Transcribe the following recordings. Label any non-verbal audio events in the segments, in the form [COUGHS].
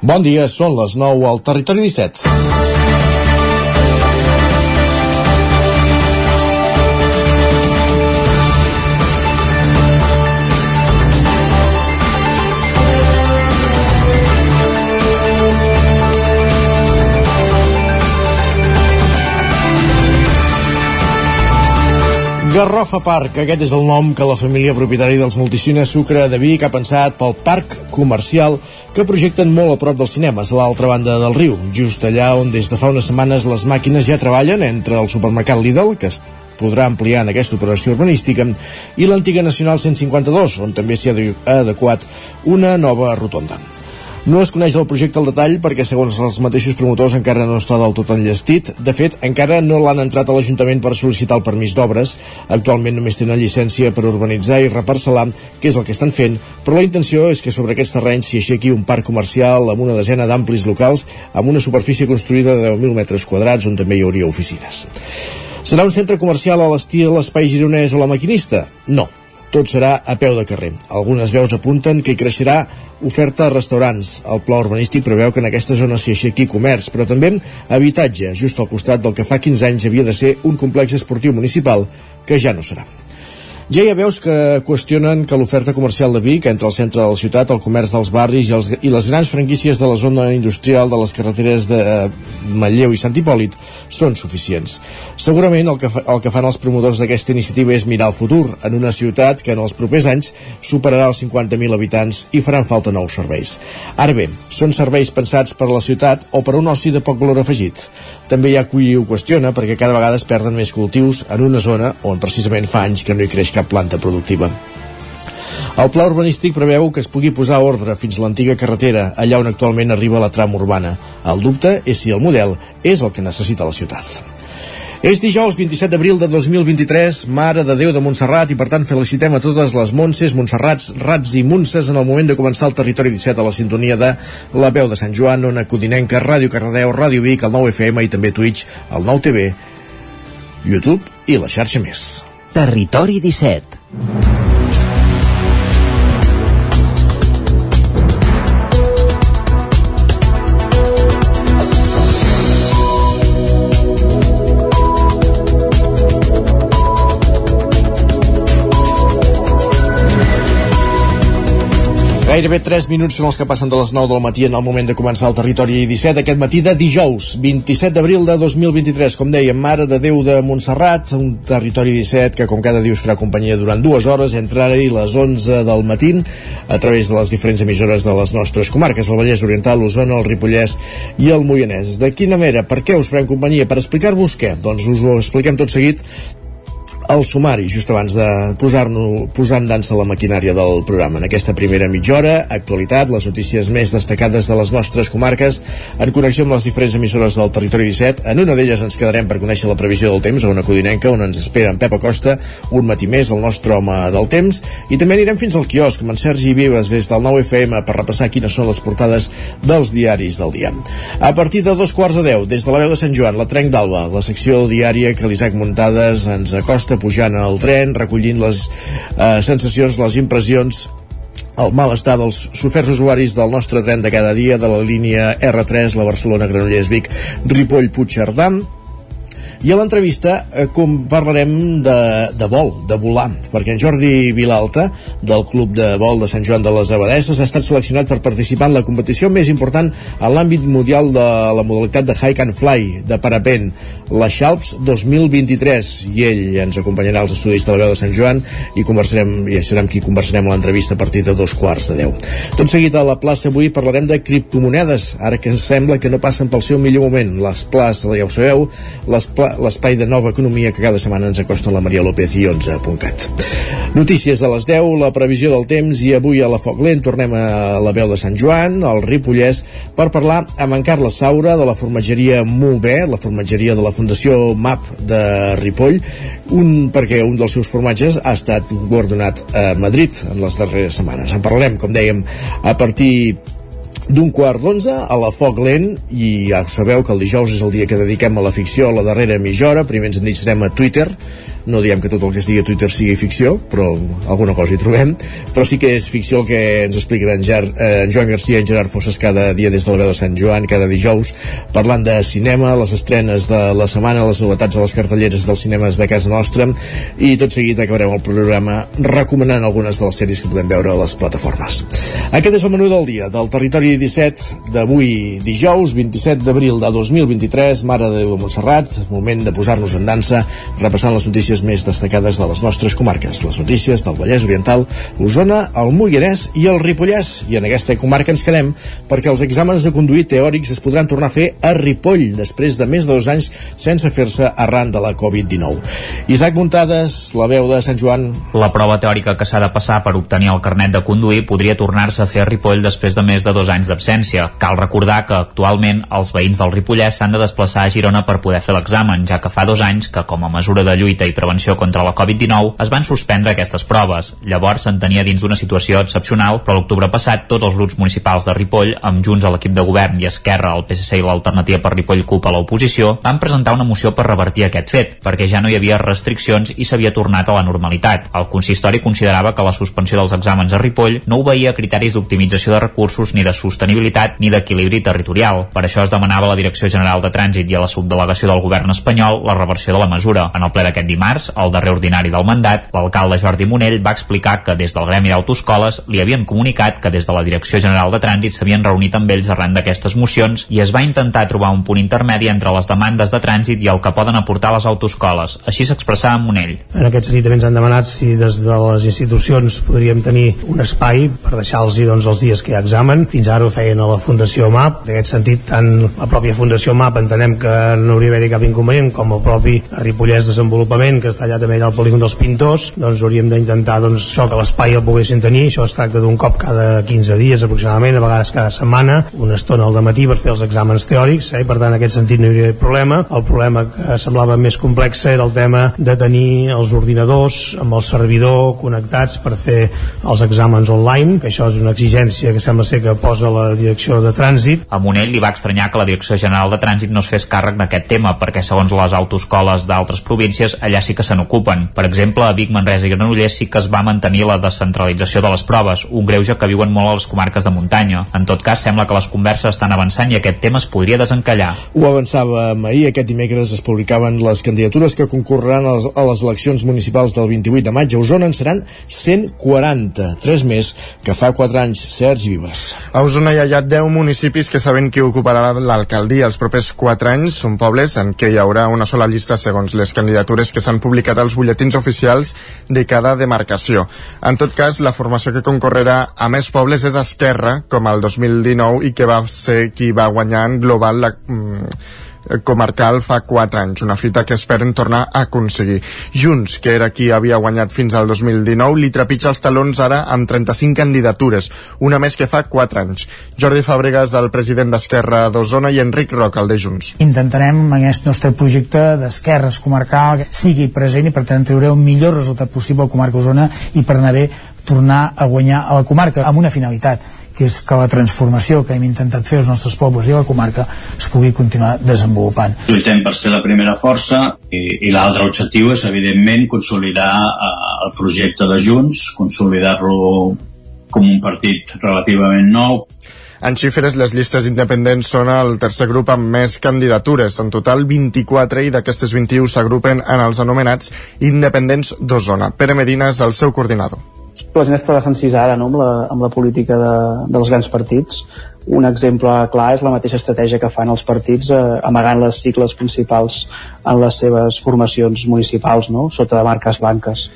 Bon dia, són les 9 al Territori 17. Garrofa Park, aquest és el nom que la família propietària dels multicines Sucre de Vic ha pensat pel parc comercial que projecten molt a prop dels cinemes, a l'altra banda del riu, just allà on des de fa unes setmanes les màquines ja treballen entre el supermercat Lidl, que podrà ampliar en aquesta operació urbanística, i l'antiga Nacional 152, on també s'hi ha adequat una nova rotonda. No es coneix el projecte al detall perquè, segons els mateixos promotors, encara no està del tot enllestit. De fet, encara no l'han entrat a l'Ajuntament per sol·licitar el permís d'obres. Actualment només tenen llicència per urbanitzar i reparcelar, que és el que estan fent, però la intenció és que sobre aquests terrenys s'hi aixequi un parc comercial amb una desena d'amplis locals amb una superfície construïda de 10.000 metres quadrats on també hi hauria oficines. Serà un centre comercial a l'estil Espai Gironès o la Maquinista? No, tot serà a peu de carrer. Algunes veus apunten que hi creixerà oferta a restaurants. El pla urbanístic preveu que en aquesta zona s'hi aixequi comerç, però també habitatge, just al costat del que fa 15 anys havia de ser un complex esportiu municipal, que ja no serà. Ja hi ha veus que qüestionen que l'oferta comercial de Vic entre el centre de la ciutat, el comerç dels barris i, els, i les grans franquícies de la zona industrial de les carreteres de eh, i Sant Hipòlit són suficients. Segurament el que, fa, el que fan els promotors d'aquesta iniciativa és mirar el futur en una ciutat que en els propers anys superarà els 50.000 habitants i faran falta nous serveis. Ara bé, són serveis pensats per a la ciutat o per a un oci de poc valor afegit? També hi ha qui ho qüestiona perquè cada vegada es perden més cultius en una zona on precisament fa anys que no hi creix cap planta productiva. El pla urbanístic preveu que es pugui posar ordre fins a l'antiga carretera, allà on actualment arriba la trama urbana. El dubte és si el model és el que necessita la ciutat. És dijous 27 d'abril de 2023, Mare de Déu de Montserrat, i per tant felicitem a totes les Montses, Montserrats, Rats i Montses en el moment de començar el territori 17 a la sintonia de La Veu de Sant Joan, Ona Codinenca, Ràdio Cardedeu, Ràdio Vic, el 9 FM i també Twitch, el 9 TV, YouTube i la xarxa més. Territori 17 Gairebé 3 minuts són els que passen de les 9 del matí en el moment de començar el territori 17 aquest matí de dijous, 27 d'abril de 2023. Com dèiem, Mare de Déu de Montserrat, un territori 17 que com cada dia us farà companyia durant dues hores entre ara i les 11 del matí a través de les diferents emissores de les nostres comarques, el Vallès Oriental, l'Osona, el Ripollès i el Moianès. De quina manera? Per què us farem companyia? Per explicar-vos què? Doncs us ho expliquem tot seguit el sumari, just abans de posar-nos posar en dansa la maquinària del programa. En aquesta primera mitja hora, actualitat, les notícies més destacades de les nostres comarques, en connexió amb les diferents emissores del territori 17. En una d'elles ens quedarem per conèixer la previsió del temps a una codinenca on ens espera en Pep Acosta, un matí més, el nostre home del temps, i també anirem fins al quiosc amb en Sergi Vives des del 9FM per repassar quines són les portades dels diaris del dia. A partir de dos quarts de deu, des de la veu de Sant Joan, la Trenc d'Alba, la secció diària que l'Isaac Muntades ens acosta pujant al tren, recollint les eh, sensacions, les impressions el malestar dels soferts usuaris del nostre tren de cada dia de la línia R3, la Barcelona-Granollers-Vic, Ripoll-Puigcerdà i a l'entrevista eh, com parlarem de, de vol, de volar, perquè en Jordi Vilalta, del Club de Vol de Sant Joan de les Abadesses, ha estat seleccionat per participar en la competició més important en l'àmbit mundial de la modalitat de Hike and Fly, de parapent, la Xalps 2023, i ell ens acompanyarà als estudis de la veu de Sant Joan i conversarem, i serem qui conversarem a l'entrevista a partir de dos quarts de deu. Tot seguit a la plaça avui parlarem de criptomonedes, ara que ens sembla que no passen pel seu millor moment. Les places, ja ho sabeu, les places l'espai de nova economia que cada setmana ens acosta la Maria López i 11.cat. Notícies de les 10, la previsió del temps i avui a la Foc Lent tornem a la veu de Sant Joan, al Ripollès, per parlar amb en Carles Saura de la formatgeria Mubé, la formatgeria de la Fundació MAP de Ripoll, un, perquè un dels seus formatges ha estat guardonat a Madrid en les darreres setmanes. En parlarem, com dèiem, a partir d'un quart d'onze a la Foc Lent i ja sabeu que el dijous és el dia que dediquem a la ficció a la darrera mitja hora primer ens endinsarem a Twitter no diem que tot el que es digui a Twitter sigui ficció però alguna cosa hi trobem. Però sí que és ficció el que ens expliquen en, Ger, eh, en Joan Garcia i en Gerard Fosses cada dia des de la veu de Sant Joan, cada dijous parlant de cinema, les estrenes de la setmana, les novetats a les cartelleres dels cinemes de casa nostra. I tot seguit acabarem el programa recomanant algunes de les sèries que podem veure a les plataformes. Aquest és el menú del dia del Territori 17 d'avui dijous 27 d'abril de 2023 Mare de Déu de Montserrat moment de posar-nos en dansa repassant les notícies més destacades de les nostres comarques. Les notícies del Vallès Oriental Osona, el Moianès i el Ripollès. I en aquesta comarca ens quedem perquè els exàmens de conduir teòrics es podran tornar a fer a Ripoll després de més de dos anys sense fer-se arran de la Covid-19 Isaac Muntades, la veu de Sant Joan. La prova teòrica que s'ha de passar per obtenir el carnet de conduir podria tornar-se a fer a Ripoll després de més de dos anys d'absència. Cal recordar que actualment els veïns del Ripollès s'han de desplaçar a Girona per poder fer l'examen, ja que fa dos anys que, com a mesura de lluita i prevenció contra la Covid-19, es van suspendre aquestes proves. Llavors s'entenia dins d'una situació excepcional, però l'octubre passat tots els grups municipals de Ripoll, amb Junts a l'equip de govern i Esquerra, el PSC i l'Alternativa per Ripoll CUP a l'oposició, van presentar una moció per revertir aquest fet, perquè ja no hi havia restriccions i s'havia tornat a la normalitat. El consistori considerava que la suspensió dels exàmens a Ripoll no obeïa criteris d'optimització de recursos ni de sostenibilitat ni d'equilibri territorial. Per això es demanava a la Direcció General de Trànsit i a la subdelegació del govern espanyol la reversió de la mesura. En el ple d'aquest dimarts, el darrer ordinari del mandat, l'alcalde Jordi Monell va explicar que des del Gremi d'Autoscoles li havien comunicat que des de la Direcció General de Trànsit s'havien reunit amb ells arran d'aquestes mocions i es va intentar trobar un punt intermedi entre les demandes de trànsit i el que poden aportar les autoscoles. Així s'expressava Monell. En aquest sentit també ens han demanat si des de les institucions podríem tenir un espai per deixar-los doncs, els dies que hi ha examen. Fins ara ho feien a la Fundació MAP. En aquest sentit, tant la pròpia Fundació MAP entenem que no hauria d'haver cap inconvenient, com el propi Ripollès Desenvolupament, que està allà també allà al polígon dels Pintors, doncs hauríem d'intentar doncs, això que l'espai el poguessin tenir. Això es tracta d'un cop cada 15 dies aproximadament, a vegades cada setmana, una estona al matí per fer els exàmens teòrics, eh? per tant en aquest sentit no hi hauria problema. El problema que semblava més complex era el tema de tenir els ordinadors amb el servidor connectats per fer els exàmens online, que això és una exigència que sembla ser que posa la direcció de trànsit. A Monell li va estranyar que la Direcció General de Trànsit no es fes càrrec d'aquest tema, perquè segons les autoscoles d'altres províncies, allà sí que se n'ocupen. Per exemple, a Vic, Manresa i Granollers sí que es va mantenir la descentralització de les proves, un greuge que viuen molt a les comarques de muntanya. En tot cas, sembla que les converses estan avançant i aquest tema es podria desencallar. Ho avançàvem ahir, aquest dimecres es publicaven les candidatures que concorreran a les, a les eleccions municipals del 28 de maig a Osona en seran 140, tres més que fa 4 anys, Sergi Vives. A Osona hi ha 10 municipis que saben qui ocuparà l'alcaldia els propers 4 anys. Són pobles en què hi haurà una sola llista segons les candidatures que s'han publicat als butlletins oficials de cada demarcació. En tot cas, la formació que concorrerà a més pobles és Esquerra, com el 2019, i que va ser qui va guanyar en global la, mm, comarcal fa 4 anys, una fita que esperen tornar a aconseguir. Junts, que era qui havia guanyat fins al 2019, li trepitja els talons ara amb 35 candidatures, una més que fa 4 anys. Jordi Fàbregas, el president d'Esquerra d'Osona, i Enric Roca, el de Junts. Intentarem en aquest nostre projecte d'Esquerres comarcal sigui present i per tant treure un millor resultat possible al comarca Osona i per anar bé tornar a guanyar a la comarca amb una finalitat que és que la transformació que hem intentat fer als nostres pobles i a la comarca es pugui continuar desenvolupant. Lluitem per ser la primera força i, i l'altre objectiu és, evidentment, consolidar eh, el projecte de Junts, consolidar-lo com un partit relativament nou, en xifres, les llistes independents són el tercer grup amb més candidatures. En total, 24 i d'aquestes 21 s'agrupen en els anomenats independents d'Osona. Pere Medina és el seu coordinador la gent està encisada no, amb, la, amb la política de, dels grans partits. Un exemple clar és la mateixa estratègia que fan els partits eh, amagant les cicles principals en les seves formacions municipals no? sota de marques blanques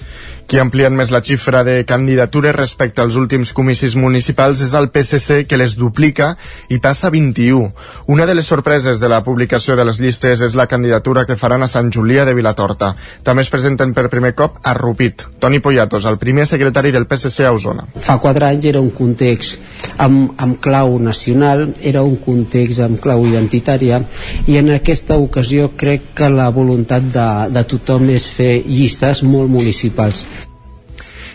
qui ha ampliat més la xifra de candidatures respecte als últims comicis municipals és el PSC, que les duplica i passa 21. Una de les sorpreses de la publicació de les llistes és la candidatura que faran a Sant Julià de Vilatorta. També es presenten per primer cop a Rupit. Toni Poyatos, el primer secretari del PSC a Osona. Fa quatre anys era un context amb, amb clau nacional, era un context amb clau identitària i en aquesta ocasió crec que la voluntat de, de tothom és fer llistes molt municipals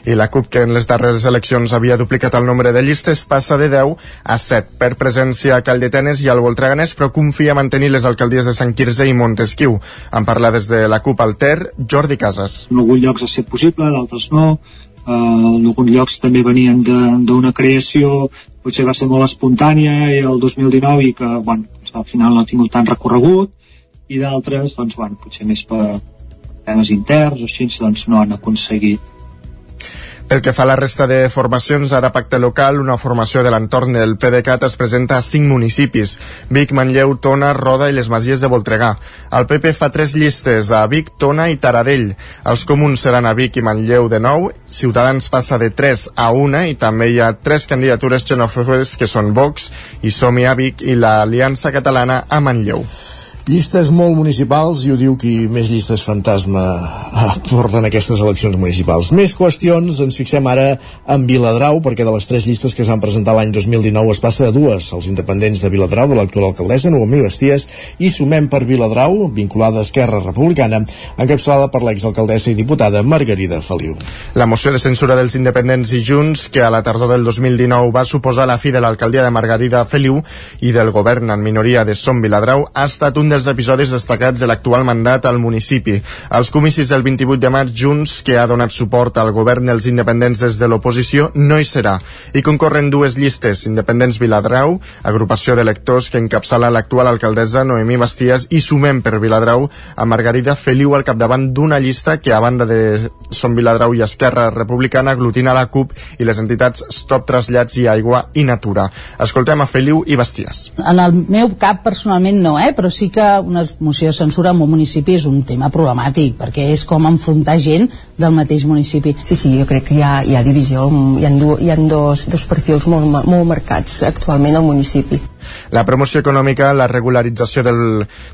I la CUP, que en les darreres eleccions havia duplicat el nombre de llistes, passa de 10 a 7 per presència a Calldetenes i al Voltreganès, però confia mantenir les alcaldies de Sant Quirze i Montesquieu. En parla des de la CUP al Ter, Jordi Casas. En alguns llocs ha estat possible, d'altres no. Uh, en alguns llocs també venien d'una creació potser va ser molt espontània i el 2019 i que bueno, al final no ha tingut tant recorregut i d'altres doncs, bueno, potser més per temes interns o així doncs, no han aconseguit pel que fa a la resta de formacions, ara pacte local, una formació de l'entorn del PDeCAT es presenta a cinc municipis, Vic, Manlleu, Tona, Roda i les Masies de Voltregà. El PP fa tres llistes a Vic, Tona i Taradell. Els comuns seran a Vic i Manlleu de nou, Ciutadans passa de 3 a 1 i també hi ha tres candidatures xenòfobes que són Vox i Somi a Vic i l'Aliança Catalana a Manlleu. Llistes molt municipals i ho diu qui més llistes fantasma [LAUGHS] porten aquestes eleccions municipals. Més qüestions, ens fixem ara en Viladrau, perquè de les tres llistes que s'han presentat l'any 2019 es passa a dues. Els independents de Viladrau, de l'actual alcaldessa, Noemí Basties, i Sumem per Viladrau, vinculada a Esquerra Republicana, encapçalada per l'exalcaldessa i diputada Margarida Feliu. La moció de censura dels independents i Junts, que a la tardor del 2019 va suposar la fi de l'alcaldia de Margarida Feliu i del govern en minoria de Som Viladrau, ha estat un dels dels episodis destacats de l'actual mandat al municipi. Els comicis del 28 de maig, Junts, que ha donat suport al govern dels independents des de l'oposició, no hi serà. I concorren dues llistes, Independents Viladrau, agrupació d'electors que encapçala l'actual alcaldessa Noemí Basties, i sumem per Viladrau a Margarida Feliu al capdavant d'una llista que, a banda de Som Viladrau i Esquerra Republicana, aglutina la CUP i les entitats Stop Trasllats i Aigua i Natura. Escoltem a Feliu i Basties. En el meu cap, personalment, no, eh? però sí que una moció de censura en un municipi és un tema problemàtic, perquè és com enfrontar gent del mateix municipi. Sí, sí, jo crec que hi ha, hi ha divisió, hi ha, hi ha dos, dos perfils molt, molt marcats actualment al municipi. La promoció econòmica, la regularització del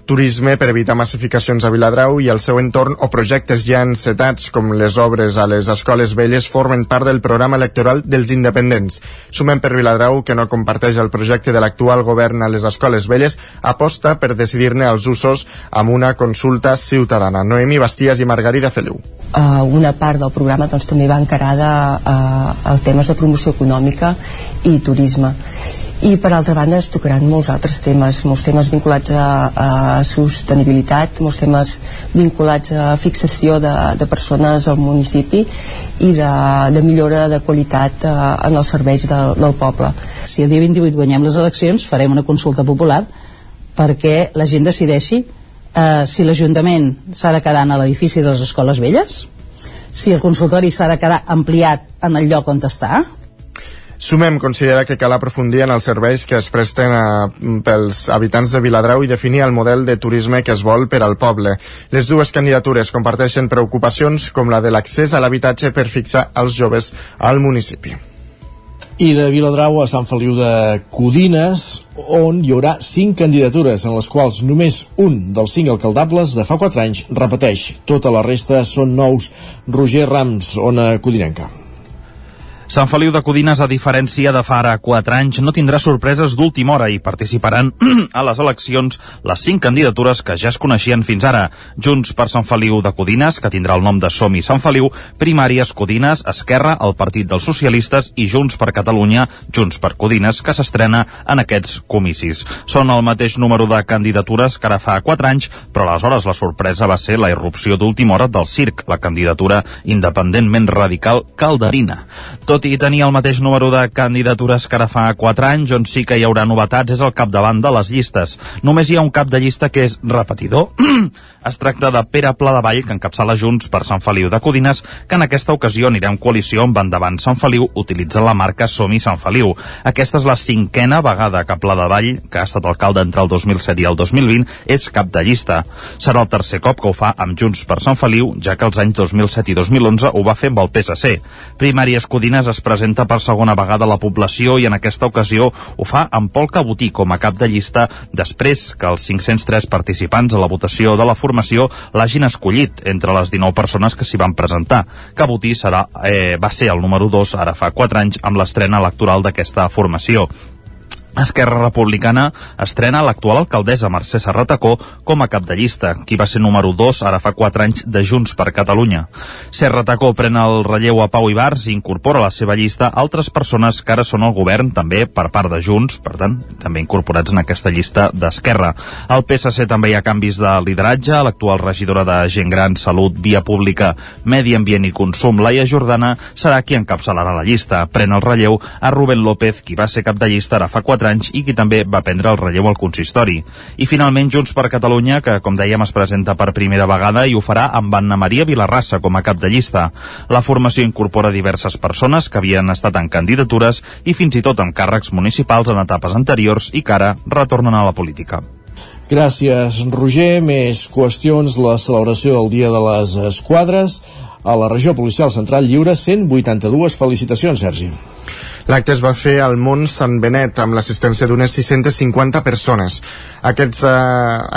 turisme per evitar massificacions a Viladrau i el seu entorn o projectes ja encetats com les obres a les escoles velles formen part del programa electoral dels independents. Sumem per Viladrau, que no comparteix el projecte de l'actual govern a les escoles velles, aposta per decidir-ne els usos amb una consulta ciutadana. Noemi Basties i Margarida Feliu. Uh, una part del programa doncs, també va encarada uh, als temes de promoció econòmica i turisme i per altra banda es tocaran molts altres temes, molts temes vinculats a, a sostenibilitat, molts temes vinculats a fixació de, de persones al municipi i de, de millora de qualitat uh, en els serveis de, del poble. Si el dia 28 guanyem les eleccions farem una consulta popular perquè la gent decideixi eh, si l'Ajuntament s'ha de quedar en l'edifici de les escoles velles, si el consultori s'ha de quedar ampliat en el lloc on està, Sumem considera que cal aprofundir en els serveis que es presten a, pels habitants de Viladrau i definir el model de turisme que es vol per al poble. Les dues candidatures comparteixen preocupacions com la de l'accés a l'habitatge per fixar els joves al municipi. I de Viladrau a Sant Feliu de Codines, on hi haurà cinc candidatures, en les quals només un dels cinc alcaldables de fa quatre anys repeteix. Tota la resta són nous. Roger Rams, Ona Codinenca. Sant Feliu de Codines, a diferència de fa ara 4 anys, no tindrà sorpreses d'última hora i participaran [CLEARS THROAT] a les eleccions les 5 candidatures que ja es coneixien fins ara. Junts per Sant Feliu de Codines, que tindrà el nom de Som i Sant Feliu, Primàries Codines, Esquerra, el Partit dels Socialistes i Junts per Catalunya, Junts per Codines, que s'estrena en aquests comicis. Són el mateix número de candidatures que ara fa 4 anys, però aleshores la sorpresa va ser la irrupció d'última hora del CIRC, la candidatura independentment radical calderina. Tot tot i tenir el mateix número de candidatures que ara fa 4 anys, on sí que hi haurà novetats és el capdavant de les llistes. Només hi ha un cap de llista que és repetidor. [CLEARS THROAT] es tracta de Pere Pla de Vall, que encapçala Junts per Sant Feliu de Codines, que en aquesta ocasió anirà en coalició amb Endavant Sant Feliu, utilitzant la marca Som-hi Sant Feliu. Aquesta és la cinquena vegada que Pla de Vall, que ha estat alcalde entre el 2007 i el 2020, és cap de llista. Serà el tercer cop que ho fa amb Junts per Sant Feliu, ja que els anys 2007 i 2011 ho va fer amb el PSC. Primàries Codines Codines es presenta per segona vegada a la població i en aquesta ocasió ho fa amb Pol Cabotí com a cap de llista després que els 503 participants a la votació de la formació l'hagin escollit entre les 19 persones que s'hi van presentar. Cabotí serà, eh, va ser el número 2 ara fa 4 anys amb l'estrena electoral d'aquesta formació. Esquerra Republicana estrena l'actual alcaldessa Mercè Serratacó com a cap de llista, qui va ser número 2 ara fa 4 anys de Junts per Catalunya. Serratacó pren el relleu a Pau Ibars i incorpora a la seva llista altres persones que ara són al govern també per part de Junts, per tant, també incorporats en aquesta llista d'Esquerra. Al PSC també hi ha canvis de lideratge, l'actual regidora de Gent Gran, Salut, Via Pública, Medi Ambient i Consum, Laia Jordana, serà qui encapçalarà la llista. Pren el relleu a Rubén López, qui va ser cap de llista ara fa 4 anys i qui també va prendre el relleu al consistori. I finalment Junts per Catalunya, que com dèiem es presenta per primera vegada i ho farà amb Anna Maria Vilarrassa com a cap de llista. La formació incorpora diverses persones que havien estat en candidatures i fins i tot amb càrrecs municipals en etapes anteriors i que ara retornen a la política. Gràcies, Roger. Més qüestions. La celebració del Dia de les Esquadres a la regió policial central lliure 182 felicitacions, Sergi. L'acte es va fer al Mont Sant Benet amb l'assistència d'unes 650 persones. Aquests eh,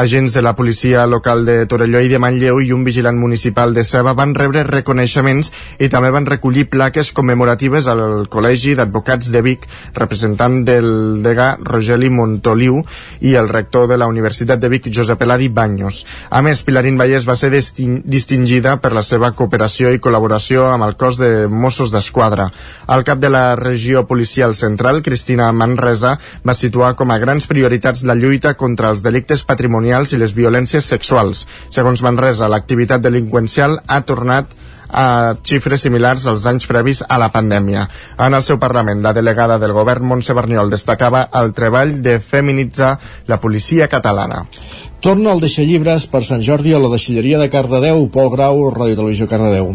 agents de la policia local de Torelló i de Manlleu i un vigilant municipal de Ceba van rebre reconeixements i també van recollir plaques commemoratives al Col·legi d'Advocats de Vic, representant del degà Rogeli Montoliu i el rector de la Universitat de Vic, Josep Eladi Banyos. A més, Pilarín Vallès va ser distingida per la seva cooperació i col·laboració amb el cos de Mossos d'Esquadra. Al cap de la regió Divisió Policial Central, Cristina Manresa, va situar com a grans prioritats la lluita contra els delictes patrimonials i les violències sexuals. Segons Manresa, l'activitat delinqüencial ha tornat a xifres similars als anys previs a la pandèmia. En el seu Parlament, la delegada del govern, Montse Berniol, destacava el treball de feminitzar la policia catalana. Torna el deixallibres per Sant Jordi a la deixalleria de Cardedeu. Pol Grau, Ràdio Televisió Cardedeu.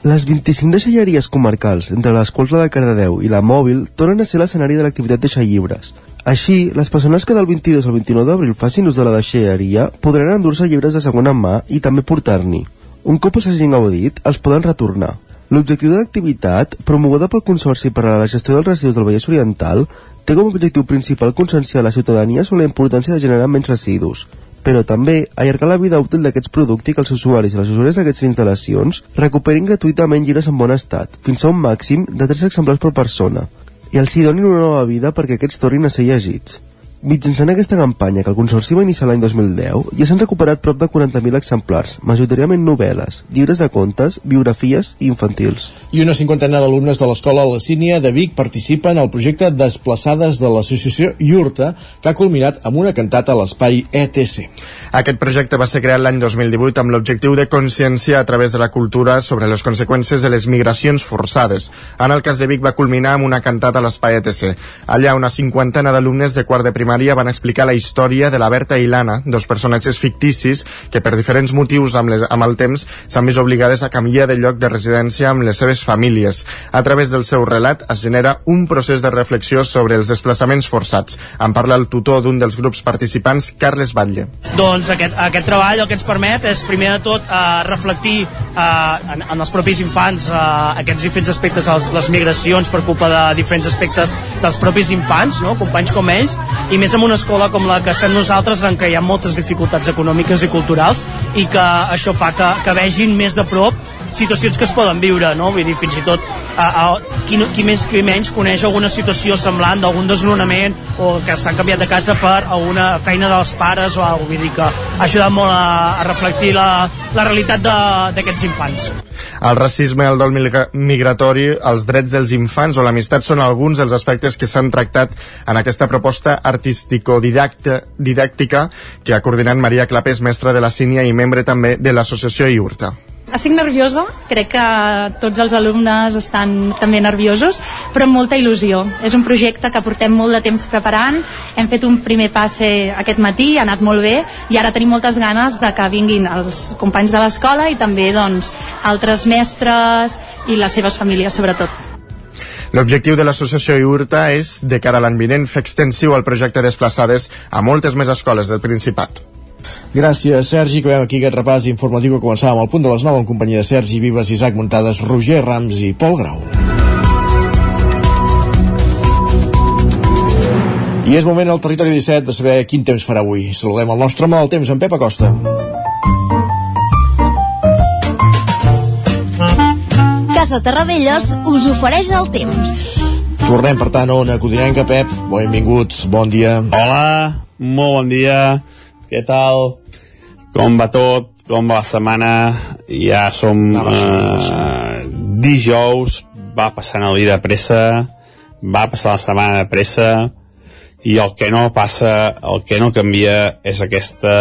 Les 25 deixalleries comarcals, entre les quals la de Cardedeu i la Mòbil, tornen a ser l'escenari de l'activitat deixallibres. Així, les persones que del 22 al 29 d'abril facin ús de la deixalleria podran endur-se llibres de segona mà i també portar-n'hi. Un cop els hagin gaudit, els poden retornar. L'objectiu de l'activitat, promoguda pel Consorci per a la gestió dels residus del Vallès Oriental, té com a objectiu principal conscienciar la ciutadania sobre la importància de generar menys residus, però també allargar la vida útil d'aquests productes i que els usuaris i les usuàries d'aquestes instal·lacions recuperin gratuïtament llibres en bon estat, fins a un màxim de 3 exemplars per persona, i els hi donin una nova vida perquè aquests tornin a ser llegits. Mitjançant aquesta campanya, que el Consorci va iniciar l'any 2010, ja s'han recuperat prop de 40.000 exemplars, majoritàriament novel·les, llibres de contes, biografies i infantils. I una cinquantena d'alumnes de l'Escola La Sínia de Vic participen al projecte Desplaçades de l'associació IURTA, que ha culminat amb una cantata a l'espai ETC. Aquest projecte va ser creat l'any 2018 amb l'objectiu de consciència a través de la cultura sobre les conseqüències de les migracions forçades. En el cas de Vic va culminar amb una cantata a l'espai ETC. Allà una cinquantena d'alumnes de quart de primària primària van explicar la història de la Berta i l'Anna, dos personatges ficticis que per diferents motius amb, les, amb el temps s'han vist obligades a canviar de lloc de residència amb les seves famílies. A través del seu relat es genera un procés de reflexió sobre els desplaçaments forçats. En parla el tutor d'un dels grups participants, Carles Batlle. Doncs aquest, aquest treball el que ens permet és primer de tot eh, reflectir eh, en, en els propis infants eh, aquests diferents aspectes, les, migracions per culpa de diferents aspectes dels propis infants, no? companys com ells, i més en una escola com la que estem nosaltres en què hi ha moltes dificultats econòmiques i culturals i que això fa que, que vegin més de prop situacions que es poden viure, no? Vull dir, fins i tot a, a, qui, no, qui més qui menys coneix alguna situació semblant d'algun desnonament o que s'han canviat de casa per alguna feina dels pares o alguna Vull dir que ha ajudat molt a, a reflectir la, la realitat d'aquests infants. El racisme, el dol migratori, els drets dels infants o l'amistat són alguns dels aspectes que s'han tractat en aquesta proposta artístico-didàctica que ha coordinat Maria Clapés, mestra de la Sínia i membre també de l'associació IURTA. Estic nerviosa, crec que tots els alumnes estan també nerviosos, però amb molta il·lusió. És un projecte que portem molt de temps preparant, hem fet un primer passe aquest matí, ha anat molt bé, i ara tenim moltes ganes de que vinguin els companys de l'escola i també doncs, altres mestres i les seves famílies sobretot. L'objectiu de l'associació IURTA és, de cara a l'any vinent, fer extensiu el projecte Desplaçades a moltes més escoles del Principat. Gràcies, Sergi. Que veiem aquí aquest repàs informatiu que començàvem al punt de les 9 en companyia de Sergi Vives, Isaac Muntades, Roger Rams i Pol Grau. I és moment al territori 17 de saber quin temps farà avui. Saludem el nostre home del temps, en Pep Acosta. Casa Terradellos us ofereix el temps. Tornem, per tant, a Ona Codinenca. Pep, benvinguts, bon dia. Hola, molt bon dia. Què tal? Com va tot? Com va la setmana? Ja som eh, dijous, va passant el dia de pressa, va passar la setmana de pressa, i el que no passa, el que no canvia és aquesta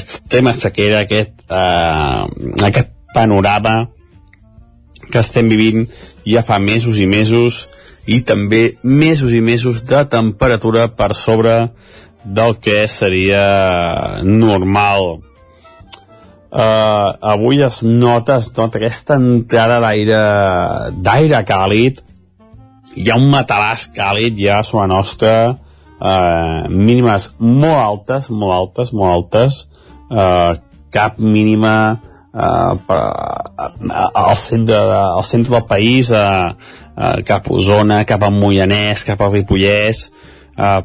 extrema sequera, aquest, eh, aquest panorama que estem vivint ja fa mesos i mesos i també mesos i mesos de temperatura per sobre del que seria normal. Uh, avui es nota, es nota aquesta entrada d'aire d'aire càlid. Hi ha un matalàs càlid ja a la nostra uh, mínimes molt altes molt altes, molt altes. Uh, cap mínima uh, per, uh, al, centre, al centre del país uh, uh, cap a Osona, cap a Moianès cap a Ripollès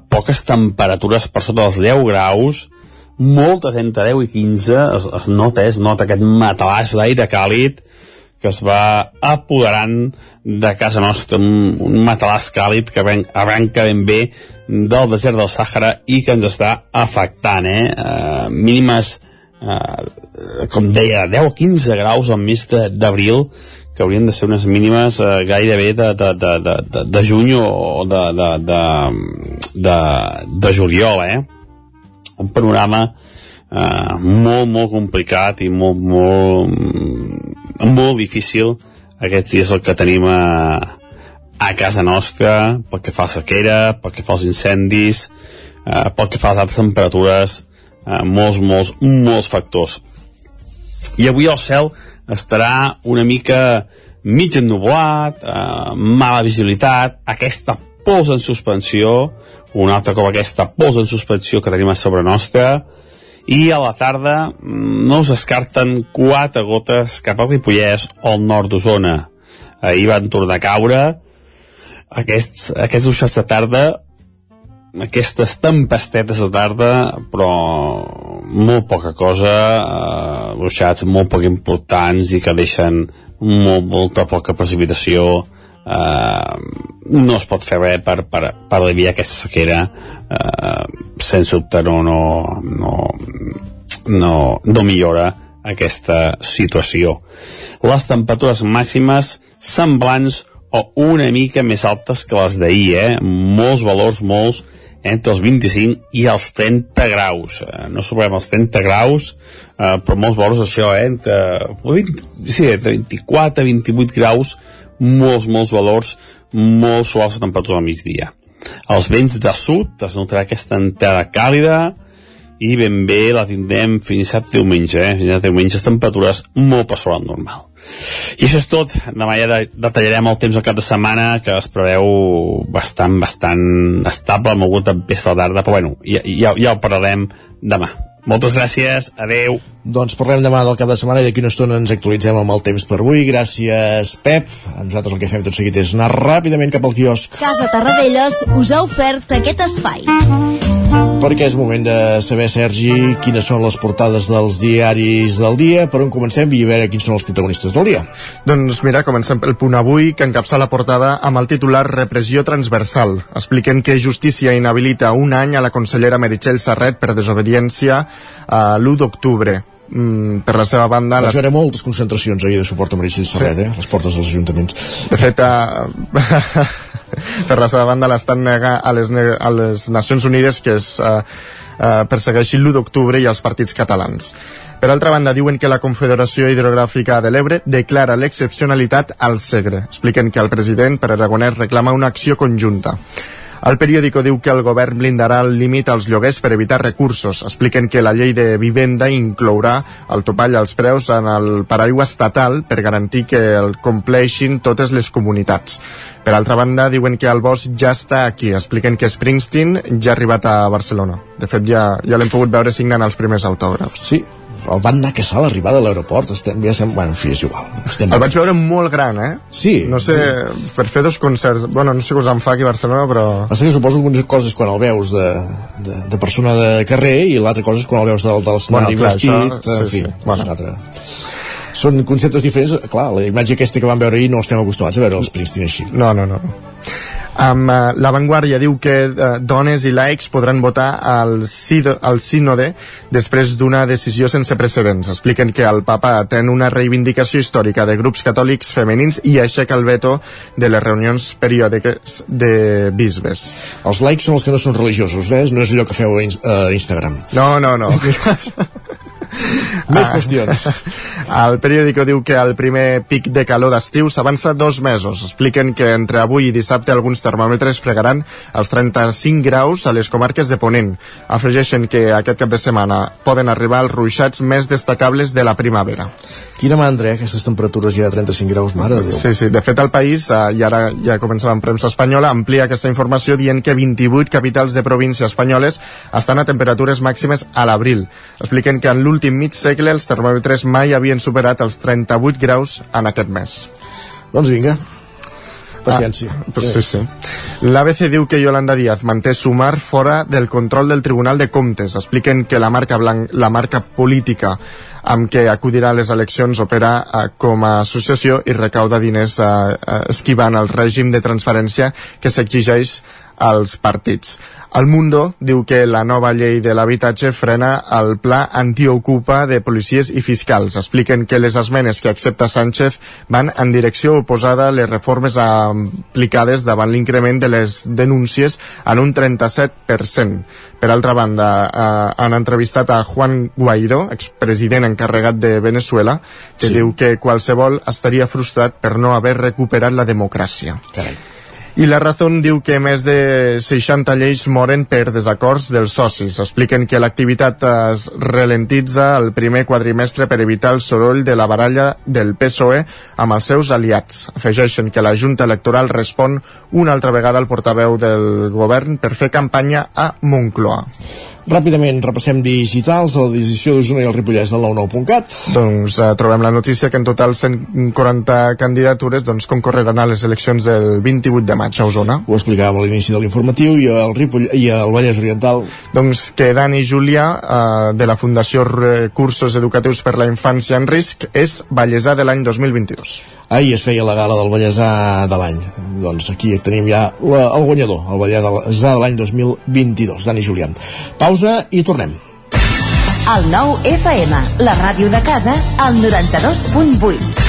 poques temperatures per sota dels 10 graus moltes entre 10 i 15 es, es nota, es nota aquest matalàs d'aire càlid que es va apoderant de casa nostra, un, un matalàs càlid que ven, arrenca ben bé del desert del Sàhara i que ens està afectant, eh? Uh, mínimes, uh, com deia, 10 o 15 graus al mes d'abril, que haurien de ser unes mínimes uh, gairebé de, de, de, de, de, de juny o de, de, de, de, de juliol, eh? un panorama eh, molt, molt complicat i molt, molt, molt difícil aquests dies el que tenim a, a casa nostra pel que fa a sequera, pel que fa als incendis, eh, pel que fa a les altres temperatures, eh, molts, molts, molts factors. I avui el cel estarà una mica mig ennublat, eh, mala visibilitat, aquesta pols en suspensió, un altre cop aquesta pols en suspensió que tenim a sobre nostra, i a la tarda mm, no es descarten quatre gotes cap al Ripollès o al nord d'Osona. Ahir van tornar a caure aquests, aquests ruixats de tarda aquestes tempestetes de tarda però molt poca cosa eh, ruixats molt poc importants i que deixen molt, molta poca precipitació eh, no es pot fer res per, per, per aliviar aquesta sequera eh, sense dubte no, no, no, no, no millora aquesta situació. Les temperatures màximes semblants o una mica més altes que les d'ahir, eh? molts valors, molts, entre els 25 i els 30 graus. Eh, no superem els 30 graus, eh, però molts valors això, eh? entre, 20, sí, entre 24 i 28 graus, molts, molts valors molt suaus de temperatura al migdia. Els vents de sud es notarà aquesta entrada càlida i ben bé la tindrem fins a diumenge, eh? fins a diumenge temperatures molt per sobre normal. I això és tot. Demà ja detallarem el temps al cap de setmana, que es preveu bastant, bastant estable, amb algun tempesta a la tarda, però bueno, ja, ja, ja ho parlarem demà. Moltes gràcies, adeu. Doncs parlem demà del cap de setmana i d'aquí una estona ens actualitzem amb el temps per avui. Gràcies, Pep. A nosaltres el que fem tot seguit és anar ràpidament cap al quiosc. Casa Tarradellas us ha ofert aquest espai. Perquè és moment de saber, Sergi, quines són les portades dels diaris del dia, per on comencem i a veure quins són els protagonistes del dia. Doncs mira, comencem pel punt avui, que encapça la portada amb el titular Repressió transversal. Expliquen que Justícia inhabilita un any a la consellera Meritxell Serret per desobediència a l'1 d'octubre mm, per la seva banda... Vaig les... veure moltes concentracions ahir de suport a Meritxell Serret, sí. eh? les portes dels ajuntaments. De fet, uh... [LAUGHS] per la seva banda l'estat nega a les, a les Nacions Unides que es uh, uh, persegueixi l'1 d'octubre i els partits catalans. Per altra banda, diuen que la Confederació Hidrogràfica de l'Ebre declara l'excepcionalitat al Segre. Expliquen que el president, per Aragonès, reclama una acció conjunta. El periòdico diu que el govern blindarà el límit als lloguers per evitar recursos. Expliquen que la llei de vivenda inclourà el topall als preus en el paraigua estatal per garantir que el compleixin totes les comunitats. Per altra banda, diuen que el bosc ja està aquí. Expliquen que Springsteen ja ha arribat a Barcelona. De fet, ja, ja l'hem pogut veure signant els primers autògrafs. Sí, el van anar a caçar a l'arribada a l'aeroport estem, ja sem... bueno, en fi, és igual estem el vaig veure molt gran, eh? sí no sé, sí. per fer dos concerts bueno, no sé què us en fa aquí a Barcelona, però Passa que suposo que una cosa és quan el veus de, de, de persona de carrer i l'altra cosa és quan el veus del, de l'escenari bueno, vestit això, en fi, sí. Bueno. És altra són conceptes diferents, clar, la imatge aquesta que vam veure ahir no estem acostumats a veure els Springsteen així. No, no, no. Amb uh, La Vanguardia diu que uh, dones i laics podran votar al, sído, al sínode després d'una decisió sense precedents. Expliquen que el papa ten una reivindicació històrica de grups catòlics femenins i aixeca el veto de les reunions periòdiques de bisbes. Els laics són els que no són religiosos, eh? No és allò que feu a, a Instagram. No, no, no. [LAUGHS] [LAUGHS] Més qüestions. [LAUGHS] El periòdico diu que el primer pic de calor d'estiu s'avança dos mesos. Expliquen que entre avui i dissabte alguns termòmetres fregaran els 35 graus a les comarques de Ponent. Afegeixen que aquest cap de setmana poden arribar els ruixats més destacables de la primavera. Quina mandra, eh, aquestes temperatures ja de 35 graus, mare de Déu. Sí, sí. De fet, el país, eh, i ara ja començava en premsa espanyola, amplia aquesta informació dient que 28 capitals de província espanyoles estan a temperatures màximes a l'abril. Expliquen que en l'últim mig segle els termòmetres mai havien superat els 38 graus en aquest mes. Doncs vinga, paciència. Ah, pues sí, sí. L'ABC diu que Yolanda Díaz manté Sumar fora del control del Tribunal de Comptes. Expliquen que la marca, blanc, la marca política amb què acudirà a les eleccions opera eh, com a associació i recauda diners eh, eh, esquivant el règim de transparència que s'exigeix als partits. El Mundo diu que la nova llei de l'habitatge frena el pla antiocupa de policies i fiscals. Expliquen que les esmenes que accepta Sánchez van en direcció oposada a les reformes aplicades davant l'increment de les denúncies en un 37%. Per altra banda, eh, han entrevistat a Juan Guaidó, expresident encarregat de Venezuela, que sí. diu que qualsevol estaria frustrat per no haver recuperat la democràcia. Carai. I la Razón diu que més de 60 lleis moren per desacords dels socis. Expliquen que l'activitat es ralentitza el primer quadrimestre per evitar el soroll de la baralla del PSOE amb els seus aliats. Afegeixen que la Junta Electoral respon una altra vegada al portaveu del govern per fer campanya a Moncloa. Ràpidament repassem digitals a la decisió d'Osona i el Ripollès del 99.cat. Doncs eh, trobem la notícia que en total 140 candidatures doncs, concorreran a les eleccions del 28 de maig a Osona. Ho explicàvem a l'inici de l'informatiu i el Ripoll i el Vallès Oriental. Doncs que Dani Júlia eh, de la Fundació Recursos Educatius per la Infància en Risc és Vallèsà de l'any 2022. Ahir es feia la gala del Vallèsà de l'any. Doncs aquí tenim ja la, el guanyador, el Vallèsà de l'any 2022, Dani Julián. Pausa i tornem. El nou FM, la ràdio de casa, al 92.8.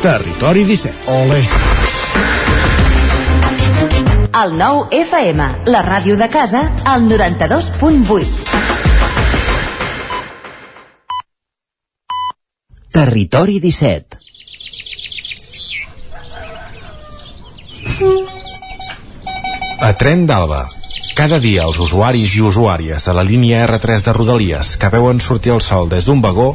Territori 17. Ole. El nou FM, la ràdio de casa, al 92.8. Territori 17. A Tren d'Alba. Cada dia els usuaris i usuàries de la línia R3 de Rodalies que veuen sortir el sol des d'un vagó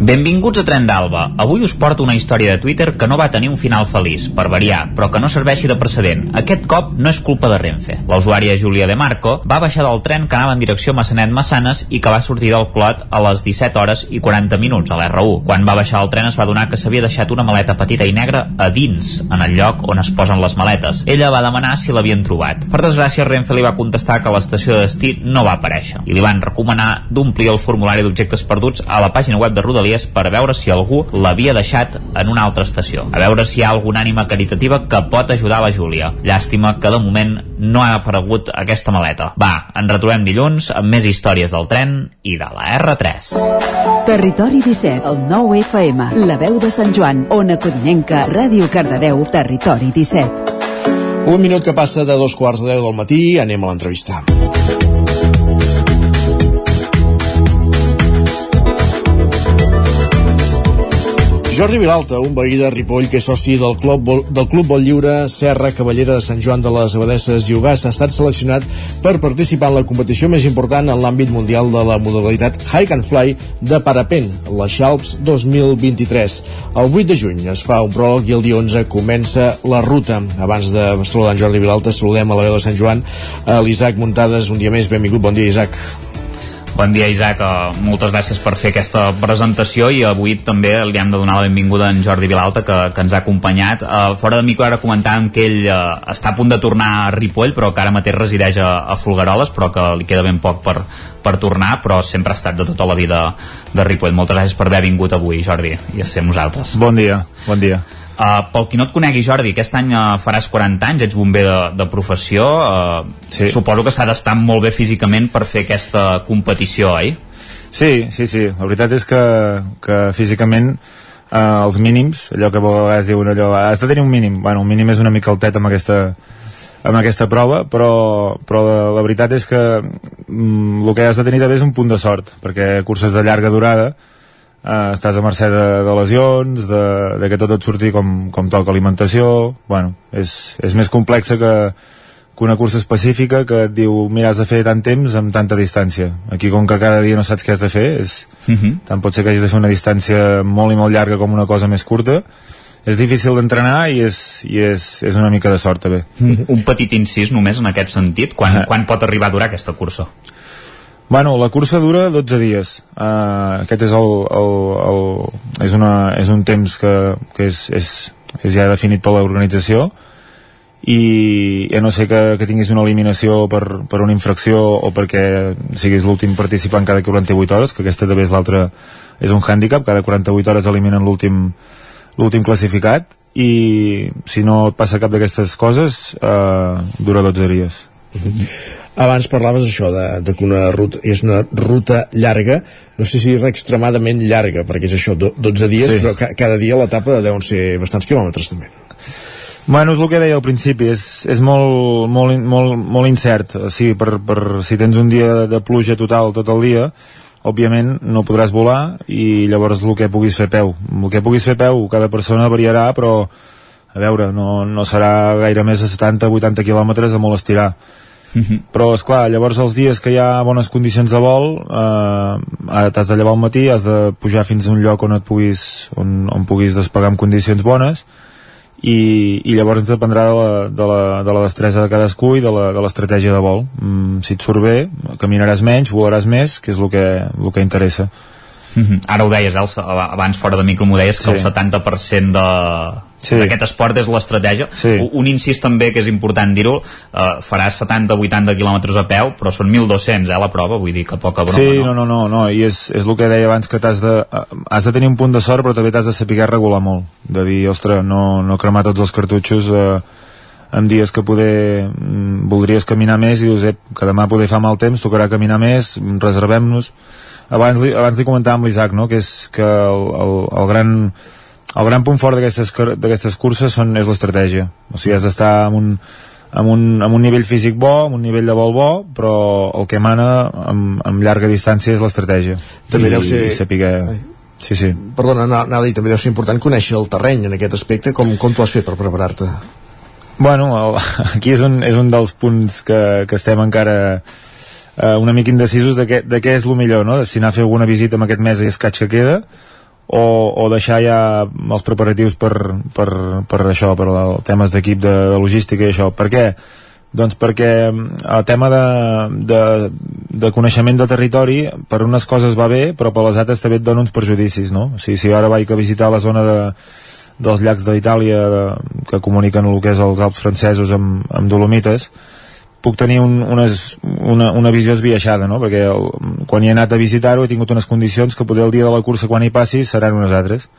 Benvinguts a Tren d'Alba. Avui us porto una història de Twitter que no va tenir un final feliç, per variar, però que no serveixi de precedent. Aquest cop no és culpa de Renfe. La usuària Júlia De Marco va baixar del tren que anava en direcció Massanet-Massanes i que va sortir del Clot a les 17 hores i 40 minuts a l'R1. Quan va baixar del tren es va donar que s'havia deixat una maleta petita i negra a dins, en el lloc on es posen les maletes. Ella va demanar si l'havien trobat. Per desgràcia, Renfe li va contestar que l'estació de destí no va aparèixer i li van recomanar d'omplir el formulari d'objectes perduts a la pàgina web de Rodalies per veure si algú l'havia deixat en una altra estació. A veure si hi ha alguna ànima caritativa que pot ajudar la Júlia. Llàstima que de moment no ha aparegut aquesta maleta. Va, ens retrobem dilluns amb més històries del tren i de la R3. Territori 17, el 9 FM, la veu de Sant Joan, Ona Codinenca, Ràdio Cardedeu, Territori 17. Un minut que passa de dos quarts de deu del matí, anem a l'entrevista. Jordi Vilalta, un veí de Ripoll que és soci del Club, del Club Vol Lliure Serra Cavallera de Sant Joan de les Abadesses i Ugàs, ha estat seleccionat per participar en la competició més important en l'àmbit mundial de la modalitat Hike and Fly de parapent, la Xalps 2023. El 8 de juny es fa un pròleg i el dia 11 comença la ruta. Abans de saludar en Jordi Vilalta, saludem a la veu de Sant Joan, l'Isaac Muntades, un dia més, benvingut, bon dia Isaac. Bon dia, Isaac. Uh, moltes gràcies per fer aquesta presentació i avui també li hem de donar la benvinguda a en Jordi Vilalta, que, que ens ha acompanyat. Uh, fora de micro ara comentàvem que ell uh, està a punt de tornar a Ripoll, però que ara mateix resideix a, a Folgueroles, però que li queda ben poc per, per tornar, però sempre ha estat de tota la vida de Ripoll. Moltes gràcies per haver vingut avui, Jordi, i a ser nosaltres. Bon dia, bon dia. Uh, pel qui no et conegui, Jordi, aquest any uh, faràs 40 anys, ets bomber de, de professió. Uh, sí. Suposo que s'ha d'estar molt bé físicament per fer aquesta competició, oi? Sí, sí, sí. La veritat és que, que físicament eh, els mínims, allò que a vegades diuen allò, has de tenir un mínim. Bueno, un mínim és una mica altet amb aquesta, amb aquesta prova, però, però la, la veritat és que mm, el que has de tenir també és un punt de sort, perquè curses de llarga durada eh, estàs a mercè de, de lesions, de, de que tot et surti com, com toca alimentació, bueno, és, és més complexa que, que una cursa específica que et diu, mira, has de fer tant temps amb tanta distància. Aquí, com que cada dia no saps què has de fer, és, Uh -huh. tant pot ser que hagis de fer una distància molt i molt llarga com una cosa més curta, és difícil d'entrenar i, és, i és, és una mica de sort també. Un petit incís només en aquest sentit. Quan, quan pot arribar a durar aquesta cursa? Bueno, la cursa dura 12 dies. Uh, aquest és, el, el, el, és, una, és un temps que, que és, és, és ja definit per l'organització i a no ser que, que tinguis una eliminació per, per una infracció o perquè siguis l'últim participant cada 48 hores, que aquesta també és l'altre és un hàndicap, cada 48 hores eliminen l'últim l'últim classificat i si no et passa cap d'aquestes coses eh, dura 12 dies Abans parlaves això, de, de que una ruta és una ruta llarga, no sé si és extremadament llarga, perquè és això, do, 12 dies, Sí. però ca, cada dia l'etapa deuen ser bastants quilòmetres també. Bueno, és el que deia al principi, és, és molt, molt, molt, molt incert. O sigui, per, per, si tens un dia de pluja total tot el dia, òbviament no podràs volar i llavors el que puguis fer peu. El que puguis fer peu, cada persona variarà, però a veure, no, no serà gaire més de 70-80 quilòmetres a molt estirar. Però és clar, llavors els dies que hi ha bones condicions de vol eh, t'has de llevar al matí has de pujar fins a un lloc on et puguis on, on puguis despegar en condicions bones i, i llavors ens dependrà de la, de la, de la destresa de cadascú i de la- de l'estratègia de vol mm, si et surt bé, caminaràs menys volaràs més, que és el que, el que interessa Mhm. Ara ho deies, eh, el, abans fora de micro m'ho deies, que Sí. el 70% de, Sí. d'aquest esport és l'estratègia. Sí. Un- incís també que és important dir-ho, eh, faràs 70-80 quilòmetres a peu, però són 1.200, eh, la prova, vull dir que poca broma, sí, no? no, no, no, i és, és el que deia abans que t'has de, eh, has de tenir un punt de sort però també t'has de saber regular molt de dir, ostres, no, no cremar tots els cartutxos eh, en dies que poder mm, voldries caminar més i dius, eh, que demà poder fa mal temps tocarà caminar més, reservem-nos abans li, abans li comentàvem l'Isaac no? que és que el, el, el gran el gran punt fort d'aquestes curses són, és l'estratègia o sigui, has d'estar amb un, amb, un, amb un nivell físic bo, amb un nivell de vol bo però el que mana amb, amb llarga distància és l'estratègia També I, deu ser- i saber... Sí, sí. Perdona, anava a dir, també deu ser important conèixer el terreny en aquest aspecte, com, com t'ho has fet per preparar-te? Bueno, el, [LAUGHS] aquí és un, és un dels punts que, que estem encara eh, una mica indecisos de què, de què és el millor, no? De si anar a fer alguna visita en aquest mes i escaig que queda o, o deixar ja els preparatius per, per, per això, per temes d'equip de, de logística i això. Per què? Doncs perquè mm, el tema de, de, de coneixement de territori per unes coses va bé, però per les altres també et dona uns perjudicis, no? O sigui, si ara vaig a visitar la zona de, dels llacs d'Itàlia que comuniquen el que és els Alps francesos amb, amb Dolomites puc tenir un, unes, una, una visió esbiaixada, no? perquè el, quan hi he anat a visitar-ho he tingut unes condicions que poder el dia de la cursa quan hi passi seran unes altres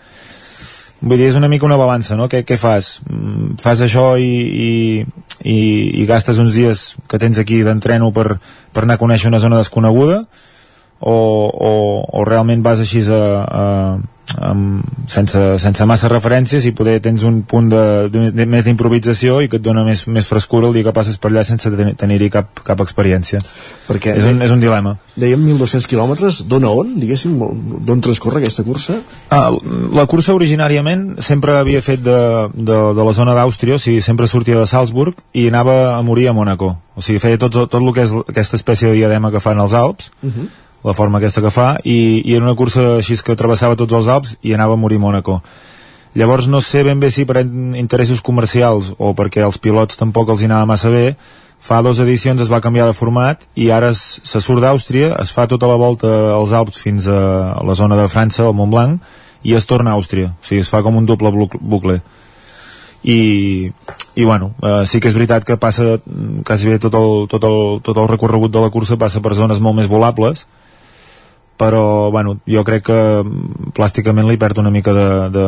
vull dir, és una mica una balança, no? Què, què fas? Mm, Fas això i, i, i, i gastes uns dies que tens aquí d'entreno per, per anar a conèixer una zona desconeguda o, o, o realment vas així a, a, amb, sense, sense massa referències i poder tens un punt de, de, de més d'improvisació i que et dona més, més frescura el dia que passes per allà sense ten- tenir-hi cap, cap experiència Perquè és un, és un dilema dèiem 1.200 quilòmetres, d'on a on, diguéssim, d'on transcorre aquesta cursa? Ah, la cursa originàriament sempre havia fet de, de, de la zona d'Àustria, o sigui, sempre sortia de Salzburg i anava a morir a Mònaco. O sigui, feia tot, tot el que és aquesta espècie de diadema que fan els Alps, Uh -huh. La forma aquesta que fa, i, i era una cursa així que travessava tots els Alps i anava a morir a Mònaco. Llavors no sé ben bé si per in- interessos comercials o perquè els pilots tampoc els hi anava massa bé, fa dues edicions es va canviar de format i ara es, se surt d'Àustria, es fa tota la volta als Alps fins a la zona de França, al Montblanc, i es torna a Àustria. O sigui, es fa com un doble bucle. I, i bueno, eh, sí que és veritat que passa mm, quasi bé tot el, tot, el, tot el recorregut de la cursa passa per zones molt més volables però bueno, jo crec que mm, plàsticament li perd una mica de... de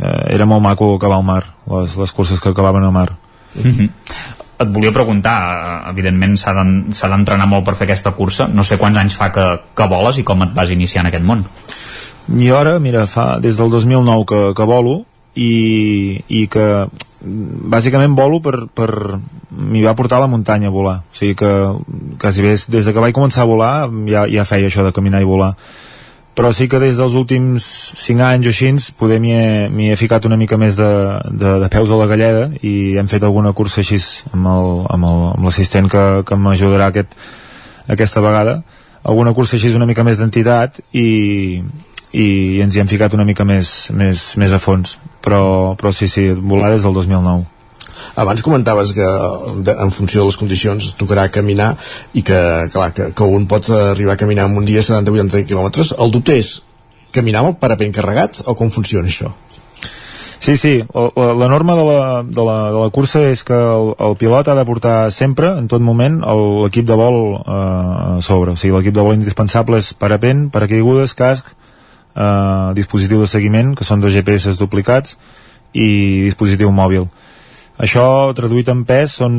eh, era molt maco acabar al mar les, les curses que acabaven al mar Mhm. Et volia preguntar, eh, evidentment s'ha d'en- s'ha d'entrenar molt per fer aquesta cursa, no sé quants anys fa que, que voles i com et vas iniciar en aquest món. i ara, mira, fa des del 2009 que, que volo i, i que mm, bàsicament volo per, per m'hi va portar a la muntanya a volar. O sigui que quasi bé des de que vaig començar a volar ja, ja feia això de caminar i volar. Però sí que des dels últims 5 anys o així poder m'hi he, he ficat una mica més de, de, de peus a la galleda i hem fet alguna cursa així amb l'assistent que, que m'ajudarà aquest, aquesta vegada. Alguna cursa així una mica més d'entitat i, i ens hi hem ficat una mica més, més, més a fons però, però sí, sí, volar des del 2009 Abans comentaves que de, en funció de les condicions tocarà caminar i que, clar, que, que un pot arribar a caminar en un dia 70-80 quilòmetres. El dubte és caminar amb el parapent carregat o com funciona això? Sí, sí, la, la, norma de la, de, la, de la cursa és que el, el pilot ha de portar sempre, en tot moment, l'equip de vol eh, a sobre. O sigui, l'equip de vol indispensable és parapent, paracaigudes, casc, eh, dispositiu de seguiment, que són dos GPS duplicats, i dispositiu mòbil. Això, traduït en pes, són...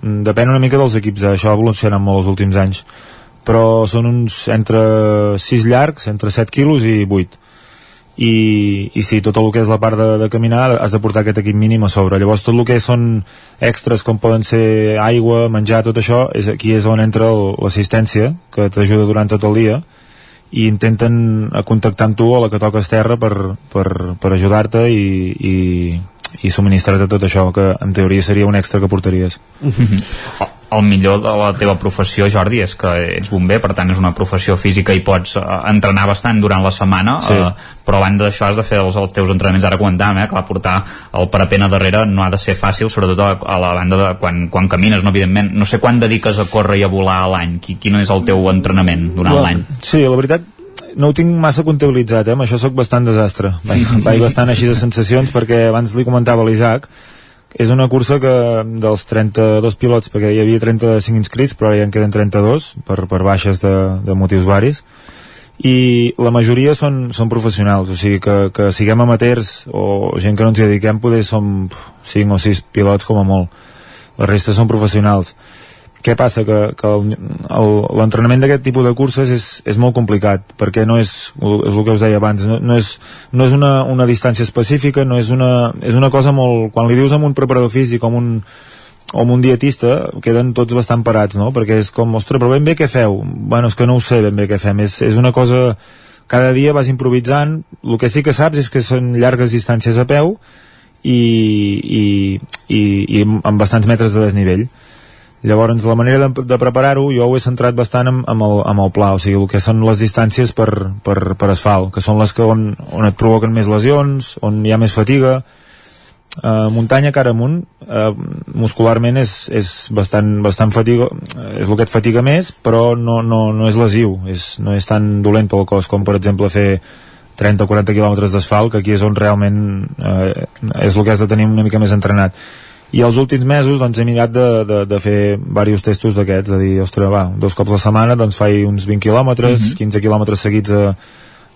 depèn una mica dels equips, això ha evolucionat molt els últims anys, però són uns entre 6 llargs, entre 7 quilos i 8 i, i sí, tot el que és la part de, de caminar has de portar aquest equip mínim a sobre. Llavors tot el que són extras com poden ser aigua, menjar, tot això és, aquí és on entra l'assistència que t'ajuda durant tot el dia i intenten contactar amb tu a la que toques terra per, per, per ajudar-te i, i, i subministrar-te tot això que en teoria seria un extra que portaries el millor de la teva professió, Jordi, és que ets bomber, per tant és una professió física i pots uh, entrenar bastant durant la setmana, Sí. uh, però a banda d'això has de fer els, els teus entrenaments, ara comentàvem, eh? clar, portar el parapent a darrere no ha de ser fàcil, sobretot a, a la banda de quan, quan camines, no, evidentment. No sé quan dediques a córrer i a volar a l'any, Qui- quin és el teu entrenament durant La- l'any? Sí, la veritat no ho tinc massa comptabilitzat, eh? amb això sóc bastant desastre. Vaig, vaig bastant així de sensacions perquè abans li comentava a l'Isaac és una cursa que dels 32 pilots, perquè hi havia 35 inscrits, però ja en queden 32 per, per baixes de, de motius varis, i la majoria són, són professionals, o sigui que, que siguem amateurs o gent que no ens hi dediquem, poder som 5 o 6 pilots com a molt. La resta són professionals. Què passa? Que, que l'entrenament d'aquest tipus de curses és, és molt complicat, perquè no és, és el que us deia abans, no, no és, no és una, una distància específica, no és una, és una cosa molt... Quan li dius a un preparador físic a un, o a un dietista, queden tots bastant parats, no? Perquè és com, ostres, però ben bé què feu? Bueno, és que no ho sé ben bé què fem, és, és una cosa... Cada dia vas improvisant, el que sí que saps és que són llargues distàncies a peu i, i, i, i amb bastants metres de desnivell. Llavors, la manera de, de preparar-ho, jo ho he centrat bastant amb, amb, el, amb el pla, o sigui, el que són les distàncies per, per, per asfalt, que són les que on, on et provoquen més lesions, on hi ha més fatiga. Uh, muntanya cara amunt, uh, muscularment és, és bastant, bastant fatiga, és el que et fatiga més, però no, no, no és lesiu, és, no és tan dolent pel cos com, per exemple, fer 30 o 40 quilòmetres d'asfalt, que aquí és on realment eh, és el que has de tenir una mica més entrenat i els últims mesos doncs, he mirat de, de, de fer diversos testos d'aquests, de dir, ostres, va, dos cops a la setmana doncs faig uns 20 quilòmetres, Mhm. 15 quilòmetres seguits a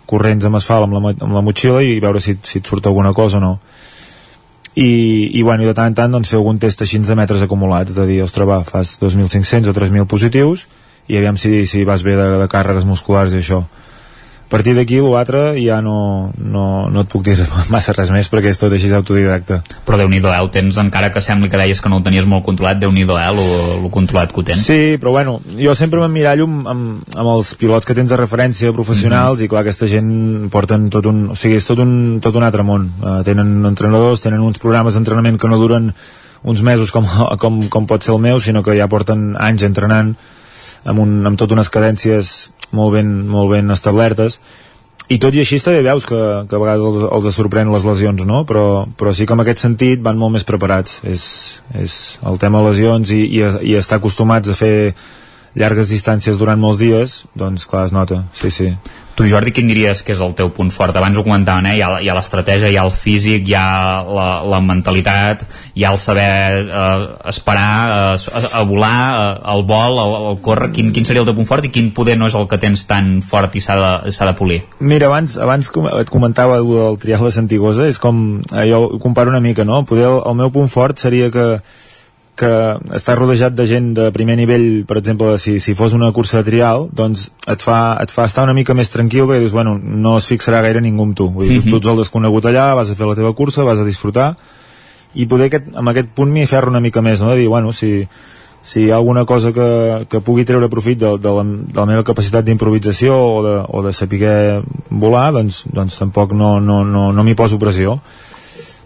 corrents amb asfalt amb la, amb la motxilla i veure si, si et surt alguna cosa o no i, i bueno, i de tant en tant doncs, fer algun test així de metres acumulats de dir, ostres, va, fas 2.500 o 3.000 positius i aviam si, si vas bé de, de càrregues musculars i això a partir d'aquí l'altre ja no, no, no et puc dir [LAUGHS] massa res més perquè és tot així autodidacta Però déu nhi eh? Ho tens, encara que sembli que deies que no ho tenies molt controlat, déu nhi eh? Lo, lo controlat que ho tens. Sí, però bueno, jo sempre m'emmirallo amb, amb, amb els pilots que tens de referència professionals i clar, aquesta gent porten tot un... O sigui, és tot un, tot un altre món. Uh, tenen entrenadors, tenen uns programes d'entrenament que no duren uns mesos com, [LAUGHS] com, com pot ser el meu, sinó que ja porten anys entrenant amb, un, amb tot unes cadències molt ben, molt ben establertes i tot i així també veus que, que a vegades els, els sorprèn les lesions, no? Però, però sí que en aquest sentit van molt més preparats. És, és el tema lesions i, i, i estar acostumats a fer llargues distàncies durant molts dies, doncs clar, es nota, sí, sí. Tu, Jordi, quin diries que és el teu punt fort? Abans ho comentaven, eh? Hi ha, ha l'estratègia, hi ha el físic, hi ha la, la mentalitat, hi ha el saber eh, esperar, eh, a, a volar, eh, el vol, el, el córrer. Quin, quin seria el teu punt fort i quin poder no és el que tens tan fort i s'ha de, de polir? Mira, abans, abans et comentava el del trial de Santigosa, és com, eh, jo ho comparo una mica, no? Poder el, el meu punt fort seria que que està rodejat de gent de primer nivell, per exemple, si, si fos una cursa de trial, doncs et fa, et fa estar una mica més tranquil, perquè dius, bueno, no es fixarà gaire ningú amb tu. Vull dir, Mhm. tu ets el desconegut allà, vas a fer la teva cursa, vas a disfrutar, i poder aquest, amb aquest punt m'hi ferro una mica més, no? De dir, bueno, si, si hi ha alguna cosa que, que pugui treure profit de, de, la, de la meva capacitat d'improvisació o, de, o de saber volar, doncs, doncs tampoc no, no, no, no m'hi poso pressió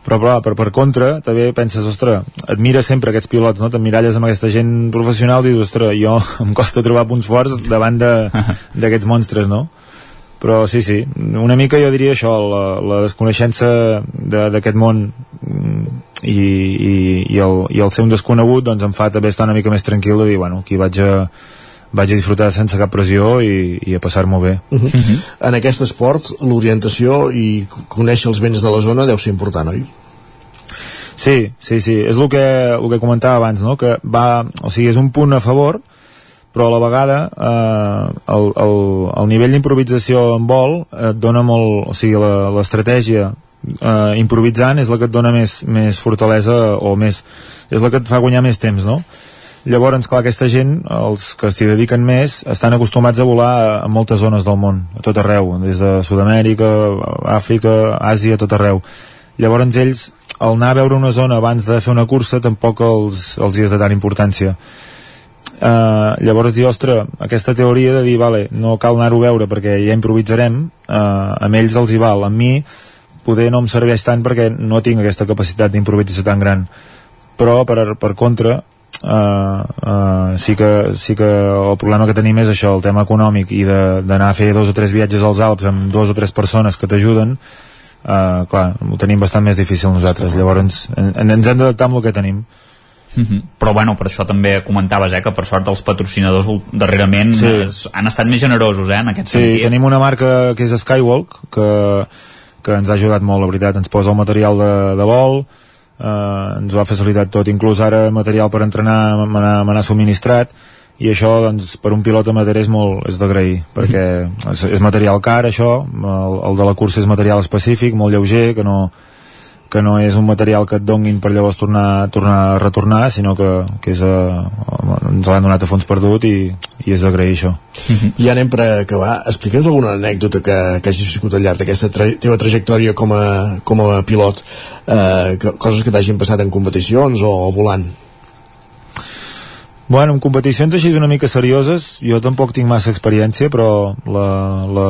però clar, per, per contra també penses, ostres, admires sempre aquests pilots no? t'emmiralles amb aquesta gent professional i dius, ostres, jo [LAUGHS] em costa trobar punts forts davant de- [LAUGHS] d'aquests monstres no? però sí, sí, una mica jo diria això, la, la desconeixença de- d'aquest món mm, i, i, i, el, i el ser un desconegut doncs em fa també estar una mica més tranquil de dir, bueno, aquí vaig a, vaig a disfrutar sense cap pressió i, i a passar-m'ho bé Uh -huh. En aquest esport, l'orientació i conèixer els vents de la zona deu ser important, oi? Sí, sí, sí, és el que, el que comentava abans, no? que va, o sigui, és un punt a favor, però a la vegada eh, el, el, el nivell d'improvisació en vol et dona molt, o sigui, la- l'estratègia eh, improvisant és la que et dona més, més fortalesa o més, és la que et fa guanyar més temps, no? Llavors, clar, aquesta gent, els que s'hi dediquen més, estan acostumats a volar a moltes zones del món, a tot arreu, des de Sud-amèrica, Àfrica, Àsia, tot arreu. Llavors ells, al anar a veure una zona abans de fer una cursa, tampoc els, els hi és de tant importància. Uh, llavors dir, ostres, aquesta teoria de dir, vale, no cal anar-ho a veure perquè ja improvisarem, uh, amb ells els hi val, amb mi poder no em serveix tant perquè no tinc aquesta capacitat d'improvisació tan gran però per, per contra uh, uh, sí, que, sí que el problema que tenim és això, el tema econòmic i d'anar a fer dos o tres viatges als Alps amb dos o tres persones que t'ajuden uh, clar, ho tenim bastant més difícil nosaltres llavors ens, en, ens hem d'adaptar amb el que tenim Mm -hmm. però bueno, per això també comentaves eh, que per sort els patrocinadors darrerament Sí. sí. han estat més generosos eh, en aquest Sí, sentit tenim una marca que és Skywalk que, que ens ha ajudat molt, la veritat ens posa el material de, de vol eh, ens ho ha facilitat tot, inclús ara material per entrenar me n'ha subministrat. I això doncs, per un pilot amateur és molt és d'agrair, perquè és, és material car això, el, el de la cursa és material específic, molt lleuger que no, que no és un material que et donguin per llavors tornar, tornar a retornar sinó que, que és a, ens l'han donat a fons perdut i, i és d'agrair això I ja anem per acabar. Explica'ns alguna anècdota que, que hagis viscut al llarg d'aquesta tra teva trajectòria com a, com a pilot, eh, que, coses que t'hagin passat en competicions o, o volant. Bueno, en competicions així una mica serioses, jo tampoc tinc massa experiència, però la, la,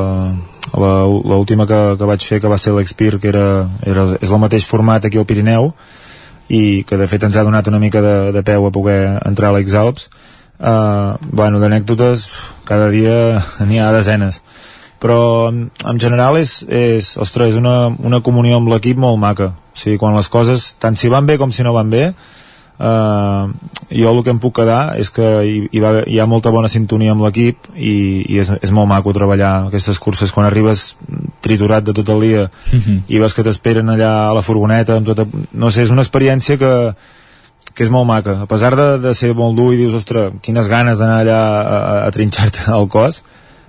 l'última que, que vaig fer, que va ser l'Expir, que era, era, és el mateix format aquí al Pirineu, i que de fet ens ha donat una mica de, de peu a poder entrar a l'Exalps. Uh, bueno, d'anècdotes cada dia [LAUGHS] n'hi ha desenes però en, en general és, és, ostres, és una, una comunió amb l'equip molt maca o sigui, quan les coses, tant si van bé com si no van bé Uh, jo el que em puc quedar és que hi, hi, va, hi ha molta bona sintonia amb l'equip i, i és, és molt maco treballar aquestes curses. Quan arribes triturat de tot el dia Mm -hmm. i vas que t'esperen allà a la furgoneta amb tota, no sé, és una experiència que, que és molt maca, a pesar de, de ser molt dur i dius, ostres, quines ganes d'anar allà a, a, a trinxar-te el cos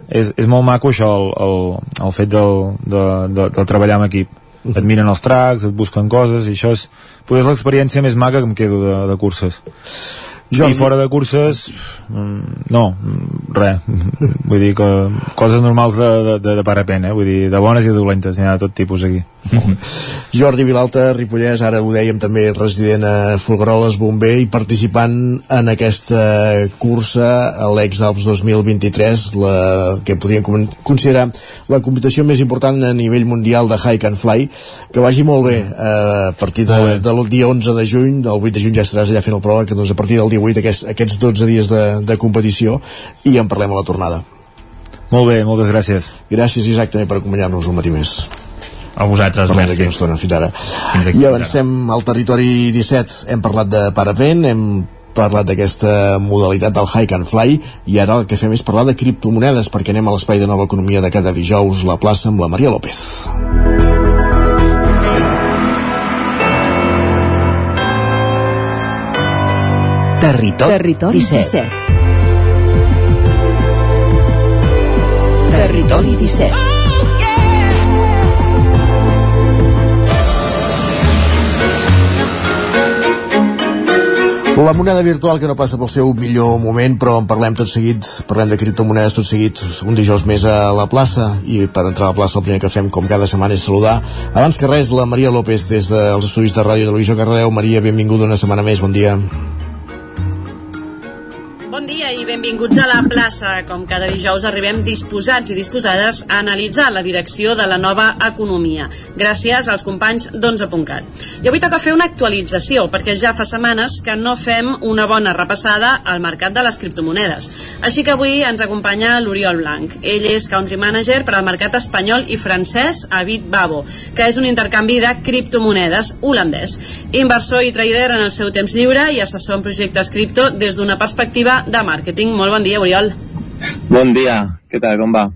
és, és molt maco això el, el, el fet del, de, de, de treballar amb equip et miren els tracks, et busquen coses i això és, és l'experiència més maca que em quedo de, de curses Jordi. i fora de curses mm, no, mm, res [LAUGHS] vull dir que coses normals de, de, de parapent, eh? vull dir, de bones i de dolentes n'hi ha de tot tipus aquí [LAUGHS] Jordi Vilalta, Ripollès, ara ho dèiem també resident a Folgueroles, bomber i participant en aquesta cursa a l'Ex-Alps 2023 la, que podríem con- considerar la competició més important a nivell mundial de Hike and Fly que vagi molt bé eh, a partir de, del dia 11 de juny del 8 de juny ja estaràs allà fent el prova que doncs a partir del dia 8 aquests, aquests 12 dies de, de competició i en parlem a la tornada molt bé, moltes gràcies gràcies Isaac també per acompanyar-nos un matí més a vosaltres, Parlem merci. una estona, fins ara. Fins aquí, I avancem al territori 17. Hem parlat de parapent, hem parlat d'aquesta modalitat del hike and fly i ara el que fem és parlar de criptomonedes perquè anem a l'espai de nova economia de cada dijous la plaça amb la Maria López Territori, Territori 17. 17. Territori 17. La moneda virtual que no passa pel seu millor moment, però en parlem tot seguit, parlem de criptomonedes tot seguit un dijous més a la plaça i per entrar a la plaça el primer que fem com cada setmana és saludar. Abans que res, la Maria López des dels estudis de Ràdio i Televisió Cardedeu. Maria, benvinguda una setmana més, bon dia. Bon dia i benvinguts a la plaça. Com cada dijous arribem disposats i disposades a analitzar la direcció de la nova economia, gràcies als companys d'11.cat. I avui toca fer una actualització, perquè ja fa setmanes que no fem una bona repassada al mercat de les criptomonedes. Així que avui ens acompanya l'Oriol Blanc. Ell és country manager per al mercat espanyol i francès a Bitbabo, que és un intercanvi de criptomonedes holandès. Inversor i trader en el seu temps lliure i assessor en projectes cripto des d'una perspectiva de màrqueting. Molt bon dia, Oriol. Bon dia, què tal, com va?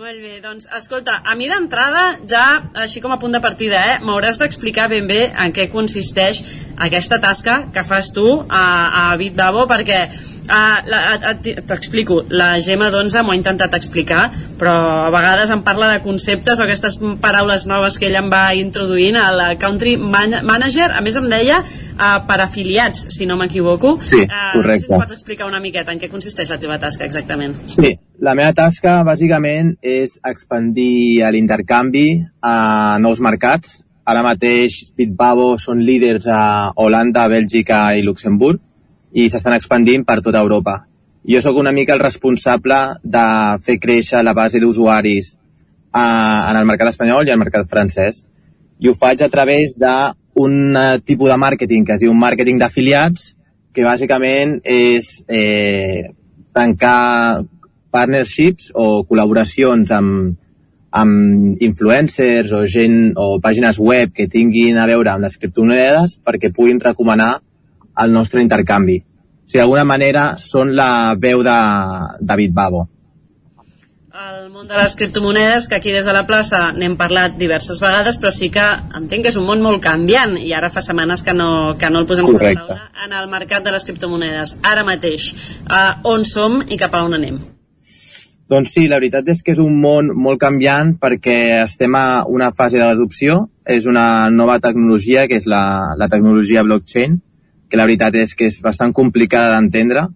Molt bé, doncs, escolta, a mi d'entrada, ja, així com a punt de partida, eh, m'hauràs d'explicar ben bé en què consisteix aquesta tasca que fas tu a, a Bitbabo, perquè Uh, la- a- a- t'explico, la Gemma d'Onze m'ho ha intentat explicar però a vegades em parla de conceptes o aquestes paraules noves que ella em va introduint a la country man manager. A més em deia uh, per afiliats si no m'equivoco. Sí, uh, no sé si correcte. pots explicar una miqueta en què consisteix la teva tasca exactament. Sí, la meva tasca bàsicament és expandir l'intercanvi a nous mercats. Ara mateix Bitbabo són líders a Holanda, Bèlgica i Luxemburg i s'estan expandint per tota Europa. Jo sóc una mica el responsable de fer créixer la base d'usuaris a- en el mercat espanyol i al mercat francès. I ho faig a través d'un eh, tipus de màrqueting que es diu màrqueting d'afiliats, que bàsicament és eh, tancar partnerships o col·laboracions amb, amb influencers o gent o pàgines web que tinguin a veure amb les criptomonedes perquè puguin recomanar el nostre intercanvi. O sigui, d'alguna manera són la veu de David Babo. El món de les criptomonedes, que aquí des de la plaça n'hem parlat diverses vegades, però sí que entenc que és un món molt canviant i ara fa setmanes que no, que no el posem sobre la taula en el mercat de les criptomonedes. Ara mateix, uh, on som i cap a on anem? Doncs sí, la veritat és que és un món molt canviant perquè estem a una fase de l'adopció. És una nova tecnologia, que és la, la tecnologia blockchain, que la veritat és que és bastant complicada d'entendre,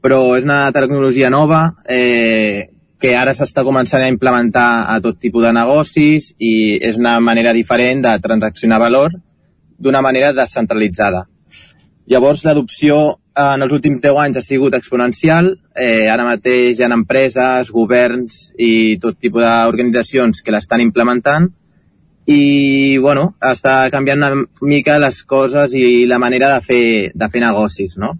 però és una tecnologia nova eh, que ara s'està començant a implementar a tot tipus de negocis i és una manera diferent de transaccionar valor d'una manera descentralitzada. Llavors, l'adopció en els últims 10 anys ha sigut exponencial. Eh, ara mateix hi ha empreses, governs i tot tipus d'organitzacions que l'estan implementant i bueno, està canviant una mica les coses i la manera de fer, de fer negocis. No?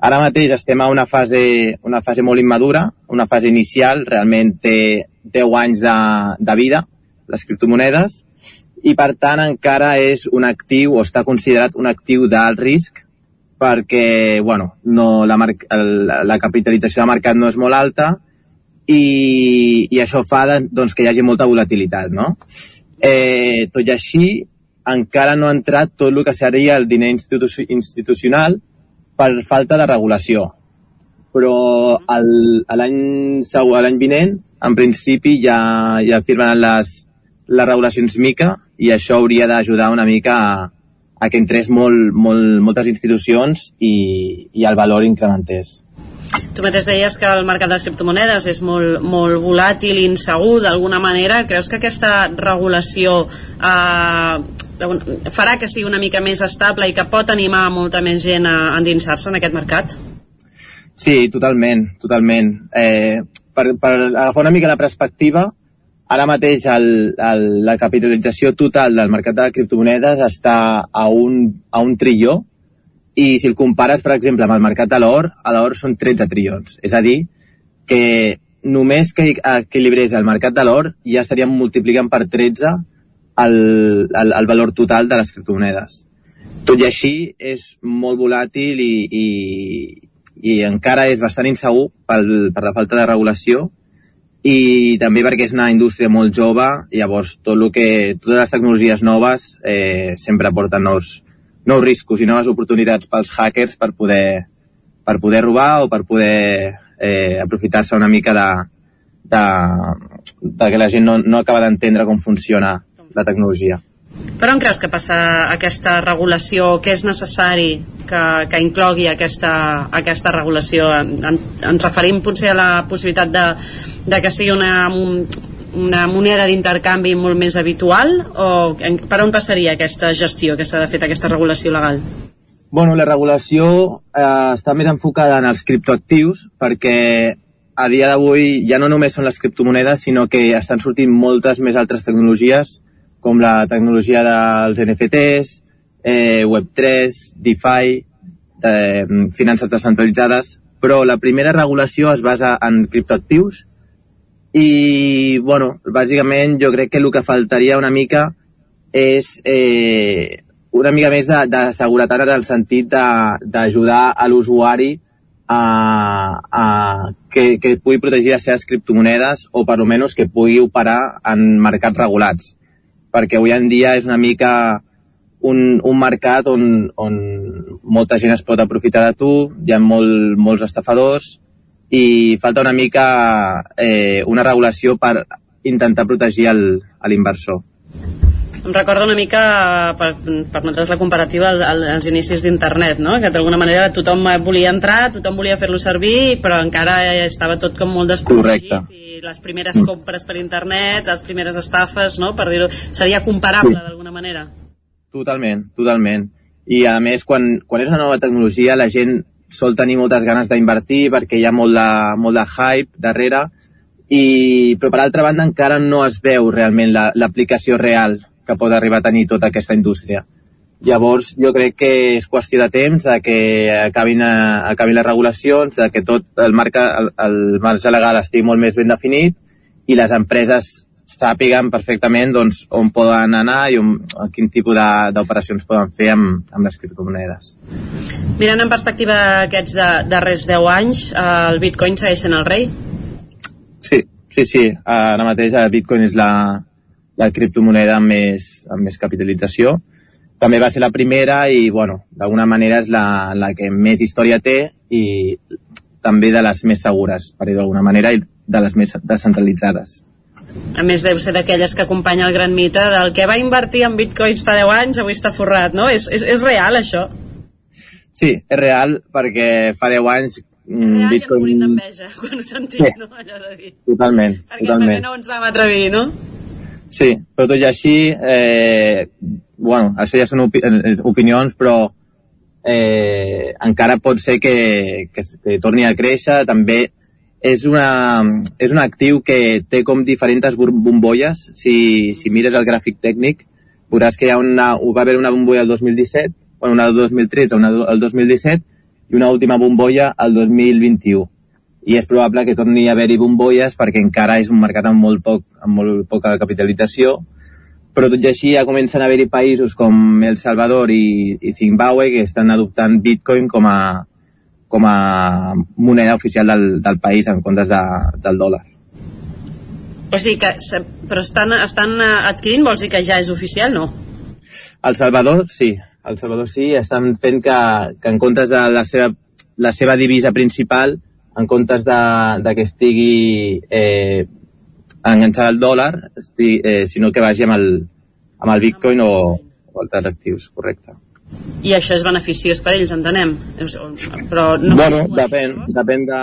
Ara mateix estem a una fase, una fase molt immadura, una fase inicial, realment té 10 anys de, de vida, les criptomonedes, i per tant encara és un actiu o està considerat un actiu d'alt risc perquè bueno, no, la, el, la capitalització de mercat no és molt alta i, i això fa doncs, que hi hagi molta volatilitat. No? Eh, tot i així, encara no ha entrat tot el que seria el diner institu institucional per falta de regulació. Però l'any l'any vinent, en principi, ja, ja firmen les, les regulacions MICA i això hauria d'ajudar una mica a, a que entrés molt, molt, moltes institucions i, i el valor incrementés. Tu mateix deies que el mercat de les criptomonedes és molt, molt volàtil i insegur d'alguna manera. Creus que aquesta regulació eh, farà que sigui una mica més estable i que pot animar molta més gent a endinsar-se en aquest mercat? Sí, totalment, totalment. Eh, per, per agafar una mica la perspectiva, Ara mateix el, el, la capitalització total del mercat de les criptomonedes està a un, a un trilló i si el compares, per exemple, amb el mercat de l'or, a l'or són 13 trillons. És a dir, que només que equilibrés el mercat de l'or ja estaríem multiplicant per 13 el, el, el valor total de les criptomonedes. Tot i així, és molt volàtil i, i, i encara és bastant insegur pel, per la falta de regulació i també perquè és una indústria molt jove, llavors tot el que, totes les tecnologies noves eh, sempre porten nous, nous riscos i noves oportunitats pels hackers per poder, per poder robar o per poder eh, aprofitar-se una mica de, de, de que la gent no, no acaba d'entendre com funciona la tecnologia. Per on creus que passa aquesta regulació? Què és necessari que, que inclogui aquesta, aquesta regulació? En, ens referim potser a la possibilitat de, de que sigui una, una moneda d'intercanvi molt més habitual o per on passaria aquesta gestió que s'ha de fer aquesta regulació legal? Bueno, la regulació eh, està més enfocada en els criptoactius perquè a dia d'avui ja no només són les criptomonedes sinó que estan sortint moltes més altres tecnologies com la tecnologia dels NFTs, eh, Web3, DeFi, de, finances descentralitzades, però la primera regulació es basa en criptoactius i, bueno, bàsicament jo crec que el que faltaria una mica és eh, una mica més de, de seguretat en el sentit d'ajudar a l'usuari a, a que, que pugui protegir les seves criptomonedes o per almenys que pugui operar en mercats regulats. Perquè avui en dia és una mica un, un mercat on, on molta gent es pot aprofitar de tu, hi ha molt, molts estafadors i falta una mica eh, una regulació per intentar protegir l'inversor. Em recorda una mica, per, per nosaltres la comparativa, als inicis d'internet, no? que d'alguna manera tothom volia entrar, tothom volia fer-lo servir, però encara estava tot com molt desprotegit i les primeres compres per internet, les primeres estafes, no? per dir-ho, seria comparable d'alguna manera. Totalment, totalment. I a més, quan, quan és una nova tecnologia, la gent sol tenir moltes ganes d'invertir perquè hi ha molt de, molt de hype darrere, i, però per altra banda encara no es veu realment l'aplicació la, real que pot arribar a tenir tota aquesta indústria. Llavors, jo crec que és qüestió de temps de que acabin, a, acabin les regulacions, de que tot el, marca, el, el marge legal estigui molt més ben definit i les empreses sàpiguen perfectament doncs, on poden anar i on, quin tipus d'operacions poden fer amb, amb les criptomonedes. Mirant en perspectiva aquests de, darrers 10 anys, el bitcoin segueix sent el rei? Sí, sí, sí. Ara mateix el bitcoin és la, la criptomoneda amb més, amb més capitalització també va ser la primera i, bueno, d'alguna manera és la, la que més història té i també de les més segures, per dir d'alguna manera, i de les més descentralitzades. A més, deu ser d'aquelles que acompanya el gran mite del que va invertir en bitcoins fa 10 anys, avui està forrat, no? És, és, és real, això? Sí, és real, perquè fa 10 anys mm, real Bitcoin... i ens d'enveja [LAUGHS] quan ho sentim, sí. no? Allò de dir. Totalment, perquè totalment. Perquè no ens vam atrevir, no? Sí, però tot i així, eh, bueno, això ja són opi eh, opinions, però eh, encara pot ser que, que, que torni a créixer. També és, una, és un actiu que té com diferents bombolles. Si, si mires el gràfic tècnic, veuràs que hi ha una, va haver una bombolla el 2017, bueno, una el 2013, una el 2017 i una última bombolla el 2021 i és probable que torni a haver-hi bombolles perquè encara és un mercat amb molt, poc, amb molt poca capitalització però tot i així ja comencen a haver-hi països com El Salvador i, i Zimbabue que estan adoptant Bitcoin com a, com a moneda oficial del, del país en comptes de, del dòlar. O sigui que, però estan, estan adquirint, vols dir que ja és oficial, no? El Salvador, sí. El Salvador sí, estan fent que, que en comptes de la seva, la seva divisa principal, en comptes de, de que estigui eh, enganxar el dòlar, eh, sinó que vagi amb el, amb el bitcoin o, o altres actius, correcte. I això és beneficiós per ells, entenem. Però no bueno, depèn, depèn de,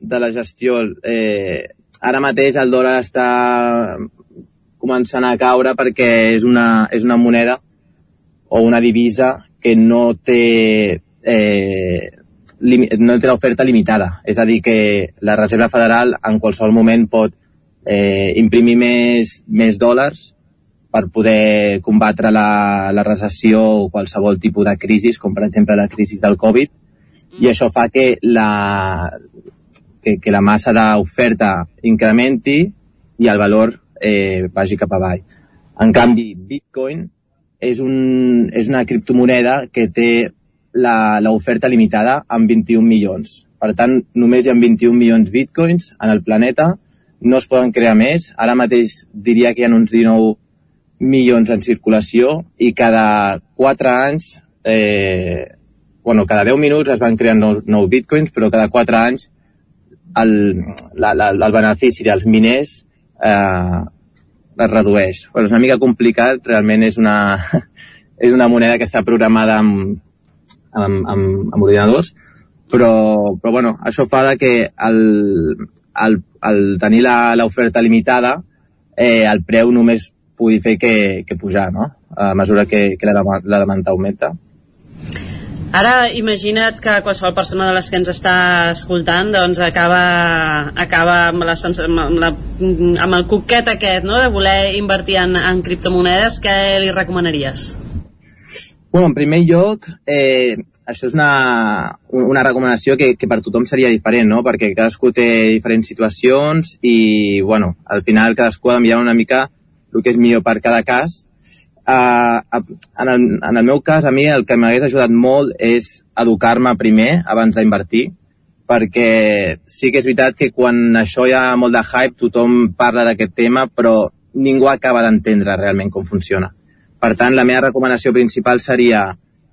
de la gestió. Eh, ara mateix el dòlar està començant a caure perquè és una, és una moneda o una divisa que no té eh, no té l'oferta limitada. És a dir, que la Reserva Federal en qualsevol moment pot eh, imprimir més, més dòlars per poder combatre la, la recessió o qualsevol tipus de crisi, com per exemple la crisi del Covid, i això fa que la, que, que la massa d'oferta incrementi i el valor eh, vagi cap avall. En canvi, Bitcoin és, un, és una criptomoneda que té l'oferta limitada amb 21 milions. Per tant, només hi ha 21 milions bitcoins en el planeta no es poden crear més. Ara mateix diria que hi ha uns 19 milions en circulació i cada 4 anys, eh, bueno, cada 10 minuts es van crear nous, nous bitcoins, però cada 4 anys el, la, la, el benefici dels miners eh, es redueix. Però és una mica complicat, realment és una, [LAUGHS] és una moneda que està programada amb, amb, amb, amb ordinadors, però, però bueno, això fa que el, al, al tenir l'oferta limitada, eh, el preu només pugui fer que, que pujar, no? A mesura que, que la, la demanda augmenta. Ara imagina't que qualsevol persona de les que ens està escoltant doncs acaba, acaba amb, la, amb, la, amb el cuquet aquest no? de voler invertir en, en criptomonedes, què li recomanaries? Bueno, en primer lloc, eh, això és una, una recomanació que, que per tothom seria diferent, no? Perquè cadascú té diferents situacions i, bueno, al final cadascú ha d'enviar una mica el que és millor per cada cas. Uh, en, el, en el meu cas, a mi el que m'hagués ajudat molt és educar-me primer abans d'invertir, perquè sí que és veritat que quan això hi ha molt de hype, tothom parla d'aquest tema, però ningú acaba d'entendre realment com funciona. Per tant, la meva recomanació principal seria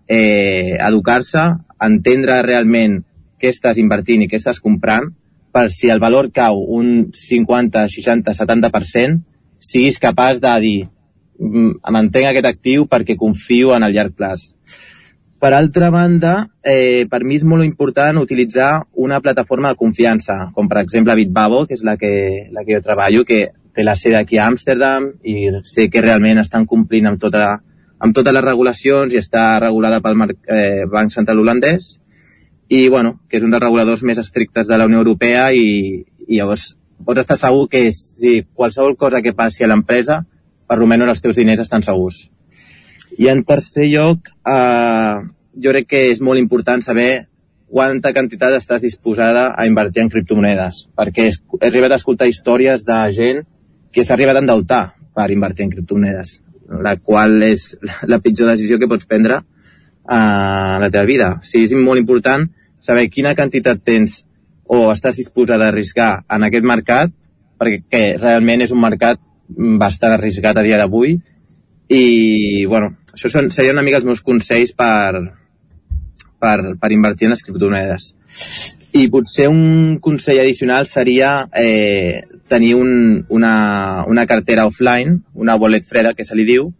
eh, educar-se, entendre realment què estàs invertint i què estàs comprant, per si el valor cau un 50, 60, 70%, siguis capaç de dir mm, mantenc aquest actiu perquè confio en el llarg plaç. Per altra banda, eh, per mi és molt important utilitzar una plataforma de confiança, com per exemple Bitbabo, que és la que, la que jo treballo, que té la sede aquí a Amsterdam i sé que realment estan complint amb tota amb totes les regulacions i està regulada pel eh, Banc Central Holandès i bueno, que és un dels reguladors més estrictes de la Unió Europea i, i llavors pots estar segur que si qualsevol cosa que passi a l'empresa, per almenys els teus diners estan segurs. I en tercer lloc, eh, jo crec que és molt important saber quanta quantitat estàs disposada a invertir en criptomonedes, perquè he arribat a escoltar històries de gent que s'ha arribat a endeutar per invertir en criptomonedes, la qual és la pitjor decisió que pots prendre a la teva vida. O sigui, és molt important saber quina quantitat tens o estàs disposat a arriscar en aquest mercat, perquè realment és un mercat bastant arriscat a dia d'avui, i, bueno, això són, serien una mica els meus consells per, per, per invertir en les criptomonedes. I potser un consell addicional seria eh, tenir un, una, una cartera offline, una wallet freda, que se li diu,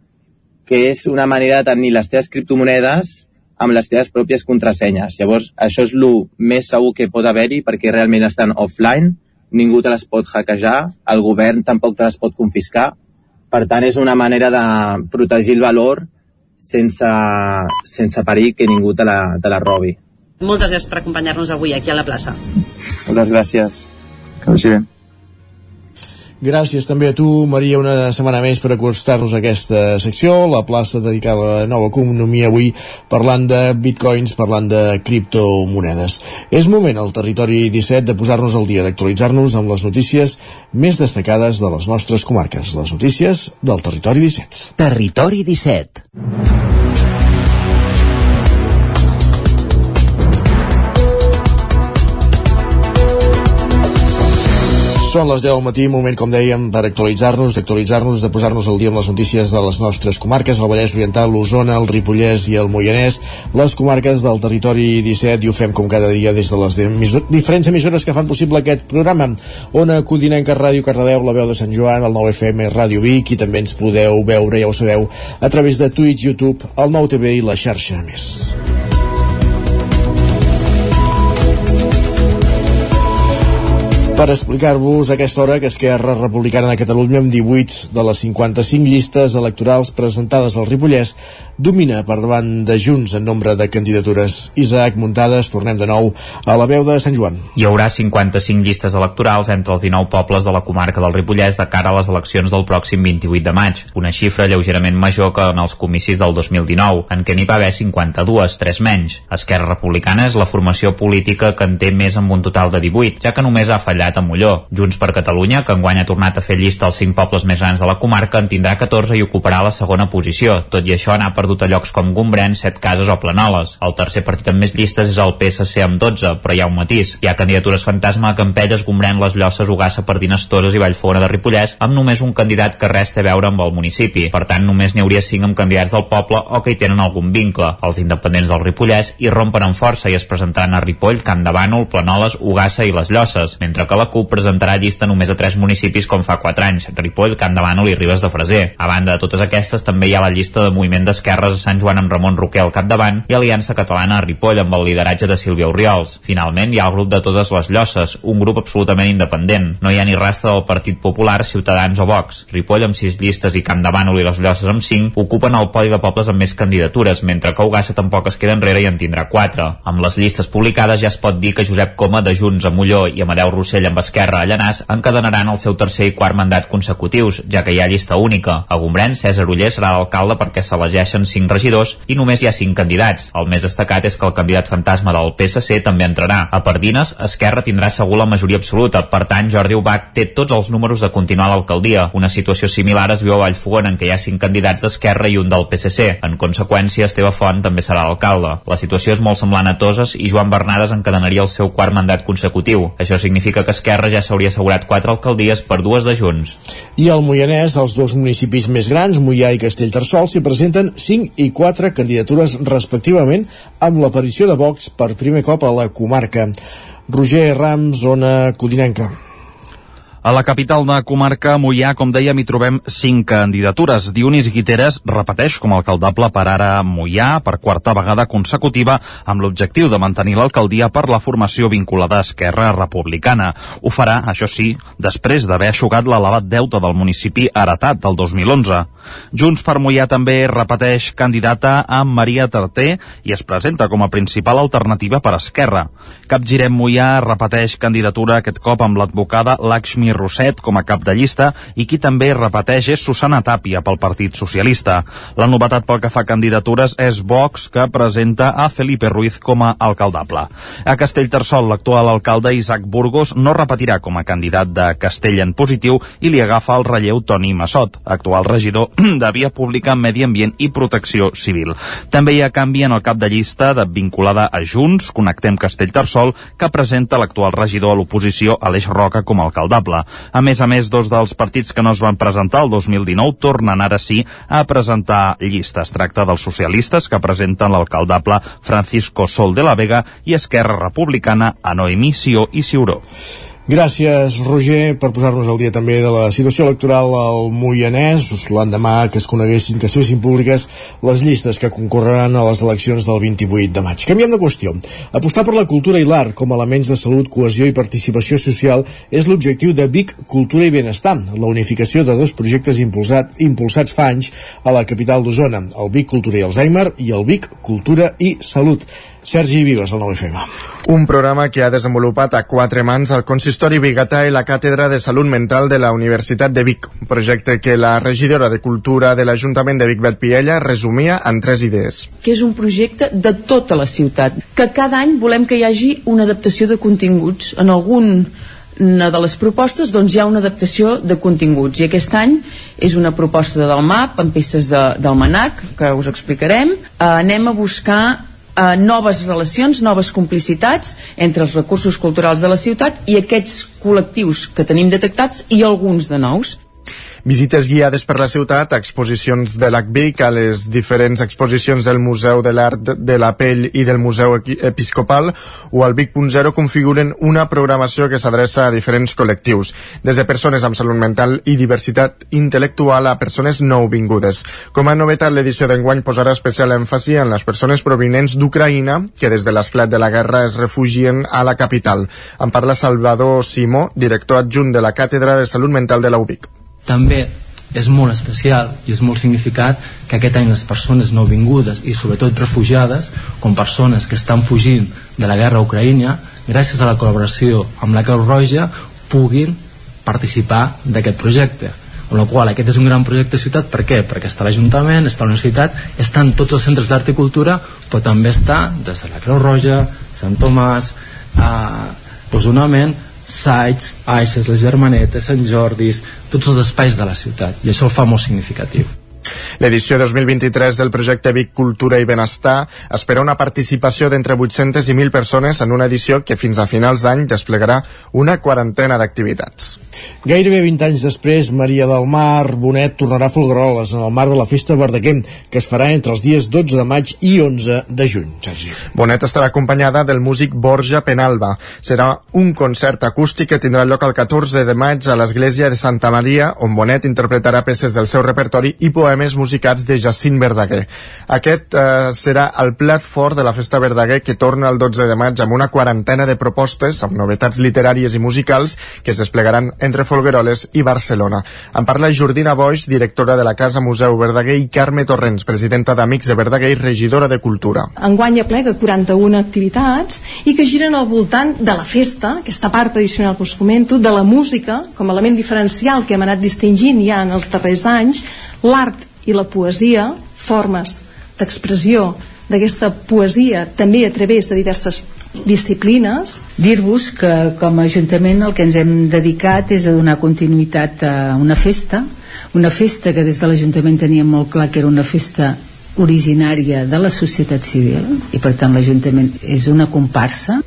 que és una manera de tenir les teves criptomonedes amb les teves pròpies contrasenyes. Llavors, això és el més segur que pot haver-hi perquè realment estan offline, ningú te les pot hackejar, el govern tampoc te les pot confiscar, per tant, és una manera de protegir el valor sense, sense perill que ningú te la, te la robi. Moltes gràcies per acompanyar-nos avui aquí a la plaça. Moltes gràcies. Que vagi bé. Gràcies també a tu, Maria, una setmana més per acostar-nos a aquesta secció, la plaça dedicada a la nova economia avui, parlant de bitcoins, parlant de criptomonedes. És moment al territori 17 de posar-nos al dia, d'actualitzar-nos amb les notícies més destacades de les nostres comarques, les notícies del territori 17. Territori 17. Són les 10 del matí, moment, com dèiem, per actualitzar-nos, d'actualitzar-nos, de posar-nos al dia amb les notícies de les nostres comarques, el Vallès Oriental, l'Osona, el Ripollès i el Moianès, les comarques del territori 17, i ho fem com cada dia des de les diferents emissores que fan possible aquest programa. Ona Codinenca, Ràdio Cardedeu, la veu de Sant Joan, el 9FM, Ràdio Vic, i també ens podeu veure, ja ho sabeu, a través de Twitch, YouTube, el 9TV i la xarxa més. Per explicar-vos aquesta hora que Esquerra Republicana de Catalunya amb 18 de les 55 llistes electorals presentades al Ripollès domina per davant de Junts en nombre de candidatures. Isaac Muntades, tornem de nou a la veu de Sant Joan. Hi haurà 55 llistes electorals entre els 19 pobles de la comarca del Ripollès de cara a les eleccions del pròxim 28 de maig, una xifra lleugerament major que en els comicis del 2019, en què n'hi va haver 52, 3 menys. Esquerra Republicana és la formació política que en té més amb un total de 18, ja que només ha fallat a Molló. Junts per Catalunya, que enguany ha tornat a fer llista als 5 pobles més grans de la comarca, en tindrà 14 i ocuparà la segona posició. Tot i això, n'ha perdut a llocs com Gombrèn, Set Cases o Planoles. El tercer partit amb més llistes és el PSC amb 12, però hi ha un matís. Hi ha candidatures fantasma a Campelles, Gombrèn, Les Llosses, Ugassa, Pardines, Toses i Vallfogona de Ripollès, amb només un candidat que res té a veure amb el municipi. Per tant, només n'hi hauria 5 amb candidats del poble o que hi tenen algun vincle. Els independents del Ripollès hi rompen amb força i es presentaran a Ripoll, Camp de Bànol, Planoles, Ugassa i Les Llosses, mentre que la CUP presentarà llista només a tres municipis com fa 4 anys, Ripoll, Camp de Bànol i Ribes de Freser. A banda de totes aquestes, també hi ha la llista de moviment d'esquerres a Sant Joan amb Ramon Roquer al capdavant i Aliança Catalana a Ripoll amb el lideratge de Sílvia Oriols. Finalment, hi ha el grup de totes les llosses, un grup absolutament independent. No hi ha ni rastre del Partit Popular, Ciutadans o Vox. Ripoll amb 6 llistes i Camp de Bànol i les llosses amb 5 ocupen el podi de pobles amb més candidatures, mentre que Ugassa tampoc es queda enrere i en tindrà 4. Amb les llistes publicades ja es pot dir que Josep Coma de Junts a Molló i Amadeu Rossell amb Esquerra a Llanàs encadenaran el seu tercer i quart mandat consecutius, ja que hi ha llista única. A Gombrèn, César Uller serà l'alcalde perquè s'elegeixen 5 regidors i només hi ha 5 candidats. El més destacat és que el candidat fantasma del PSC també entrarà. A Pardines, Esquerra tindrà segur la majoria absoluta, per tant, Jordi Ubach té tots els números de continuar l'alcaldia. Una situació similar es viu a Vallfogona, en què hi ha 5 candidats d'Esquerra i un del PSC. En conseqüència, Esteve Font també serà l'alcalde. La situació és molt semblant a Toses i Joan Bernades encadenaria el seu quart mandat consecutiu. Això significa que Esquerra ja s'hauria assegurat quatre alcaldies per dues de Junts. I al Moianès, els dos municipis més grans, Moià i Castellterçol, s'hi presenten 5 i 4 candidatures respectivament amb l'aparició de Vox per primer cop a la comarca. Roger Ram, zona codinenca. A la capital de comarca, Mollà, com dèiem, hi trobem cinc candidatures. Dionís Guiteres repeteix com a alcaldable per ara Mollà per quarta vegada consecutiva amb l'objectiu de mantenir l'alcaldia per la formació vinculada a Esquerra Republicana. Ho farà, això sí, després d'haver aixugat l'elevat deute del municipi heretat del 2011. Junts per Mollà també repeteix candidata a Maria Tarté i es presenta com a principal alternativa per Esquerra. Capgirem Mollà repeteix candidatura aquest cop amb l'advocada Lakshmi Toni Rosset com a cap de llista i qui també repeteix és Susana Tàpia pel Partit Socialista. La novetat pel que fa a candidatures és Vox, que presenta a Felipe Ruiz com a alcaldable. A Castellterçol, l'actual alcalde Isaac Burgos no repetirà com a candidat de Castell en positiu i li agafa el relleu Toni Massot, actual regidor [CLEARS THROAT] de Via Pública, Medi Ambient i Protecció Civil. També hi ha canvi en el cap de llista de vinculada a Junts, Connectem Castellterçol, que presenta l'actual regidor a l'oposició Aleix Roca com a alcaldable. A més a més, dos dels partits que no es van presentar el 2019 tornen ara sí a presentar llistes. Tracta dels socialistes que presenten l'alcaldable Francisco Sol de la Vega i Esquerra Republicana a Noemí Sió i Ciuró. Gràcies, Roger, per posar-nos al dia també de la situació electoral al Moianès, l'endemà que es coneguessin, que es fessin públiques les llistes que concorreran a les eleccions del 28 de maig. Canviem de qüestió. Apostar per la cultura i l'art com a elements de salut, cohesió i participació social és l'objectiu de Vic Cultura i Benestar, la unificació de dos projectes impulsat, impulsats fa anys a la capital d'Osona, el Vic Cultura i Alzheimer i el Vic Cultura i Salut. Sergi Vives, al 9FM. Un programa que ha desenvolupat a quatre mans el Consistori Bigatà i la Càtedra de Salut Mental de la Universitat de Vic, un projecte que la regidora de Cultura de l'Ajuntament de Vic Belpiella resumia en tres idees. que és un projecte de tota la ciutat, que cada any volem que hi hagi una adaptació de continguts. En algun una de les propostes doncs hi ha una adaptació de continguts i aquest any és una proposta del MAP amb peces de, del MANAC que us explicarem eh, anem a buscar eh, noves relacions, noves complicitats entre els recursos culturals de la ciutat i aquests col·lectius que tenim detectats i alguns de nous. Visites guiades per la ciutat, exposicions de l'ACBIC a les diferents exposicions del Museu de l'Art de la Pell i del Museu Episcopal o al Vic.0 configuren una programació que s'adreça a diferents col·lectius, des de persones amb salut mental i diversitat intel·lectual a persones nouvingudes. Com a novetat, l'edició d'enguany posarà especial èmfasi en les persones provinents d'Ucraïna que des de l'esclat de la guerra es refugien a la capital. En parla Salvador Simó, director adjunt de la Càtedra de Salut Mental de la UBIC també és molt especial i és molt significat que aquest any les persones nouvingudes i sobretot refugiades, com persones que estan fugint de la guerra Ucraïna, gràcies a la col·laboració amb la Creu Roja, puguin participar d'aquest projecte. Amb la qual aquest és un gran projecte de ciutat, per què? Perquè està l'Ajuntament, està la Universitat, estan tots els centres d'art i cultura, però també està des de la Creu Roja, Sant Tomàs, eh, Osonament, Saig, Aixes, les Germanetes, Sant Jordis, tots els espais de la ciutat, i això el fa molt significatiu. L'edició 2023 del projecte Vic Cultura i Benestar espera una participació d'entre 800 i 1.000 persones en una edició que fins a finals d'any desplegarà una quarantena d'activitats. Gairebé 20 anys després, Maria del Mar Bonet tornarà a Folgueroles en el marc de la Festa Verdaguer, que es farà entre els dies 12 de maig i 11 de juny. Sergi. Bonet estarà acompanyada del músic Borja Penalba. Serà un concert acústic que tindrà lloc el 14 de maig a l'església de Santa Maria, on Bonet interpretarà peces del seu repertori i poemes musicats de Jacint Verdaguer. Aquest eh, serà el plat fort de la Festa Verdaguer que torna el 12 de maig amb una quarantena de propostes amb novetats literàries i musicals que es desplegaran entre Folgueroles i Barcelona. En parla Jordina Boix, directora de la Casa Museu Verdaguer i Carme Torrents, presidenta d'Amics de Verdaguer i regidora de Cultura. Enguany aplega 41 activitats i que giren al voltant de la festa, aquesta part tradicional que us comento, de la música com a element diferencial que hem anat distingint ja en els darrers anys, l'art i la poesia, formes d'expressió d'aquesta poesia també a través de diverses disciplines. Dir-vos que com a Ajuntament el que ens hem dedicat és a donar continuïtat a una festa, una festa que des de l'Ajuntament teníem molt clar que era una festa originària de la societat civil i per tant l'Ajuntament és una comparsa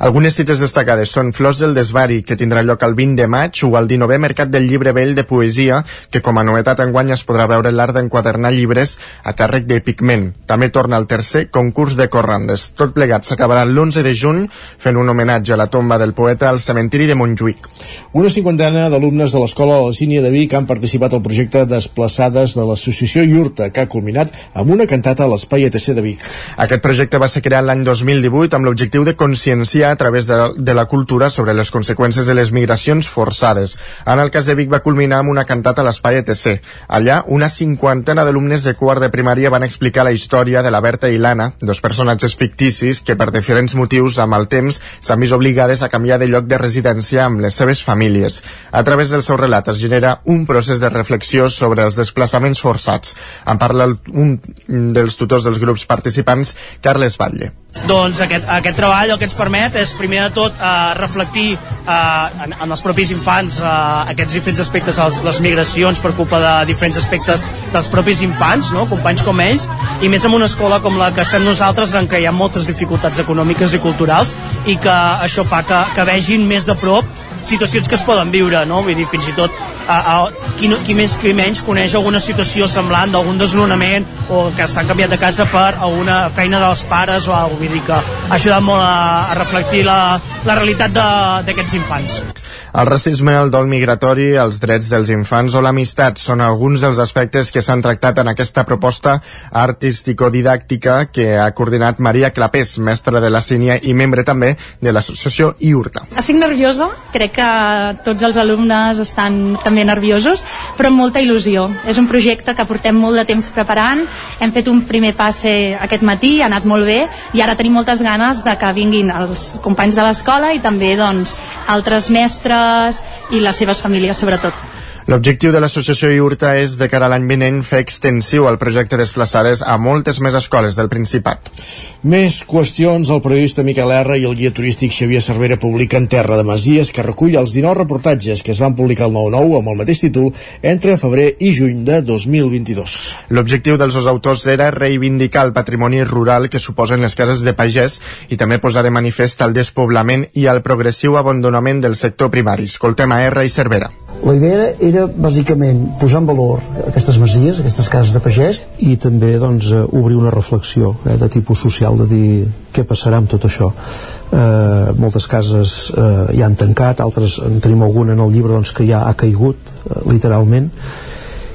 algunes cites destacades són Flors del Desvari, que tindrà lloc el 20 de maig, o el 19è Mercat del Llibre Vell de Poesia, que com a novetat enguany es podrà veure l'art d'enquadernar llibres a càrrec de Pigment. També torna el tercer concurs de corrandes. Tot plegat s'acabarà l'11 de juny fent un homenatge a la tomba del poeta al cementiri de Montjuïc. Una cinquantena d'alumnes de l'escola La Sínia de Vic han participat al projecte Desplaçades de l'associació Iurta, que ha culminat amb una cantata a l'Espai ETC de Vic. Aquest projecte va ser creat l'any 2018 amb l'objectiu de conscienciar a través de, de la cultura sobre les conseqüències de les migracions forçades. En el cas de Vic va culminar amb una cantata a l'espai ETC. Allà, una cinquantena d'alumnes de quart de primària van explicar la història de la Berta i l'Anna, dos personatges ficticis que per diferents motius amb el temps s'han vist obligades a canviar de lloc de residència amb les seves famílies. A través del seu relat es genera un procés de reflexió sobre els desplaçaments forçats. En parla un dels tutors dels grups participants, Carles Batlle. Doncs aquest, aquest treball el que ens permet és primer de tot eh, reflectir eh, en, en els propis infants eh, aquests diferents aspectes, les, les migracions per culpa de diferents aspectes dels propis infants, no? companys com ells, i més en una escola com la que estem nosaltres en què hi ha moltes dificultats econòmiques i culturals i que això fa que, que vegin més de prop situacions que es poden viure, no? Vull dir, fins i tot a, a, qui, no, qui més qui menys coneix alguna situació semblant d'algun desnonament o que s'han canviat de casa per alguna feina dels pares o alguna Vull dir que ha ajudat molt a, a reflectir la, la realitat d'aquests infants. El racisme, el dol migratori, els drets dels infants o l'amistat són alguns dels aspectes que s'han tractat en aquesta proposta artístico-didàctica que ha coordinat Maria Clapés, mestra de la sínia i membre també de l'associació IURTA. Estic nerviosa, crec que tots els alumnes estan també nerviosos, però amb molta il·lusió. És un projecte que portem molt de temps preparant, hem fet un primer passe aquest matí, ha anat molt bé, i ara tenim moltes ganes de que vinguin els companys de l'escola i també doncs, altres mestres joves i les seves famílies sobretot. L'objectiu de l'associació IURTA és de cara a l'any vinent fer extensiu el projecte Desplaçades a moltes més escoles del Principat. Més qüestions, el periodista Miquel R i el guia turístic Xavier Cervera publiquen Terra de Masies, que recull els 19 reportatges que es van publicar al 9-9 amb el mateix títol entre febrer i juny de 2022. L'objectiu dels dos autors era reivindicar el patrimoni rural que suposen les cases de pagès i també posar de manifest el despoblament i el progressiu abandonament del sector primari. Escoltem a R i Cervera. La idea era bàsicament posar en valor aquestes masies, aquestes cases de pagès i també doncs, eh, obrir una reflexió eh, de tipus social, de dir què passarà amb tot això. Eh, moltes cases eh, ja han tancat, altres en tenim alguna en el llibre doncs, que ja ha caigut, eh, literalment,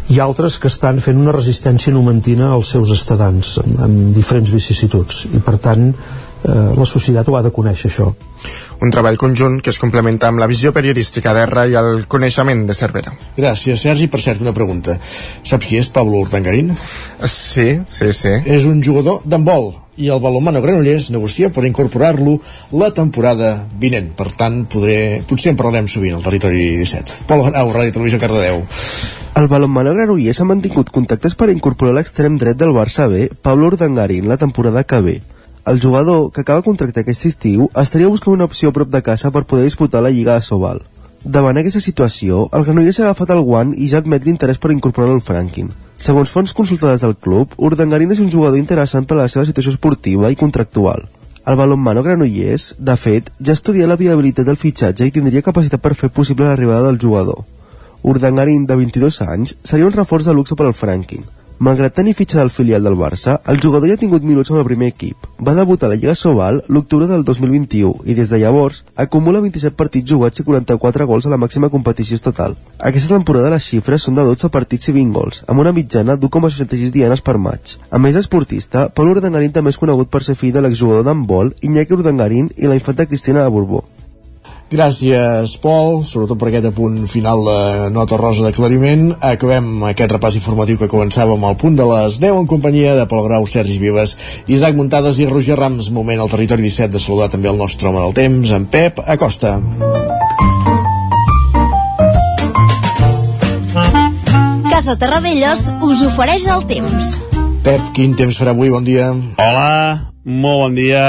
i altres que estan fent una resistència numentina als seus estadants amb, amb diferents vicissituds i per tant la societat ho ha de conèixer això un treball conjunt que es complementa amb la visió periodística d'Erra i el coneixement de Cervera. Gràcies, Sergi. Per cert, una pregunta. Saps qui és Pablo Urtangarín? Sí, sí, sí. És un jugador d'handbol i el balonmano Granollers negocia per incorporar-lo la temporada vinent. Per tant, podré, potser en parlarem sovint al Territori 17. Pol Grau, Ràdio Televisió Cardedeu. El balonmano Granollers ha mantingut contactes per incorporar l'extrem dret del Barça B, Pablo Urdangarín, la temporada que ve. El jugador, que acaba contracte aquest estiu, estaria buscant una opció a prop de casa per poder disputar la Lliga de Sobal. Davant aquesta situació, el Granollers ha agafat el guant i ja admet l'interès per incorporar el Franklin. Segons fonts consultades del club, Urdangarín és un jugador interessant per a la seva situació esportiva i contractual. El balonmano granollers, de fet, ja estudia la viabilitat del fitxatge i tindria capacitat per fer possible l'arribada del jugador. Urdangarín, de 22 anys, seria un reforç de luxe per al Franklin. Malgrat tenir fitxa del filial del Barça, el jugador ja ha tingut minuts amb el primer equip. Va debutar a la Lliga Sobal l'octubre del 2021 i des de llavors acumula 27 partits jugats i 44 gols a la màxima competició estatal. Aquesta temporada les xifres són de 12 partits i 20 gols, amb una mitjana d'1,66 dianes per maig. A més d'esportista, Pol Urdangarín també és conegut per ser fill de l'exjugador d'handbol Iñaki Urdangarín i la infanta Cristina de Borbó. Gràcies, Pol, sobretot per aquest apunt final de nota rosa d'aclariment. Acabem aquest repàs informatiu que començàvem al punt de les 10 en companyia de Pol Grau, Sergi Vives, Isaac Muntades i Roger Rams. Moment al territori 17 de saludar també el nostre home del temps, en Pep Acosta. Casa Terradellos us ofereix el temps. Pep, quin temps farà avui? Bon dia. Hola, molt bon dia.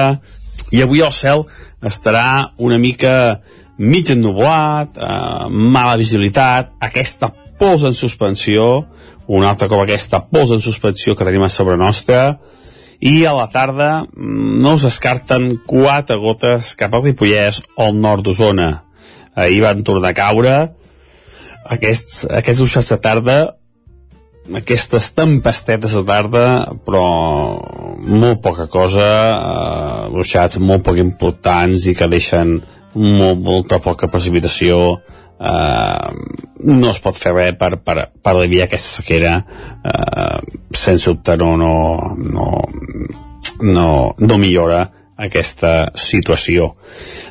I avui el cel estarà una mica mig ennublat, eh, mala visibilitat, aquesta pols en suspensió, un altre cop aquesta pols en suspensió que tenim a sobre nostra, i a la tarda mm, no us descarten quatre gotes cap al Ripollès o al nord d'Osona. Ahir van tornar a caure aquests, aquests ruixats de tarda aquestes tempestetes de tarda però molt poca cosa eh, ruixats molt poc importants i que deixen molt, molta poca precipitació eh, no es pot fer res per, per, per aliviar aquesta sequera eh, sense dubte no, no, no, no, no millora aquesta situació.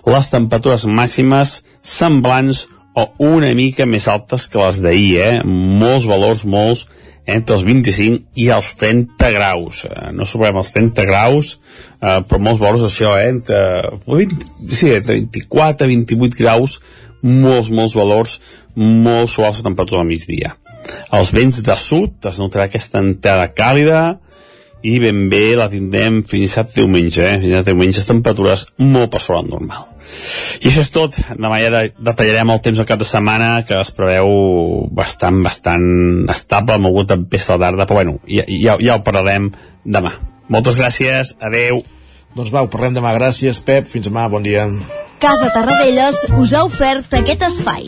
Les temperatures màximes semblants o una mica més altes que les d'ahir, eh? Molts valors, molts, entre els 25 i els 30 graus. Eh, no superem els 30 graus, eh, però molts valors això, eh? Entre, 20, sí, entre 24 i 28 graus, molts, molts valors, molt de temperatura al migdia. Els vents de sud es notarà aquesta entrada càlida, i ben bé la tindrem fins a diumenge, eh? fins a diumenge temperatures molt per sobre normal. I això és tot. Demà ja detallarem el temps al cap de setmana, que es preveu bastant, bastant estable, amb algun tempesta a la tarda, però bueno, ja, ja, ja ho parlarem demà. Moltes gràcies, adeu. Doncs va, ho parlem demà. Gràcies, Pep. Fins demà, bon dia. Casa Tarradellas us ha ofert aquest espai.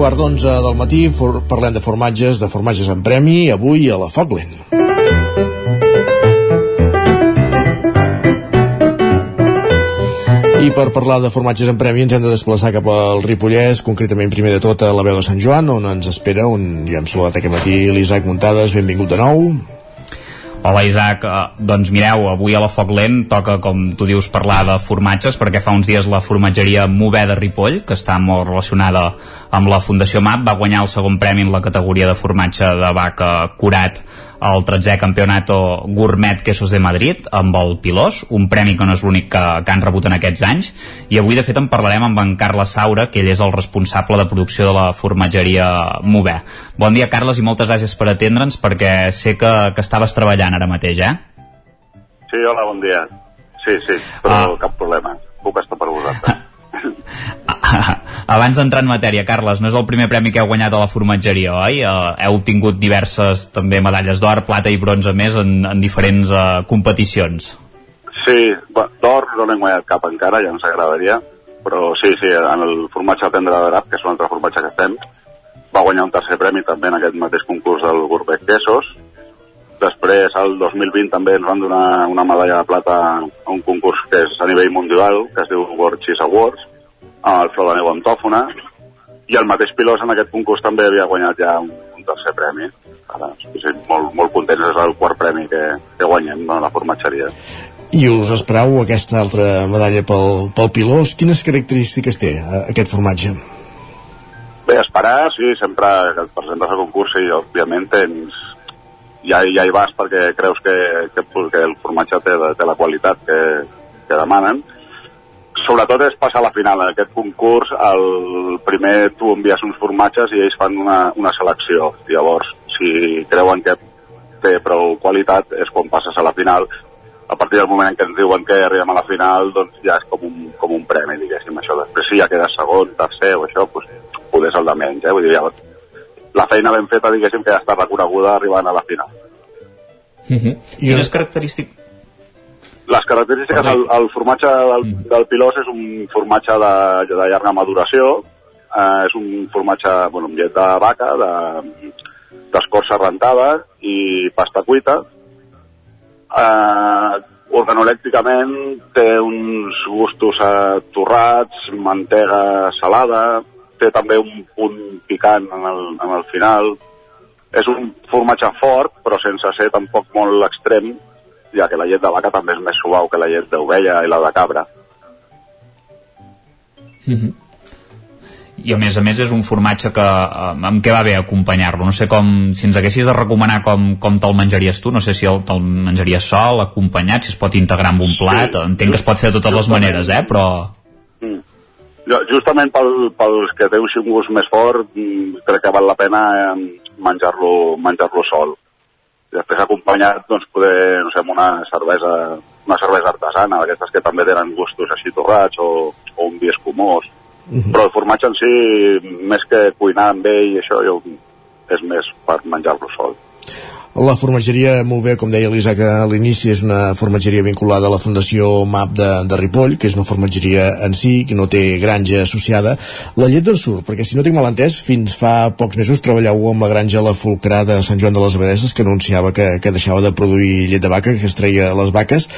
Quart d'onze del matí for, parlem de formatges, de formatges en premi, avui a la Fogland. I per parlar de formatges en premi ens hem de desplaçar cap al Ripollès, concretament primer de tot a la veu de Sant Joan, on ens espera, on ja hem saludat aquest matí l'Isaac Muntades, benvingut de nou. Hola Isaac, uh, doncs mireu, avui a la Foc Lent toca, com tu dius, parlar de formatges perquè fa uns dies la formatgeria Mover de Ripoll, que està molt relacionada amb la Fundació MAP, va guanyar el segon premi en la categoria de formatge de vaca curat al 13è Campionato Gourmet Quesos de Madrid amb el Pilós, un premi que no és l'únic que, que han rebut en aquests anys i avui de fet en parlarem amb en Carles Saura que ell és el responsable de producció de la formatgeria Mover. Bon dia Carles i moltes gràcies per atendre'ns perquè sé que, que estaves treballant ara mateix, eh? Sí, hola, bon dia. Sí, sí, però ah. cap problema. Puc estar per vosaltres. [LAUGHS] Abans d'entrar en matèria, Carles, no és el primer premi que heu guanyat a la formatgeria, oi? Uh, heu tingut diverses també medalles d'or, plata i bronze més en, en diferents uh, competicions. Sí, d'or no n'hem guanyat cap encara, ja ens agradaria, però sí, sí, en el formatge tendre de Graf, que és un altre formatge que fem, va guanyar un tercer premi també en aquest mateix concurs del Gourmet Quesos. Després, el 2020 també ens van donar una medalla de plata a un concurs que és a nivell mundial, que es diu World Cheese Awards, amb el Flor de Neu Antòfona, i el mateix Pilós en aquest concurs també havia guanyat ja un, un tercer premi. Ara, sí, molt, molt contents, és el quart premi que, que guanyem no, la formatgeria. I us esperau aquesta altra medalla pel, pel Pilós. Quines característiques té eh, aquest formatge? Bé, esperar, sí, sempre que et presentes a concurs i òbviament tens, ja, ja hi vas perquè creus que, que, que el formatge té, té la qualitat que, que demanen. Sobretot és passar a la final. En aquest concurs, el primer tu envies uns formatges i ells fan una, una selecció. Llavors, si creuen que té prou qualitat, és quan passes a la final. A partir del moment en què ens diuen que arribem a la final, doncs ja és com un, com un premi, diguéssim, això. Després, si ja quedes segon, tercer o això, doncs, poder és el de menys, eh? Vull dir, ja, la feina ben feta, diguéssim, que ja està reconeguda arribant a la final. Uh -huh. I quines característiques... Les característiques, el, el formatge del, del Pilós és un formatge de, de llarga maduració, eh, és un formatge, bueno, amb llet de vaca, d'escorça de, rentada i pasta cuita. Eh, organolècticament té uns gustos eh, torrats, mantega salada, té també un punt picant en el, en el final. És un formatge fort, però sense ser tampoc molt extrem, ja que la llet de vaca també és més suau que la llet d'ovella i la de cabra. Mm -hmm. I a més a més és un formatge que amb què va bé acompanyar-lo? No sé com, si ens haguessis de recomanar com, com te'l menjaries tu, no sé si el, te'l menjaries sol, acompanyat, si es pot integrar amb un plat, sí. entenc que es pot fer de totes les maneres, eh? però... Mm. Justament pel, pels que té un gust més fort, mm, crec que val la pena menjar-lo menjar, -lo, sol després acompanyat doncs, poder, no sé, amb una cervesa, una cervesa artesana, d'aquestes que també tenen gustos així torrats o, o un vi escumós. Uh -huh. Però el formatge en si, més que cuinar amb ell i això, jo, és més per menjar-lo sol. La formatgeria, molt bé, com deia l'Isaac a l'inici, és una formatgeria vinculada a la Fundació MAP de, de Ripoll, que és una formatgeria en si, que no té granja associada. La llet d'on surt? Perquè si no tinc mal entès, fins fa pocs mesos treballeu amb la granja La Fulcrà de Sant Joan de les Abadeses, que anunciava que, que deixava de produir llet de vaca, que es treia les vaques.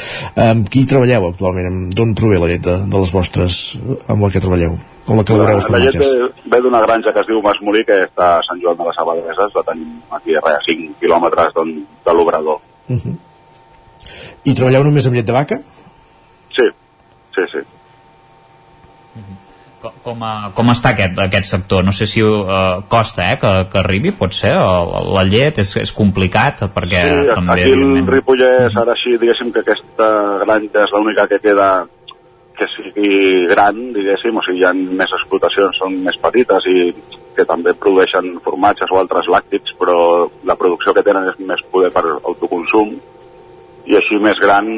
Amb qui treballeu actualment? D'on prové la llet de, de les vostres amb la que treballeu? Com la que elaboreu els La llet formatges? ve, d'una granja que es diu Mas Molí, que està a Sant Joan de les Abadeses, la tenim aquí a res, a 5 quilòmetres d'on- de l'Obrador. Uh -huh. I treballeu només amb llet de vaca? Sí, sí, sí. Com, com, a, com està aquest, aquest sector? No sé si uh, costa eh, que, que arribi, pot ser, la, la llet és, és complicat, perquè Sí, també... aquí el Ripollès, ara sí, diguéssim que aquesta granja és l'única que queda que sigui gran, diguéssim, o sigui, hi ha més explotacions, són més petites i que també produeixen formatges o altres làctics, però la producció que tenen és més poder per autoconsum i així més gran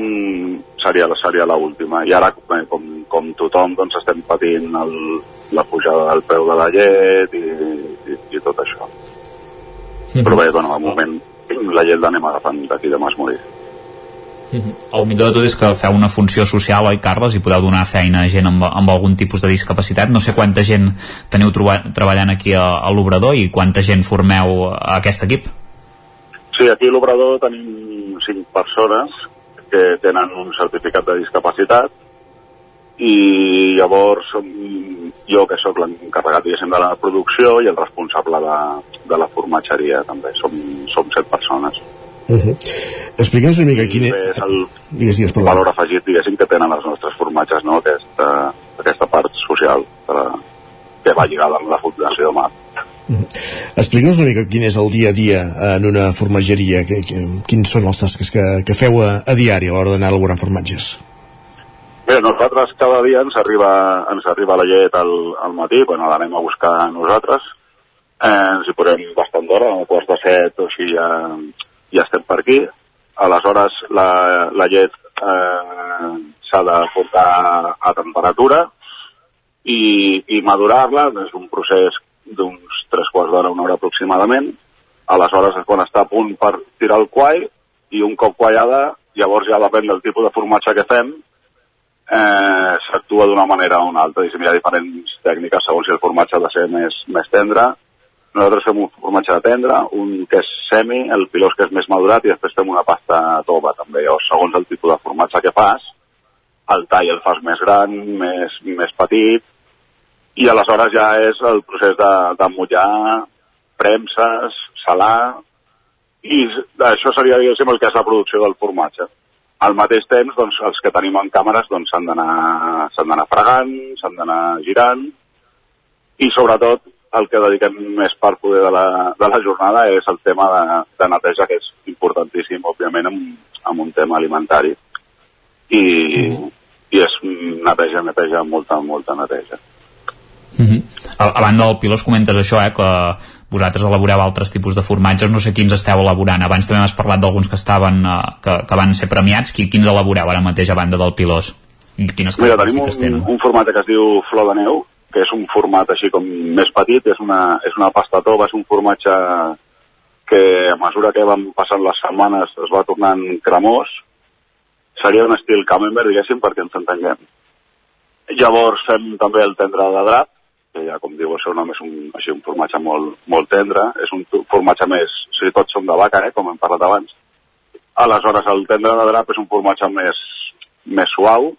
seria la seria la última. I ara, com, com tothom, doncs estem patint el, la pujada del preu de la llet i, i, i tot això. Però bé, bueno, al moment la llet l'anem agafant d'aquí de Mas Morir. El millor de tot és que feu una funció social, oi, Carles, i podeu donar feina a gent amb, amb algun tipus de discapacitat. No sé quanta gent teniu treballant aquí a, a l'Obrador i quanta gent formeu a aquest equip. Sí, aquí a l'Obrador tenim cinc persones que tenen un certificat de discapacitat i llavors jo que sóc l'encarregat de la producció i el responsable de, de la formatgeria també, som, som set persones. Uh -huh. Explica'ns una mica quin és... el Digues, digues, perdó. valor afegit diguéssim que tenen els nostres formatges, no? aquesta, aquesta part social de la, que va lligada amb la fundació de MAP. Explica'ns una mica quin és el dia a dia en una formatgeria, que, que, quins són els tasques que, que feu a, a diari a l'hora d'anar a elaborar formatges. Bé, nosaltres cada dia ens arriba, ens arriba la llet al, al matí, bueno, l'anem a buscar nosaltres, eh, ens hi posem bastant d'hora, a quarts de set o així ja, ja estem per aquí. Aleshores la, la llet eh, s'ha de portar a temperatura i, i madurar-la, és un procés d'uns tres quarts d'hora, una hora aproximadament. Aleshores és quan està a punt per tirar el quai i un cop quallada, llavors ja depèn del tipus de formatge que fem, eh, s'actua d'una manera o una altra. Diguéssim, hi ha diferents tècniques segons si el formatge ha de ser més, més tendre. Nosaltres fem un formatge de tendre, un que és semi, el pilós que és més madurat i després fem una pasta tova també. Llavors, segons el tipus de formatge que fas, el tall el fas més gran, més, més petit, i aleshores ja és el procés de, de mullar, premses, salar, i això seria, diguéssim, el que és la producció del formatge. Al mateix temps, doncs, els que tenim en càmeres doncs, s'han d'anar fregant, s'han d'anar girant, i sobretot el que dediquem més part poder de la, de la jornada és el tema de, de neteja, que és importantíssim, òbviament, amb, amb un tema alimentari. I, i és neteja, neteja, molta, molta neteja. Uh -huh. a, a banda del pilós comentes això, eh, que vosaltres elaboreu altres tipus de formatges, no sé quins esteu elaborant. Abans també m'has parlat d'alguns que estaven eh, que, que van ser premiats. Qui, quins elaboreu ara mateix a banda del pilós? I quines Mira, tenim un, un format que es diu Flor de Neu, que és un format així com més petit, és una, és una pasta tova, és un formatge que a mesura que van passant les setmanes es va tornant cremós, seria un estil camembert, diguéssim, perquè ens entenguem. Llavors fem també el tendre de drap, que ja, com diu el seu nom, és un, així, un formatge molt, molt tendre, és un formatge més, o sigui, tots són de vaca, eh, com hem parlat abans. Aleshores, el tendre de drap és un formatge més, més suau,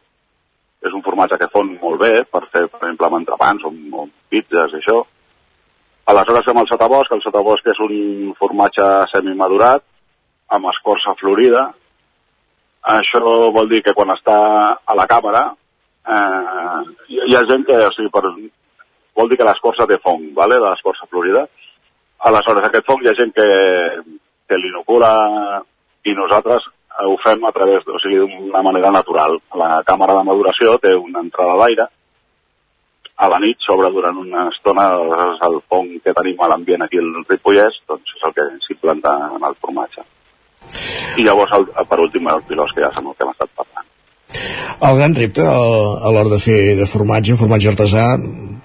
és un formatge que fon molt bé per fer, per exemple, amb entrepans o, o pizzas i això. Aleshores fem el sotabosc, el sotabosc és un formatge semimadurat, amb escorça florida. Això vol dir que quan està a la càmera, eh, hi, ha gent que, o sigui, per, vol dir que l'escorça té fong, vale, de l'escorça florida. Aleshores, aquest fong hi ha gent que, que l'inocula i nosaltres ho fem a través, o sigui, d'una manera natural. La càmera de maduració té una entrada d'aire, a la nit s'obre durant una estona el fong que tenim a l'ambient aquí al Ripollès, doncs és el que s'implanta en el formatge. I llavors, el, per últim, el pilós, que ja amb el que hem estat parlant. El gran repte a l'hora de fer de formatge, formatge artesà,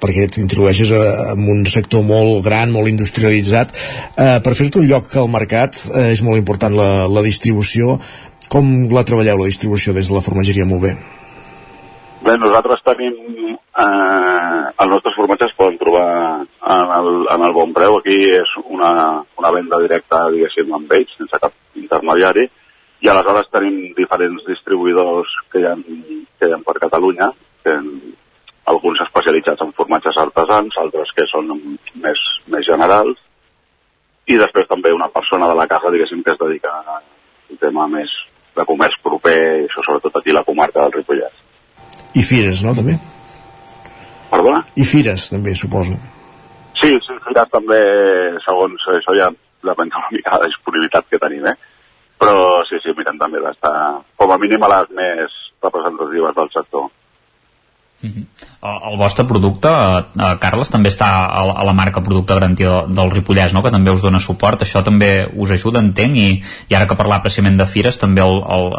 perquè t'introdueixes en un sector molt gran, molt industrialitzat. Eh, per fer-te un lloc al mercat eh, és molt important la, la distribució. Com la treballeu, la distribució, des de la formatgeria molt bé? Bé, nosaltres tenim... Eh, els nostres formatges es poden trobar en el, en el bon preu. Aquí és una, una venda directa, diguéssim, amb ells, sense cap intermediari. I aleshores tenim diferents distribuïdors que hi ha, que hi ha per Catalunya, que alguns especialitzats en formatges artesans, altres que són més, més generals, i després també una persona de la casa, diguéssim, que es dedica a un tema més de comerç proper, i això sobretot aquí a la comarca del Ripollès. I fires, no, també? Perdona? I fires, també, suposo. Sí, sí, fires també, segons això ja depèn una mica de la disponibilitat que tenim, eh? Però sí, sí, mirem també d'estar com a mínim a les més representatives del sector. Uh -huh. el, vostre producte, eh, Carles, també està a, a la marca Producte Garantia del Ripollès, no? que també us dona suport. Això també us ajuda, entenc, i, i ara que parlar precisament de fires, també el, el,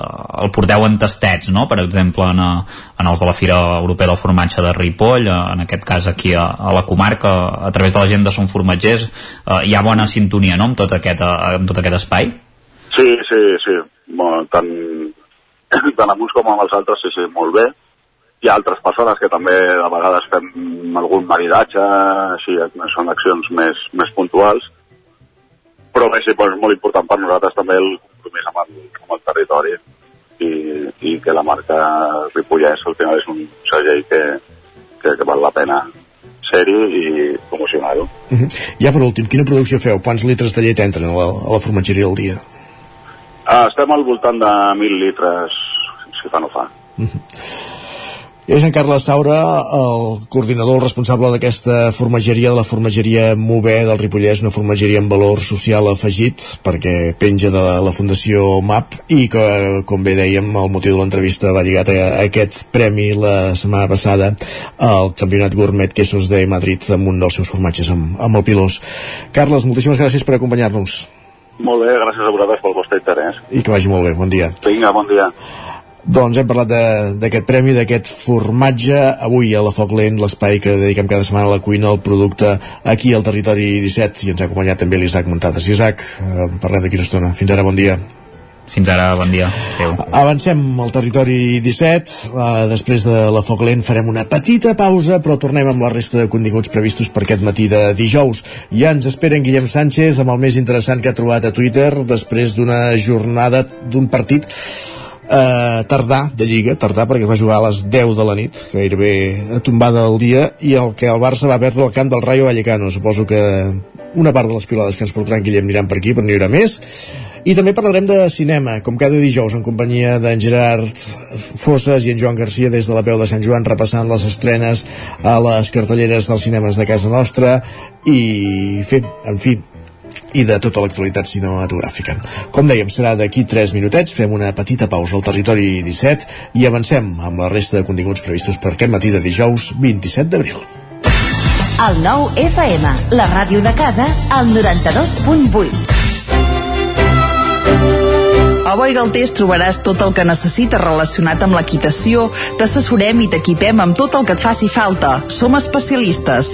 el porteu en tastets, no? per exemple, en, a, en els de la Fira Europea del Formatge de Ripoll, en aquest cas aquí a, a la comarca, a través de la gent de Som Formatgers, eh, hi ha bona sintonia no? amb, tot aquest, eh, amb tot aquest espai? Sí, sí, sí. Bueno, tant, [COUGHS] tant amb uns com amb els altres, sí, sí, molt bé hi ha altres persones que també a vegades fem algun maridatge, així, són accions més, més puntuals, però bé, sí, és molt important per nosaltres també el compromís amb el, amb el territori i, i que la marca Ripollès al final és un segell que, que, que val la pena ser-hi i promocionar-ho. Uh -huh. Ja per últim, quina producció feu? Quants litres de llet entren a la, a la formatgeria al dia? Uh, estem al voltant de 1.000 litres, si fa no fa. Uh -huh. És en Carles Saura, el coordinador el responsable d'aquesta formageria, de la formageria Mover del Ripollès, una formageria amb valor social afegit, perquè penja de la Fundació MAP, i que, com bé dèiem, el motiu de l'entrevista va lligat a, aquest premi la setmana passada al Campionat Gourmet Quesos de Madrid amb un dels seus formatges, amb, amb el Pilós. Carles, moltíssimes gràcies per acompanyar-nos. Molt bé, gràcies a vosaltres pel vostre interès. I que vagi molt bé, bon dia. Vinga, bon dia. Doncs hem parlat d'aquest premi, d'aquest formatge, avui a la Foc Lent, l'espai que dediquem cada setmana a la cuina, al producte aquí al territori 17, i ens ha acompanyat també l'Isaac Montades. Isaac, eh, parlem d'aquí una estona. Fins ara, bon dia. Fins ara, bon dia. Adéu. Avancem al territori 17. Uh, després de la Foc Lent farem una petita pausa, però tornem amb la resta de continguts previstos per aquest matí de dijous. Ja ens espera en Guillem Sánchez amb el més interessant que ha trobat a Twitter després d'una jornada d'un partit eh, tardà de Lliga, tardà perquè va jugar a les 10 de la nit, gairebé tombada del dia, i el que el Barça va perdre el camp del Rayo Vallecano. Suposo que una part de les pilades que ens portaran Guillem aniran per aquí, però n'hi haurà més. I també parlarem de cinema, com cada dijous, en companyia d'en Gerard Fosses i en Joan Garcia des de la peu de Sant Joan, repassant les estrenes a les cartelleres dels cinemes de casa nostra i fent, en fi, i de tota l'actualitat cinematogràfica. Com dèiem, serà d'aquí 3 minutets, fem una petita pausa al territori 17 i avancem amb la resta de continguts previstos per aquest matí de dijous 27 d'abril. El nou FM, la ràdio de casa, al 92.8. A Boi Galtés trobaràs tot el que necessites relacionat amb l'equitació, t'assessorem i t'equipem amb tot el que et faci falta. Som especialistes.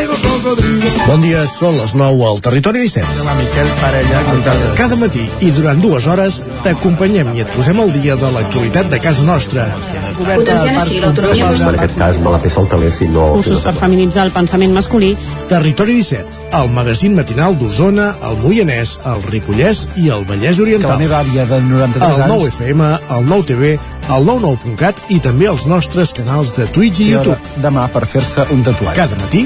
Bon dia, són les 9 al Territori 17. La Miquel Parella. Cada matí i durant dues hores t'acompanyem i et posem al dia de l'actualitat de casa nostra. Potenciant així l'autonomia En aquest cas me la peça el taler si no... Cursos per feminitzar el pensament masculí. Territori 17, el magazín matinal d'Osona, el Moianès, el Ripollès i el Vallès Que Oriental. la meva àvia de 93 El anys... 9 FM, el 9 TV, el 99.cat i també els nostres canals de Twitch i Té YouTube. demà per fer-se un tatuatge. Cada matí,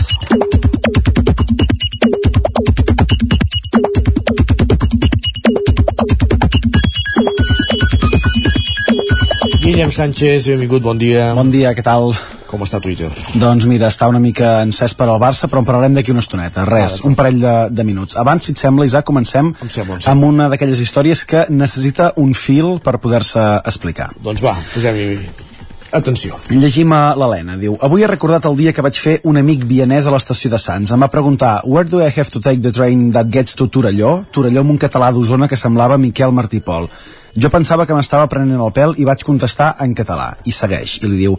Guillem Sánchez, benvingut, bon dia. Bon dia, què tal? Com està Twitter? Doncs mira, està una mica encès per al Barça, però en parlarem d'aquí una estoneta. Res, un parell de, de minuts. Abans, si et sembla, Isaac, comencem sembla, em amb una d'aquelles històries que necessita un fil per poder-se explicar. Doncs va, posem-hi atenció. Llegim a l'Helena, diu Avui he recordat el dia que vaig fer un amic vienès a l'estació de Sants. Em va preguntar Where do I have to take the train that gets to Torelló? Torelló amb un català d'Osona que semblava Miquel Martí Pol. Jo pensava que m'estava prenent el pèl i vaig contestar en català. I segueix, i li diu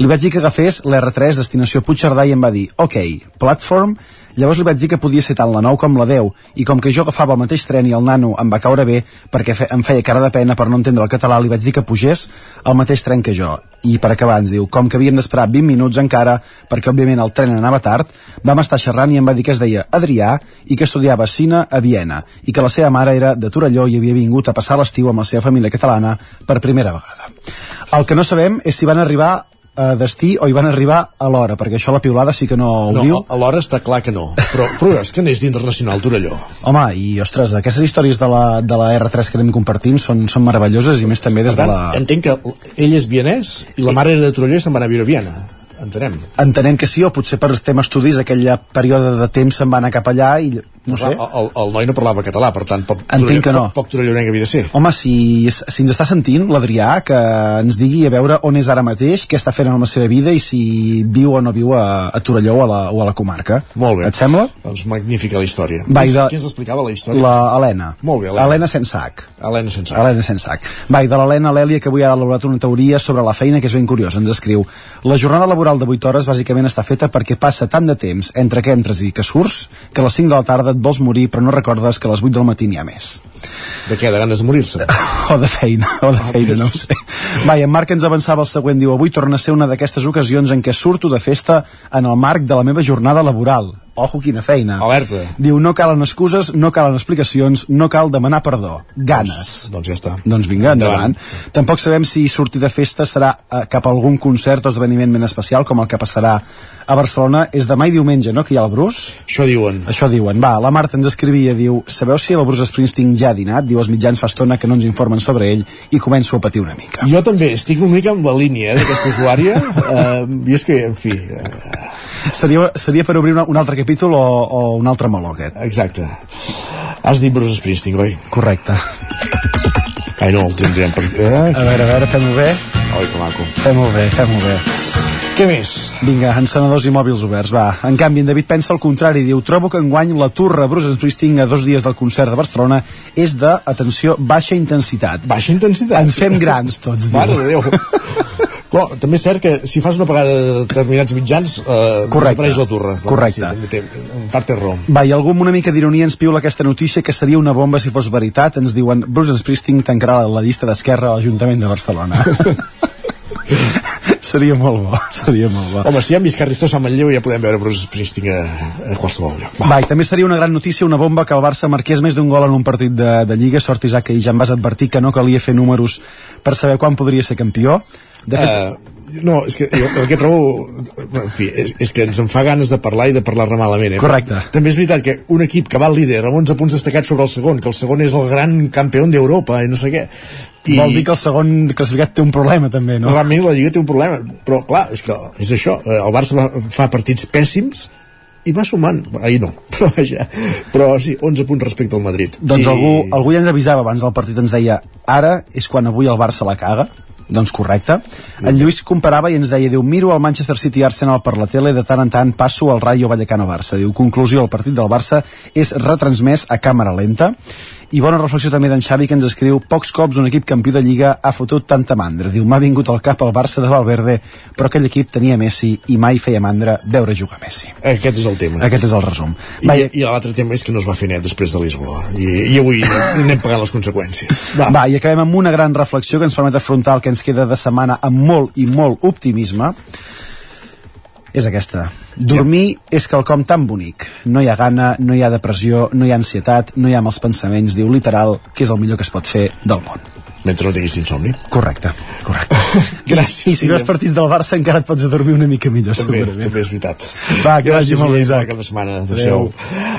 Li vaig dir que agafés l'R3 destinació Puigcerdà i em va dir Ok, platform Llavors li vaig dir que podia ser tant la 9 com la 10 i com que jo agafava el mateix tren i el nano em va caure bé perquè fe, em feia cara de pena per no entendre el català li vaig dir que pugés al mateix tren que jo. I per acabar ens diu com que havíem d'esperar 20 minuts encara perquè òbviament el tren anava tard vam estar xerrant i em va dir que es deia Adrià i que estudiava cine a Viena i que la seva mare era de Torelló i havia vingut a passar l'estiu amb la seva família catalana per primera vegada. El que no sabem és si van arribar a destí o hi van arribar a l'hora, perquè això la piulada sí que no ho No, diu. a l'hora està clar que no, però, però és que n'és d'internacional Torelló. Home, i ostres, aquestes històries de la, de la R3 que anem compartint són, són meravelloses i més també des Per de tant, la... entenc que ell és vienès i la mare era de Torelló i se'n van a viure a Viena. Entenem. Entenem que sí, o potser per tema estudis aquell període de temps se'n va anar cap allà i no sé. El, el, noi no parlava català, per tant, poc, Entenc que no. poc, poc torellonenc havia de ser. Home, si, si ens està sentint l'Adrià, que ens digui a veure on és ara mateix, què està fent amb la seva vida i si viu o no viu a, a Torelló o a, la, o a la comarca. Molt bé. Et sembla? Doncs magnífica la història. Va, de- Qui ens l'explicava la història? La Helena. Molt bé, Helena. Helena Sensac. Helena Sensac. Helena Sensac. Va, i de l'Helena Lèlia, que avui ha elaborat una teoria sobre la feina que és ben curiosa. Ens escriu La jornada laboral de 8 hores bàsicament està feta perquè passa tant de temps entre que entres i que surts que a les 5 de la tarda et vols morir però no recordes que a les 8 del matí n'hi ha més. De què? De ganes de morir-se? [LAUGHS] o de feina, o de feina, no ho sé. Va, i en Marc ens avançava el següent, diu, avui torna a ser una d'aquestes ocasions en què surto de festa en el marc de la meva jornada laboral. Ojo, quina feina. Alerta. Diu, no calen excuses, no calen explicacions, no cal demanar perdó. Ganes. Doncs, doncs ja està. Doncs vinga, endavant. Endavant. Tampoc sabem si sortir de festa serà eh, cap a algun concert o esdeveniment ben especial, com el que passarà a Barcelona. És demà i diumenge, no?, que hi ha el Bruce? Això diuen. Això diuen. Va, la Marta ens escrivia, diu, sabeu si el Bruce Springsteen ja ha dinat? Diu, els mitjans fa estona que no ens informen sobre ell i començo a patir una mica. Jo també estic una mica amb la línia eh, d'aquesta usuària [LAUGHS] uh, i és que, en fi uh, Seria, seria per obrir una, un altre capítol o, o un altre meló, aquest. exacte has dit Bruce Springsteen, oi? Correcte. ai no, el tindrem per... Eh? A veure, a veure, fem-ho bé. oi, que maco Fem-ho bé, fem-ho bé. què més? Vinga, encenedors i mòbils oberts, va. En canvi, en David pensa el contrari, diu, trobo que enguany la turra Bruce Springsteen a dos dies del concert de Barcelona és de, atenció, baixa intensitat. Baixa intensitat? Ens fem grans tots, diu. Mare de Déu [LAUGHS] Però també és cert que si fas una pagada de determinats mitjans, eh, desapareix la turra. Correcte. Sí, també té, en part té raó. Va, i algú amb una mica d'ironia ens piula aquesta notícia que seria una bomba si fos veritat. Ens diuen Bruce Springsteen tancarà la llista d'Esquerra a l'Ajuntament de Barcelona. [LAUGHS] seria molt bo, seria molt bo. Home, si hem vist Carrizosa a Manlleu ja podem veure Bruce Springsteen a, a qualsevol lloc. Va, i també seria una gran notícia, una bomba que el Barça marqués més d'un gol en un partit de, de Lliga. Sort, Isaac, que ja em vas advertir que no calia fer números per saber quan podria ser campió. De fet, Uh, no, és que jo, el que trobo en fi, és, és que ens en fa ganes de parlar i de parlar-ne malament eh? Correcte. també és veritat que un equip que va al líder amb 11 punts destacats sobre el segon que el segon és el gran campió d'Europa i no sé què I... Vol dir que el segon classificat té un problema també, no? Realment la Lliga té un problema, però clar, és que és això, eh, el Barça va, fa partits pèssims i va sumant, ahir no, [LAUGHS] però vaja, però sí, 11 punts respecte al Madrid. Doncs I... algú, algú ja ens avisava abans del partit, ens deia ara és quan avui el Barça la caga doncs correcte. En Lluís comparava i ens deia, diu, miro el Manchester City Arsenal per la tele, de tant en tant passo al Rayo Vallecano Barça. Diu, conclusió, el partit del Barça és retransmès a càmera lenta. I bona reflexió també d'en Xavi que ens escriu pocs cops un equip campió de Lliga ha fotut tanta mandra. Diu, m'ha vingut al cap el Barça de Valverde, però aquell equip tenia Messi i mai feia mandra veure jugar Messi. Aquest és el tema. Aquest és el resum. I, Vai, I l'altre tema és que no es va fer net després de Lisboa. I, i avui anem pagant les conseqüències. Va. Va, i acabem amb una gran reflexió que ens permet afrontar el que ens queda de setmana amb molt i molt optimisme és aquesta. Dormir ja. és quelcom tan bonic. No hi ha gana, no hi ha depressió, no hi ha ansietat, no hi ha mals pensaments, diu literal, que és el millor que es pot fer del món. Mentre no tinguis insomni. Correcte, correcte. [LAUGHS] Gràcies. I si veus partits del Barça encara et pots dormir una mica millor, també, segurament. També és veritat. Va, que vagi molt bé, Isaac. Cada setmana, adéu.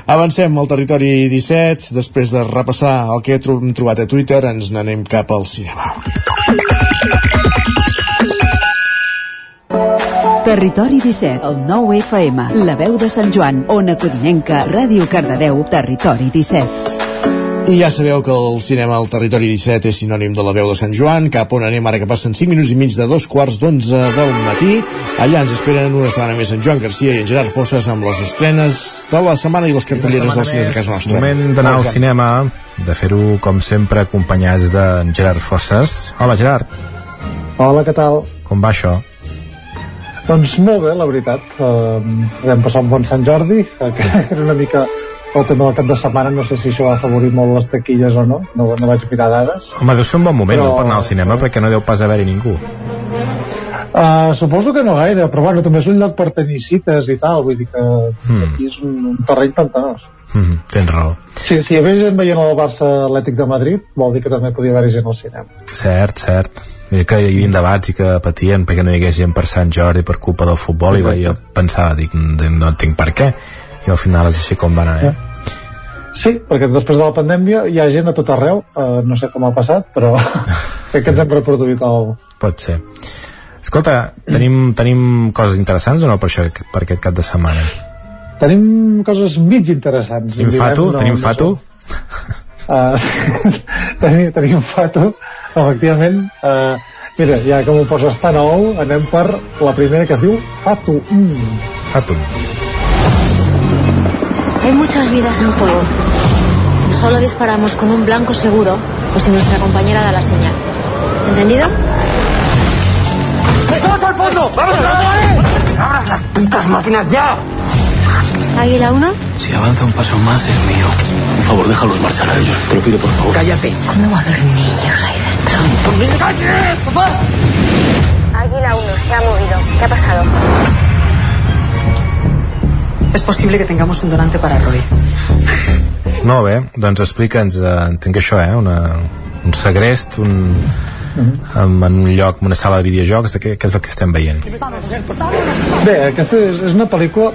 Avancem al territori 17, després de repassar el que hem trobat a Twitter, ens n'anem cap al cinema. Territori 17, el 9 FM, la veu de Sant Joan, Ona Codinenca, Ràdio Cardedeu, Territori 17. I ja sabeu que el cinema al Territori 17 és sinònim de la veu de Sant Joan, cap on anem ara que passen 5 minuts i mig de dos quarts d'onze del matí. Allà ens esperen una setmana més en Joan Garcia i en Gerard Fosses amb les estrenes de la setmana i les cartelleres dels cines de casa nostra. Moment d'anar al cinema, de fer-ho com sempre acompanyats d'en Gerard Fosses. Hola Gerard. Hola, què tal? Com va això? Doncs molt bé, la veritat. Uh, vam passar un bon Sant Jordi, [LAUGHS] que era una mica el tema del cap de setmana, no sé si això ha afavorit molt les taquilles o no, no, no vaig mirar dades. Home, deu ser un bon moment Però- no, per anar al cinema, perquè no deu pas haver-hi ningú. Uh, suposo que no gaire, però bueno, també és un lloc per tenir cites i tal, vull dir que Mm. aquí és un, un terreny pantanós. Mm, tens raó. Si, si hi havia gent veient el Barça Atlètic de Madrid, vol dir que també podia haver-hi gent al cinema. Cert, cert. Mira que hi havia debats i que patien perquè no hi hagués gent per Sant Jordi per culpa del futbol i Exacte. jo pensava, dic, no, no entenc per què i al final és així com va anar, eh? Sí, perquè després de la pandèmia hi ha gent a tot arreu, uh, no sé com ha passat, però [LAUGHS] crec que ens hem reproduït el... Pot ser. Escolta, tenim, tenim coses interessants o no per, això, per aquest cap de setmana? Tenim coses mig interessants. Tenim fato? Tenim fato? Uh, [LAUGHS] tenim, tenim fato, efectivament. Uh, mira, ja que m'ho poses tan a ou, anem per la primera que es diu Fato. Mm. Fato. Hay muchas vidas en juego. Solo disparamos con un blanco seguro o si nuestra compañera da la señal. ¿Entendido? ¡Todos al fondo! ¡Vamos, vamos! ¡Abras las putas máquinas ya! Águila 1. Si avanza un paso más es mío. Por favor, déjalos marchar a ellos. Te lo pido, por favor. Cállate. ¿Cómo va a haber niños ahí dentro? ¡Cállate! ¡Papá! Águila 1 se ha movido. ¿Qué ha pasado? Es posible que tengamos un donante para Roy. Molt bé, doncs explica'ns, eh, entenc que això, eh? Una, un segrest, un, en, en un lloc, en una sala de videojocs, de què, què és el que estem veient? Bé, aquesta és, és una pel·lícula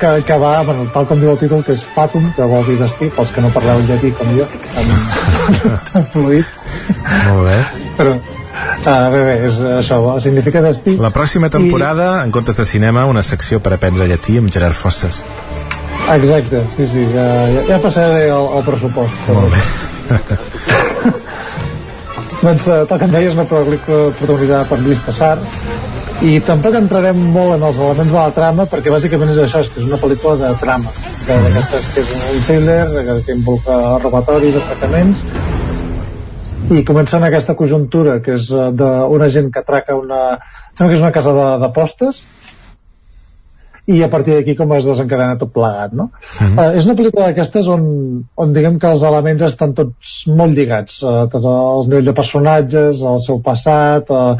que, que va, bueno, tal com diu el títol, que és Fatum, que vol dir destí, pels que no parleu llatí com jo, tan, tan [LAUGHS] fluid. Molt bé. Però, uh, bé, bé, és això, significa destí. La pròxima temporada, en comptes de cinema, una secció per aprendre llatí amb Gerard Fosses. Exacte, sí, sí, ja, ja, ja passaré el, el pressupost. Molt bé. [LAUGHS] Doncs, eh, tal que em deies, una pel·lícula protagonitzada per Lluís Passar, i tampoc entrarem molt en els elements de la trama, perquè bàsicament és això, és que és una pel·lícula de trama, que d'aquestes que és un thriller, que, involucra robatoris, atracaments, i comença en aquesta conjuntura que és eh, d'una gent que atraca una sembla que és una casa d'apostes i a partir d'aquí com es desencadena tot plegat no? Mhm. uh, és una pel·lícula d'aquestes on, on diguem que els elements estan tots molt lligats uh, tots els nivells de personatges el seu passat, uh,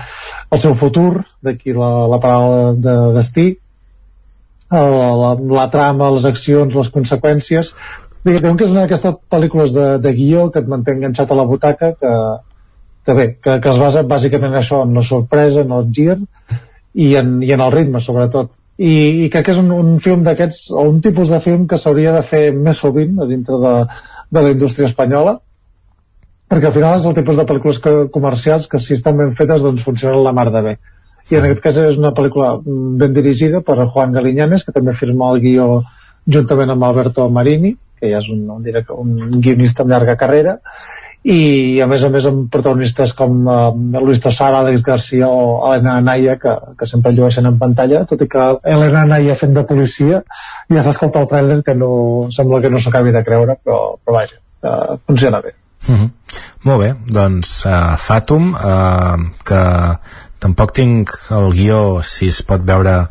el seu futur d'aquí la, la paraula de destí uh, la, la trama, les accions, les conseqüències diguem que és una d'aquestes pel·lícules de, de guió que et manté enganxat a la butaca que, que bé, que, que es basa bàsicament en això, en la sorpresa, en el gir i en, i en el ritme sobretot i, i crec que és un, un film d'aquests o un tipus de film que s'hauria de fer més sovint a dintre de, de la indústria espanyola perquè al final és el tipus de pel·lícules que, comercials que si estan ben fetes doncs funcionen la mar de bé. I en aquest cas és una pel·lícula ben dirigida per Juan Galiñanes que també firma el guió juntament amb Alberto Marini que ja és un, un, direc- un guionista amb llarga carrera i a més a més amb protagonistes com uh, Luis Tosara, Alex Garcia o Elena Anaya que, que sempre llueixen en pantalla tot i que Elena Anaya fent de policia ja s'escolta el tràiler que no, sembla que no s'acabi de creure però, però vaja, uh, funciona bé Mm -hmm. Molt bé, doncs uh, Fatum, uh, que tampoc tinc el guió si es pot veure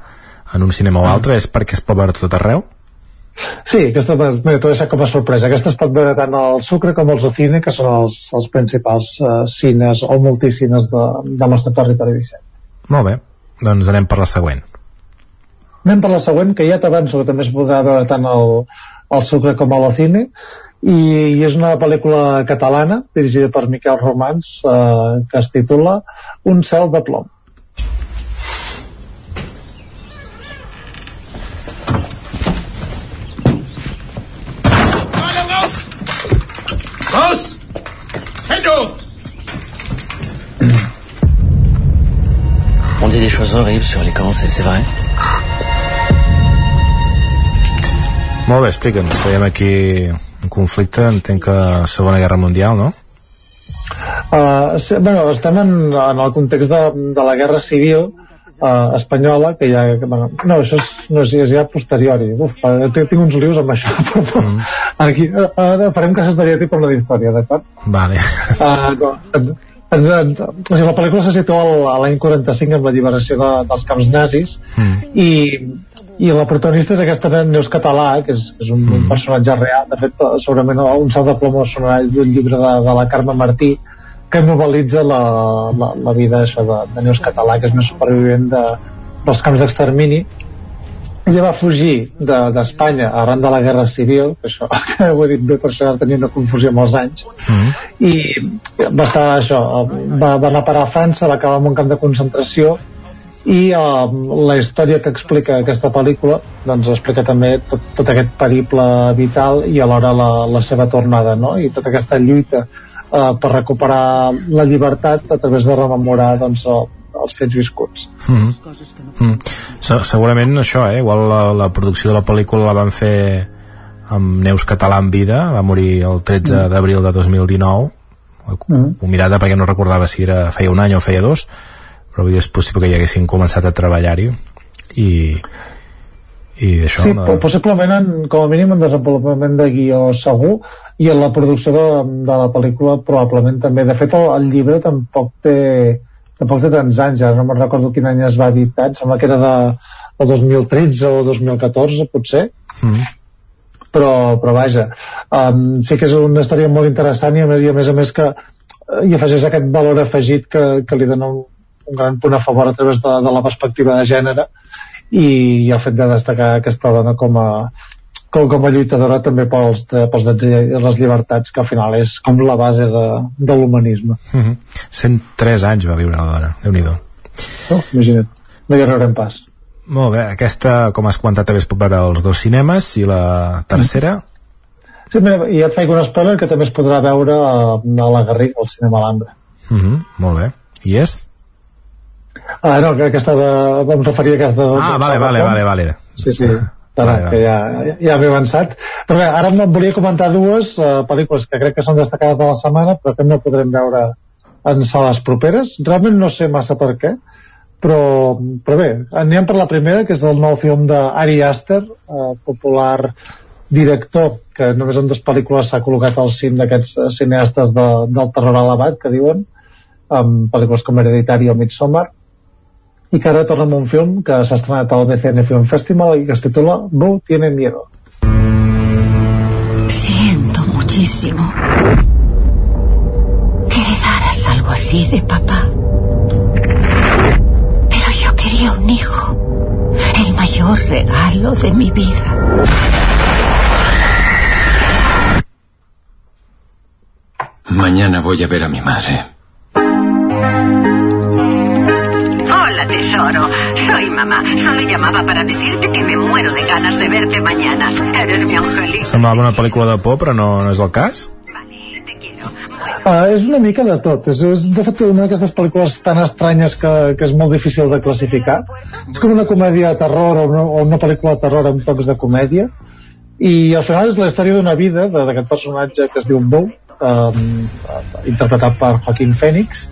en un cinema o altre, és perquè es pot veure tot arreu? Sí, aquesta, bé, he deixat com a sorpresa. Aquesta es pot veure tant al Sucre com al Zocine, que són els, els principals uh, cines o multicines de, del nostre territori 17. Molt bé, doncs anem per la següent. Anem per la següent, que ja t'avanço que també es podrà veure tant al, al Sucre com a l'Ocine, i, i és una pel·lícula catalana dirigida per Miquel Romans eh, que es titula Un cel de plom. Choses horribles sur les Cancers, c'est vrai Molt bé, explica'ns, veiem aquí un conflicte, entenc que Segona Guerra Mundial, no? Uh, sí, bueno, estem en, en el context de, de la guerra civil uh, espanyola, que ja... Que, bueno, no, això és, no, és, és ja posterior. i, Uf, uh, tinc uns lius amb això. [LAUGHS] Però, mm. Aquí, uh, ara farem que s'esderia per la d'història, d'acord? Vale. Uh, no, en, o sigui, la pel·lícula se situa al- a l'any 45 amb la lliberació de, dels camps nazis. Mm. i, i la protagonista és aquesta Neus Català que és, és un, un personatge real. De fet eh, segurament un salt de plom sonarà d'un llibre de, de la Carme Martí que novel·litza la, la, la vida això de, de Neus Català que és una supervivent de, dels camps d'extermini ella va fugir de- d'Espanya de, arran de la Guerra Civil que això, [LAUGHS] ho he dit bé per això tenia una confusió molts anys. I va estar això va, va anar a parar a França, va acabar en un camp de concentració. I uh, la història que explica aquesta pel·lícula doncs explica també tot, tot aquest periple vital i alhora la, la seva tornada no? i tota aquesta lluita uh, per recuperar la llibertat a través de rememorar doncs, el, els fets viscuts Mm -hmm. mm. Se segurament això, eh? igual la, la producció de la pel·lícula la van fer amb Neus Català en vida, va morir el 13 Mm. d'abril de 2019 Mm. ho mirada perquè no recordava si era feia un any o feia dos però vull dir, és possible que hi haguessin començat a treballar-hi i i això sí, no... po- possiblement en, com a mínim en desenvolupament de guió segur i en la producció de, de la pel·lícula probablement també. De fet, el, el llibre tampoc té tampoc té tants anys, ara no me'n recordo quin any es va editar, em sembla que era de, de 2013 o 2014 potser, mm. però, però vaja um, sí que és una història molt interessant i a més, i a més, a més que eh, hi afegeix aquest valor afegit que, que li dona un, un gran punt a favor a través de, de la perspectiva de gènere i, i el fet de destacar aquesta dona com a, com, com a lluitadora també pels, de, pels drets i les llibertats que al final és com la base de, de l'humanisme Mm -hmm. 103 anys va viure la dona, déu nhi oh, imagina't, no hi arribarem pas Molt bé, aquesta, com has comentat, també es pot veure als dos cinemes i la tercera? Sí, mira, i et faig un spoiler que també es podrà veure a, a la Garriga, al cinema Alhambra Mm -hmm. Molt bé. I és? Ah, no, que aquesta de, em referia a aquesta de, Ah, vale, vale, vale, vale. Sí, sí, Vale. que ja, ja, ja m'he avançat. Però bé, ara em volia comentar dues uh, pel·lícules que crec que són destacades de la setmana, però que no podrem veure en sales properes. Realment no sé massa per què, però, però bé, anem per la primera, que és el nou film d'Ari Aster, uh, popular director que només en dues pel·lícules s'ha col·locat al cim d'aquests eh, cineastes de, del terror elevat que diuen amb pel·lícules com Hereditary o Midsommar i que ara torna amb un film que s'ha estrenat al BCN Film Festival i que es titula No tiene miedo Siento muchísimo que heredaras algo así de papá. Pero yo quería un hijo, el mayor regalo de mi vida. Mañana voy a ver a mi madre. Tesoro. Soy mamá. Solo llamaba para decirte que me muero de ganas de verte mañana. Eres mi angelito. Semblava una pel·lícula de por, però no, no és el cas? Uh, és una mica de tot. És, és de fet una d'aquestes pel·lícules tan estranyes que, que és molt difícil de classificar. És com una comèdia de terror o una, o una pel·lícula de terror amb tocs de comèdia. I al final és la història d'una vida de- d'aquest personatge que es diu Bo, um, interpretat per Joaquín Phoenix.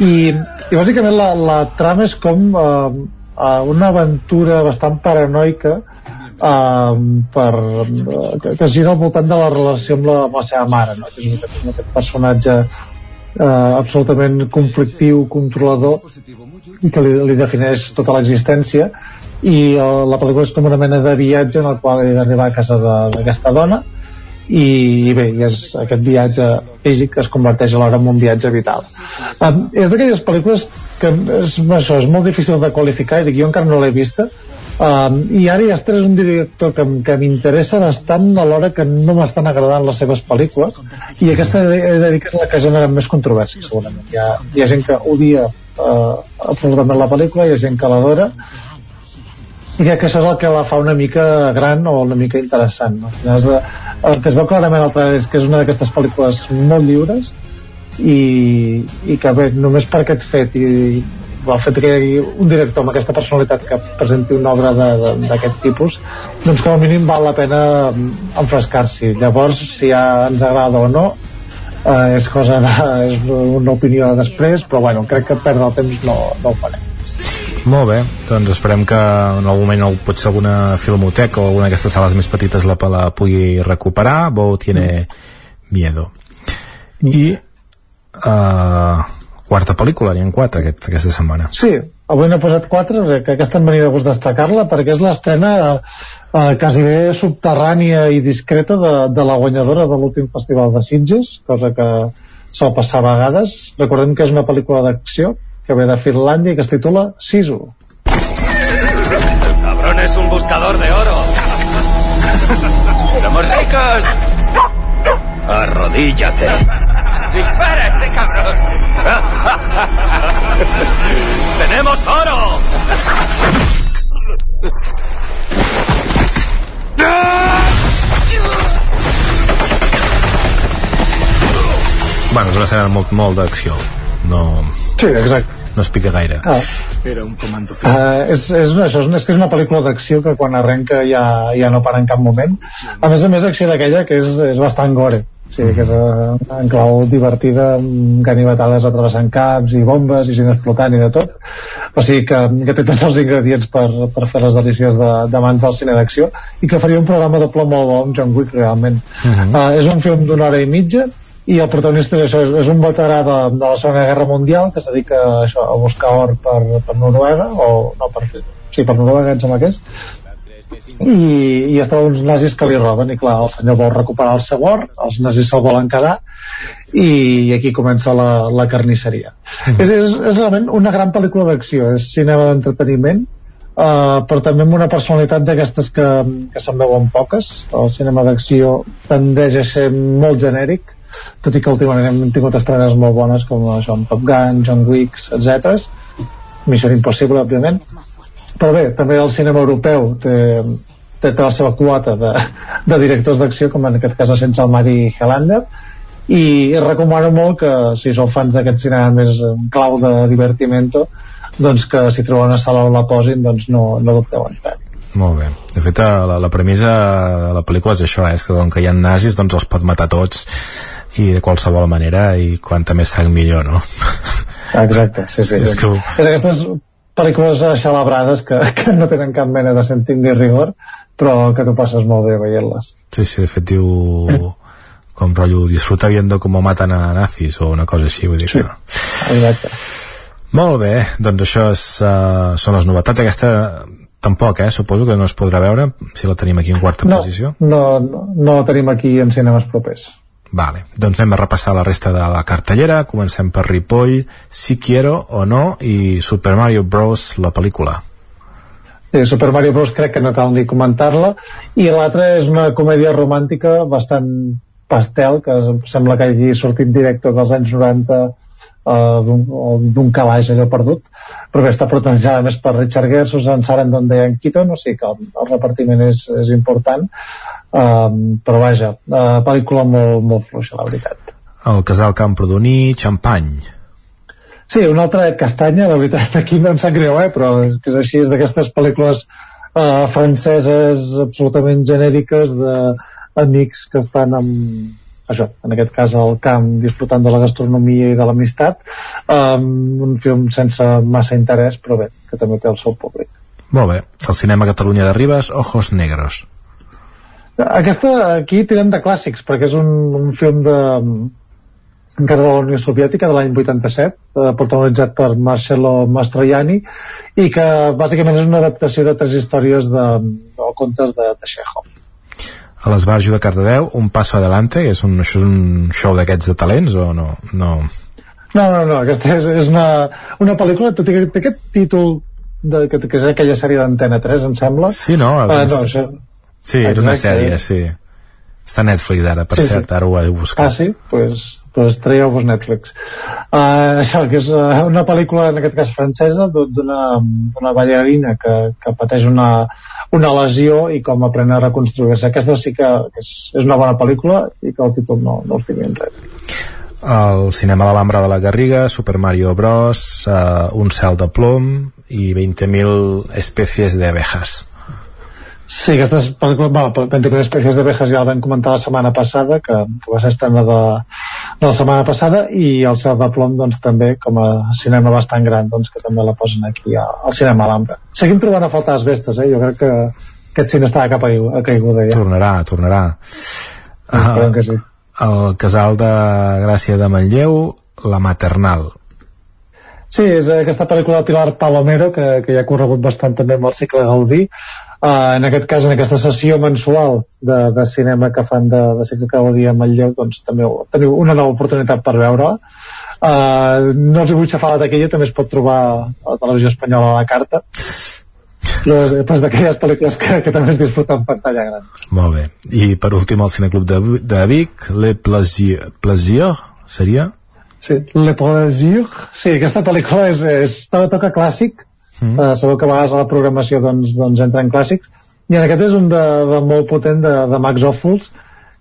I, i bàsicament la, la trama és com uh, uh, una aventura bastant paranoica uh, per, uh, que, que es gira al voltant de la relació amb la, amb la seva mare no? que és aquest, aquest personatge uh, absolutament conflictiu, controlador i que li, li defineix tota l'existència i uh, la pel·lícula és com una mena de viatge en el qual he d'arribar a casa d'aquesta dona i, bé, i és aquest viatge físic que es converteix alhora en un viatge vital. Um, és d'aquelles pel·lícules que és, això, és molt difícil de qualificar i dic, jo encara no l'he vista. Um, i Ari Aster és un director que, que m'interessa bastant alhora que no m'estan agradant les seves pel·lícules i aquesta he de dir que és la que genera més controvèrsia segurament. Hi ha, hi ha gent que odia uh, absolutament la pel·lícula hi ha gent que l'adora i crec que això és el que la fa una mica gran o una mica interessant no? És de, el que es veu clarament al trailer és que és una d'aquestes pel·lícules molt lliures i, i que bé, només per aquest fet i el fet que hi hagi un director amb aquesta personalitat que presenti una obra d'aquest tipus doncs com a mínim val la pena enfrescar-s'hi. Llavors si ja ens agrada o no eh, és cosa de, és una opinió després però bueno, crec que perdre el temps no, no ho farem Molt bé, doncs esperem que en algun moment potser alguna filmoteca o alguna d'aquestes sales més petites la, la pugui recuperar. Bo tiene miedo. I uh, quarta pel·lícula, n'hi ha quatre aquest, aquesta setmana. Sí, avui n'he posat quatre, que aquesta em venia de gust destacar-la, perquè és l'estrena eh, quasi bé subterrània i discreta de, de la guanyadora de l'últim festival de Sitges, cosa que sol passar a vegades. Recordem que és una pel·lícula d'acció que ve de Finlàndia i que es titula Sisu. El cabrón es un buscador de oro. ¡Somos ricos! Arrodíllate. ¡Dispara este cabrón! [LAUGHS] ¡Tenemos oro! Bueno, és una escena molt, molt d'acció. No, Sí, exacte. no es pica gaire. Ah. Era un comando Uh, és, és, una, això, és, una- és que és una pel·lícula d'acció que quan arrenca ja, ja no para en cap moment a més a més acció d'aquella que és, és bastant gore o sigui, que és uh, en clau divertida amb ganivetades atravessant caps i bombes i gent explotant i de tot o sigui que, que té tots els ingredients per, per fer les delícies de, de mans del cine d'acció i que faria un programa de plom molt bo amb John Wick realment Uh -huh. Uh, és un film d'una hora i mitja i el protagonista és això, és, un veterà de, de la Segona Guerra Mundial que es dedica a, això, a buscar or per, per Noruega o no, per, sí, per Noruega em sembla que i, i es troba uns nazis que li roben i clar, el senyor vol recuperar el seu or els nazis se'l volen quedar i aquí comença la, la carnisseria. És, és, és realment una gran pel·lícula d'acció és cinema d'entreteniment Uh, però també amb una personalitat d'aquestes que, que se'n veuen poques. El cinema d'acció tendeix a ser molt genèric tot i que últimament hem tingut estrenes molt bones com això, amb Top Gun, John Wick, etc. Missió Impossible, òbviament però bé, també el cinema europeu té, té, la seva quota de, de directors d'acció com en aquest cas a sense el Mari Helander i recomano molt que si sou fans d'aquest cinema més clau de divertimento doncs que si troben una sala on la posin doncs no, no dubteu en fer Molt bé. De fet, eh, la, la premissa de la pel·lícula és això, eh? és que com que hi ha nazis, doncs els pot matar tots i de qualsevol manera i quanta més sang millor, no? Exacte, sí, sí. [LAUGHS] És que és d'aquestes pel·lícules xalabrades que, que no tenen cap mena de sentit ni rigor però que tu passes molt bé veient-les Sí, sí, de fet diu com rotllo disfruta viendo como matan a nazis o una cosa així, vull dir sí. que... Exacte. Molt bé, doncs això és, uh, són les novetats. Aquesta tampoc, eh? Suposo que no es podrà veure si la tenim aquí en quarta no, posició. No, no, no la tenim aquí en cinemes propers. Vale, doncs anem a repassar la resta de la cartellera. Comencem per Ripoll, Si quiero o no, i Super Mario Bros. la pel·lícula. Sí, Super Mario Bros. crec que no cal ni comentar-la. I l'altra és una comèdia romàntica bastant pastel, que sembla que hagi sortit directe dels anys 90 uh, d'un calaix allò perdut però bé, està protegida més per Richard Gere Susan Sarandon, Diane Keaton o sigui que el, el repartiment és, és important um, però vaja uh, pel·lícula molt, molt fluixa la veritat. El casal Camprodoní, Champany Sí, una altra castanya, la veritat, aquí no em sap greu, eh? però és que és així, és d'aquestes pel·lícules uh, franceses absolutament genèriques de, amics que estan amb, això, en aquest cas al camp disfrutant de la gastronomia i de l'amistat. Um, un film sense massa interès però bé, que també té el seu públic. Molt bé, el cinema Catalunya de Ribes Ojos Negros aquesta aquí tirem de clàssics perquè és un, un film de encara de la Unió Soviètica de l'any 87 eh, protagonitzat per Marcelo Mastroianni i que bàsicament és una adaptació de tres històries de, de contes de, de Chekhov a l'Esbarjo de Cardedeu, Un passo adelante, és un, això és un show d'aquests de talents o no? No, no, no, no aquesta és, és una, una pel·lícula, tot i que té aquest títol de, que, que és aquella sèrie d'Antena 3, em sembla. Sí, no? Uh, no això... Sí, és una sèrie, sí. Està a Netflix ara, per sí, cert, sí. ara ho he de buscar. Ah, sí? Doncs pues, pues traieu-vos Netflix. Uh, això, que és uh, una pel·lícula, en aquest cas francesa, d'una ballarina que, que pateix una, una lesió i com aprèn a reconstruir-se. Aquesta sí que és, és una bona pel·lícula i que el títol no, no estigui en res. El cinema de l'Ambra de la Garriga, Super Mario Bros, uh, Un cel de plom i 20.000 espècies d'abejas. Sí, aquestes bueno, 20.000 espècies d'abejas ja la vam comentar la setmana passada, que, que va ser estrenada de, de la setmana passada, i el cel de plom, doncs, també, com a cinema bastant gran, doncs, que també la posen aquí a, al cinema Alhambra. Seguim trobant a faltar vestes, eh? Jo crec que aquest cine està a cap a, a caiguda ja. Tornarà, tornarà. Uh, que sí. El casal de Gràcia de Manlleu, La Maternal. Sí, és aquesta pel·lícula de Pilar Palomero, que, que ja ha corregut bastant també amb el cicle Gaudí, Uh, en aquest cas, en aquesta sessió mensual de, de cinema que fan de, de cicle cada dia a Manlleu, doncs també teniu una nova oportunitat per veure uh, no els hi vull xafar la taquilla també es pot trobar a la televisió espanyola a la carta les, pues d'aquelles pel·lícules que, que també es disfruten en pantalla gran. Molt bé. I per últim el Cineclub de, de Vic, Le Plaisir, Plaisir seria? Sí, Le Plaisir. Sí, aquesta pel·lícula és, és toca clàssic, mm. uh, sabeu que a vegades a la programació doncs, doncs entren clàssics i en aquest és un de, de molt potent de, de Max Ophuls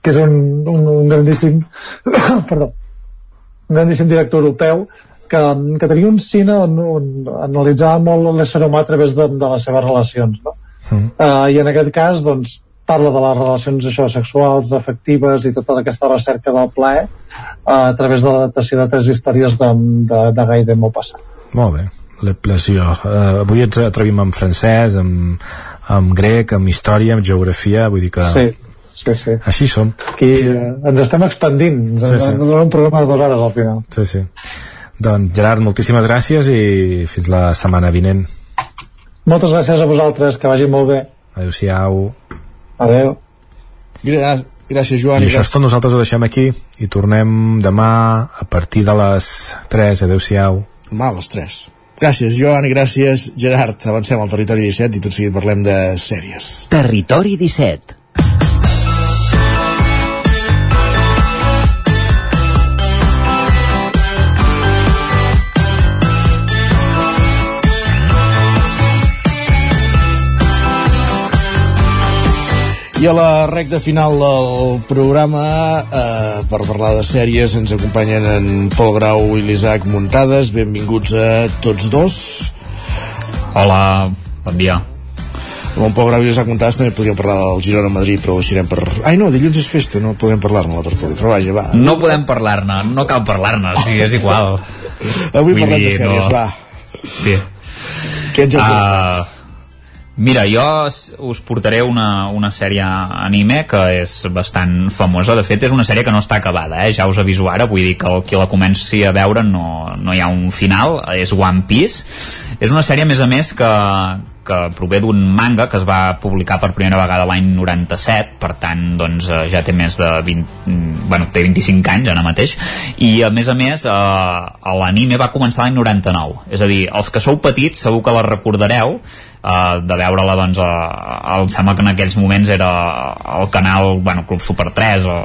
que és un, un, un grandíssim [COUGHS] perdó un grandíssim director europeu que, que tenia un cine on, on analitzava molt l'ésser humà a través de, de les seves relacions no? mm. uh, i en aquest cas doncs parla de les relacions això, sexuals, afectives i tota aquesta recerca del plaer uh, a través de l'adaptació de tres històries de, de, de Gai de Maupassant. Molt bé la plació. Uh, avui ens atrevim amb francès, amb, amb grec, amb història, amb geografia, vull dir que... Sí, sí, sí. Així som. Aquí uh, ens estem expandint, ens, sí, sí. ens un programa de dues hores al final. Sí, sí. Doncs Gerard, moltíssimes gràcies i fins la setmana vinent. Moltes gràcies a vosaltres, que vagi molt bé. Adéu-siau. Adéu. Gràcies. Gràcies, Joan. I, I això és tot, nosaltres ho deixem aquí i tornem demà a partir de les 3. Adéu-siau. Demà a les 3. Gràcies, Joan, i gràcies, Gerard. Avancem al Territori 17 i tot seguit parlem de sèries. Territori 17 I a la recta final del programa, eh, per parlar de sèries, ens acompanyen en Pol Grau i l'Isaac Muntades. Benvinguts a tots dos. Hola, bon dia. Amb en Pol Grau i l'Isaac Muntades també podríem parlar del Girona-Madrid, però ho deixarem per... Ai, no, dilluns és festa, no podem parlar-ne la tertúlia, però vaja, va. No podem parlar-ne, no cal parlar-ne, sí, és igual. Avui Vull parlem dir, de sèries, no... va. Sí. Què ens uh, Mira, jo us portaré una, una sèrie anime que és bastant famosa. De fet, és una sèrie que no està acabada, eh? ja us aviso ara. Vull dir que el qui la comenci a veure no, no hi ha un final. És One Piece. És una sèrie, a més a més, que, que prové d'un manga que es va publicar per primera vegada l'any 97, per tant doncs, eh, ja té més de 20, mm, bueno, té 25 anys ara mateix, i a més a més eh, l'anime va començar l'any 99, és a dir, els que sou petits segur que la recordareu, uh, de veure-la doncs, uh, em sembla que en aquells moments era el canal bueno, Club Super 3 o,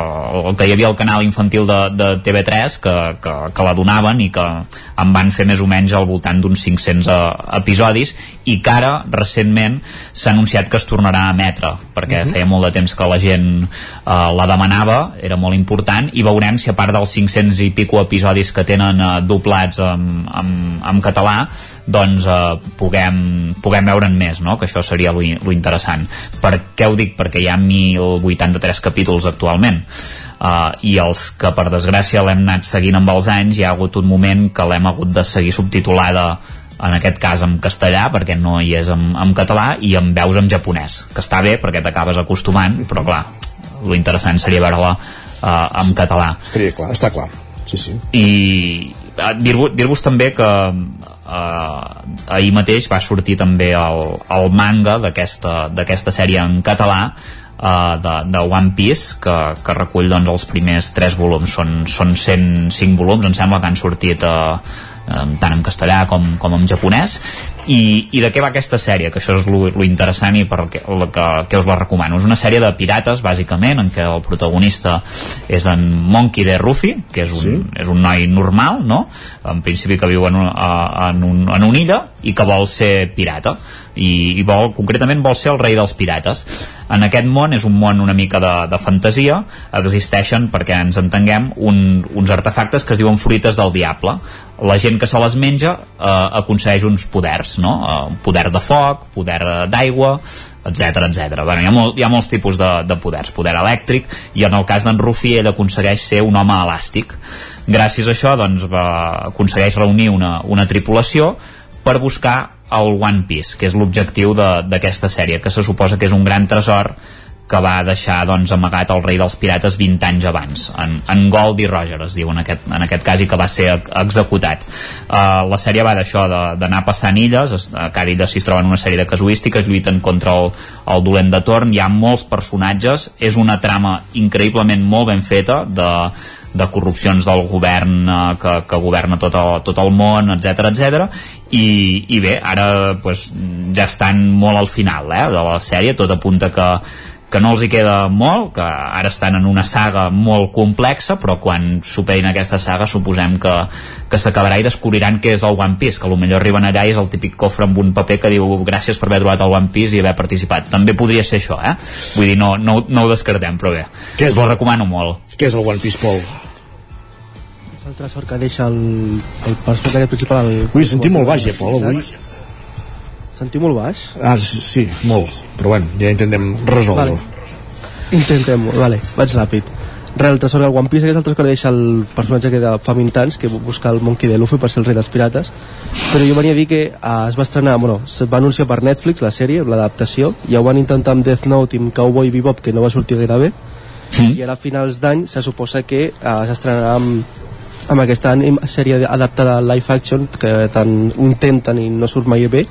o que hi havia el canal infantil de, de TV3 que, que, que la donaven i que en van fer més o menys al voltant d'uns 500 uh, episodis i que ara recentment s'ha anunciat que es tornarà a emetre perquè uh -huh. feia molt de temps que la gent uh, la demanava, era molt important i veurem si a part dels 500 i pico episodis que tenen uh, doblats en, en, en català doncs eh, puguem, puguem veure'n més, no? que això seria lo, lo interessant. Per què ho dic? Perquè hi ha 1.083 capítols actualment. Uh, i els que per desgràcia l'hem anat seguint amb els anys hi ha hagut un moment que l'hem hagut de seguir subtitulada en aquest cas en castellà perquè no hi és en, en català i en veus en japonès que està bé perquè t'acabes acostumant però clar, lo interessant seria veure-la uh, en català estaria clar, està clar sí, sí. i uh, dir-vos dir també que eh, ahir mateix va sortir també el, el manga d'aquesta sèrie en català uh, de, de One Piece que, que recull doncs, els primers tres volums. Són, són 105 volums em sembla que han sortit uh, tant en castellà com, com en japonès i, i de què va aquesta sèrie que això és lo, interessant i per què, que, que us la recomano és una sèrie de pirates bàsicament en què el protagonista és en Monkey D. Ruffy que és un, sí. és un noi normal no? en principi que viu en, un, en, un, en una illa i que vol ser pirata i, i vol, concretament vol ser el rei dels pirates en aquest món és un món una mica de, de fantasia existeixen, perquè ens entenguem un, uns artefactes que es diuen fruites del diable la gent que se les menja eh, aconsegueix uns poders, no? Eh, poder de foc, poder d'aigua, etc etc. Bueno, hi, ha molt, hi ha molts tipus de, de poders, poder elèctric, i en el cas d'en Rufi ell aconsegueix ser un home elàstic. Gràcies a això, doncs, va, aconsegueix reunir una, una tripulació per buscar el One Piece, que és l'objectiu d'aquesta sèrie, que se suposa que és un gran tresor que va deixar doncs, amagat el rei dels pirates 20 anys abans. En, en Goldie Roger es diu en aquest, en aquest cas i que va ser executat. Uh, la sèrie va d'això d'anar passant illes a cada illa s'hi troben una sèrie de casuístiques lluiten contra el, el dolent de torn. Hi ha molts personatges. És una trama increïblement molt ben feta de, de corrupcions del govern eh, que, que governa tot el, tot el món, etc etc. I, i bé, ara pues, ja estan molt al final eh, de la sèrie, tot apunta que que no els hi queda molt, que ara estan en una saga molt complexa, però quan superin aquesta saga suposem que, que s'acabarà i descobriran què és el One Piece, que potser arriben allà i és el típic cofre amb un paper que diu gràcies per haver trobat el One Piece i haver participat. També podria ser això, eh? Vull dir, no, no, no ho descartem, però bé. Què és Us ho recomano molt. Què és el One Piece, Paul? És el tresor que deixa el, el personatge principal. El... Ui, sentim molt baix, eh, Paul, avui. Sentim molt baix? Ah, sí, molt. Però bueno, ja intentem resoldre-ho. Vale. Intentem-ho, vale, vaig ràpid. Re, el tresor del One Piece, aquest altre que deixa el personatge que de fa 20 anys, que busca el Monkey de Luffy per ser el rei dels pirates. Però jo venia a dir que uh, es va estrenar, bueno, es va anunciar per Netflix la sèrie, l'adaptació, ja ho van intentar amb Death Note i amb Cowboy Bebop, que no va sortir gaire bé, mm. i ara a finals d'any se suposa que uh, s'estrenarà amb, amb aquesta sèrie adaptada a live action, que tant intenten i no surt mai bé,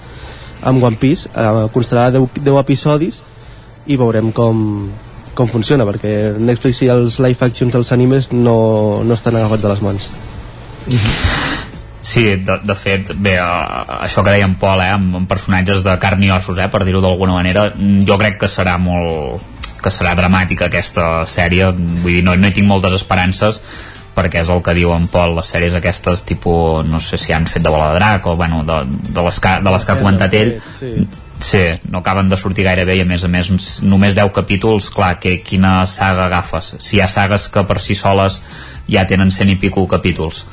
amb One Piece eh, constarà 10, 10 episodis i veurem com, com funciona perquè Netflix i els live actions dels animes no, no estan agafats de les mans. Sí, de, de fet, bé, això que deia en Pol, eh, amb, amb personatges de carn i ossos, eh, per dir-ho d'alguna manera, jo crec que serà molt que serà dramàtica aquesta sèrie, vull dir, no, no hi tinc moltes esperances, perquè és el que diu en Pol, les sèries aquestes tipus, no sé si han fet de bola de drac o bueno, de, de les que, de les que ha comentat ell sí. sí, no acaben de sortir gaire bé i a més a més només 10 capítols, clar, que, quina saga agafes? Si hi ha sagues que per si soles ja tenen cent i pico capítols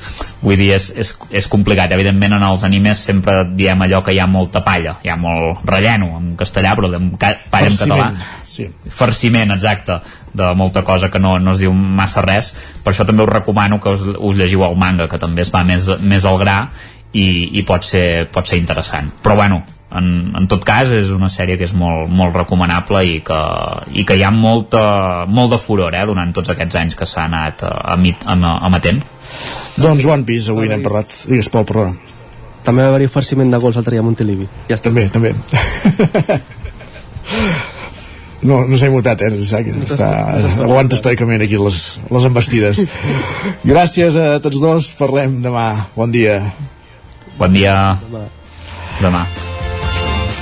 vull dir, és, és, és complicat evidentment en els animes sempre diem allò que hi ha molta palla, hi ha molt relleno en castellà però palla en català sí. farciment, exacte de molta cosa que no, no es diu massa res per això també us recomano que us, us llegiu el manga que també es va més, més al gra i, i pot, ser, pot ser interessant. Però bueno, en, en tot cas és una sèrie que és molt, molt recomanable i que, i que hi ha molta, molt de furor eh, durant tots aquests anys que s'ha anat emetent. Doncs One Piece, avui n'hem parlat. Digues Pol, perdona. També va haver-hi farciment de gols l'altre dia a Montilivi. Ja està. també, també [LAUGHS] no, no s'ha mutat, eh? Està, està, aguanta estoicament aquí les, les embestides. Gràcies a tots dos, parlem demà. Bon dia. Bon dia. Demà. demà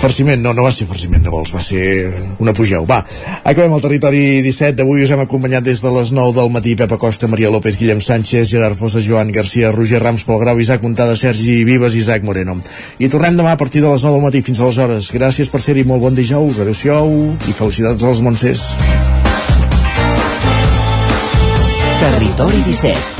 farciment, no, no va ser farciment de vols, va ser una pugeu. Va, acabem el territori 17, d'avui us hem acompanyat des de les 9 del matí Pepa Costa, Maria López, Guillem Sánchez, Gerard Fossa, Joan Garcia, Roger Rams, Pol Grau, Isaac Montada, Sergi Vives i Isaac Moreno. I tornem demà a partir de les 9 del matí fins a les hores. Gràcies per ser-hi, molt bon dijous, adeu-siau i felicitats als Montsers. Territori 17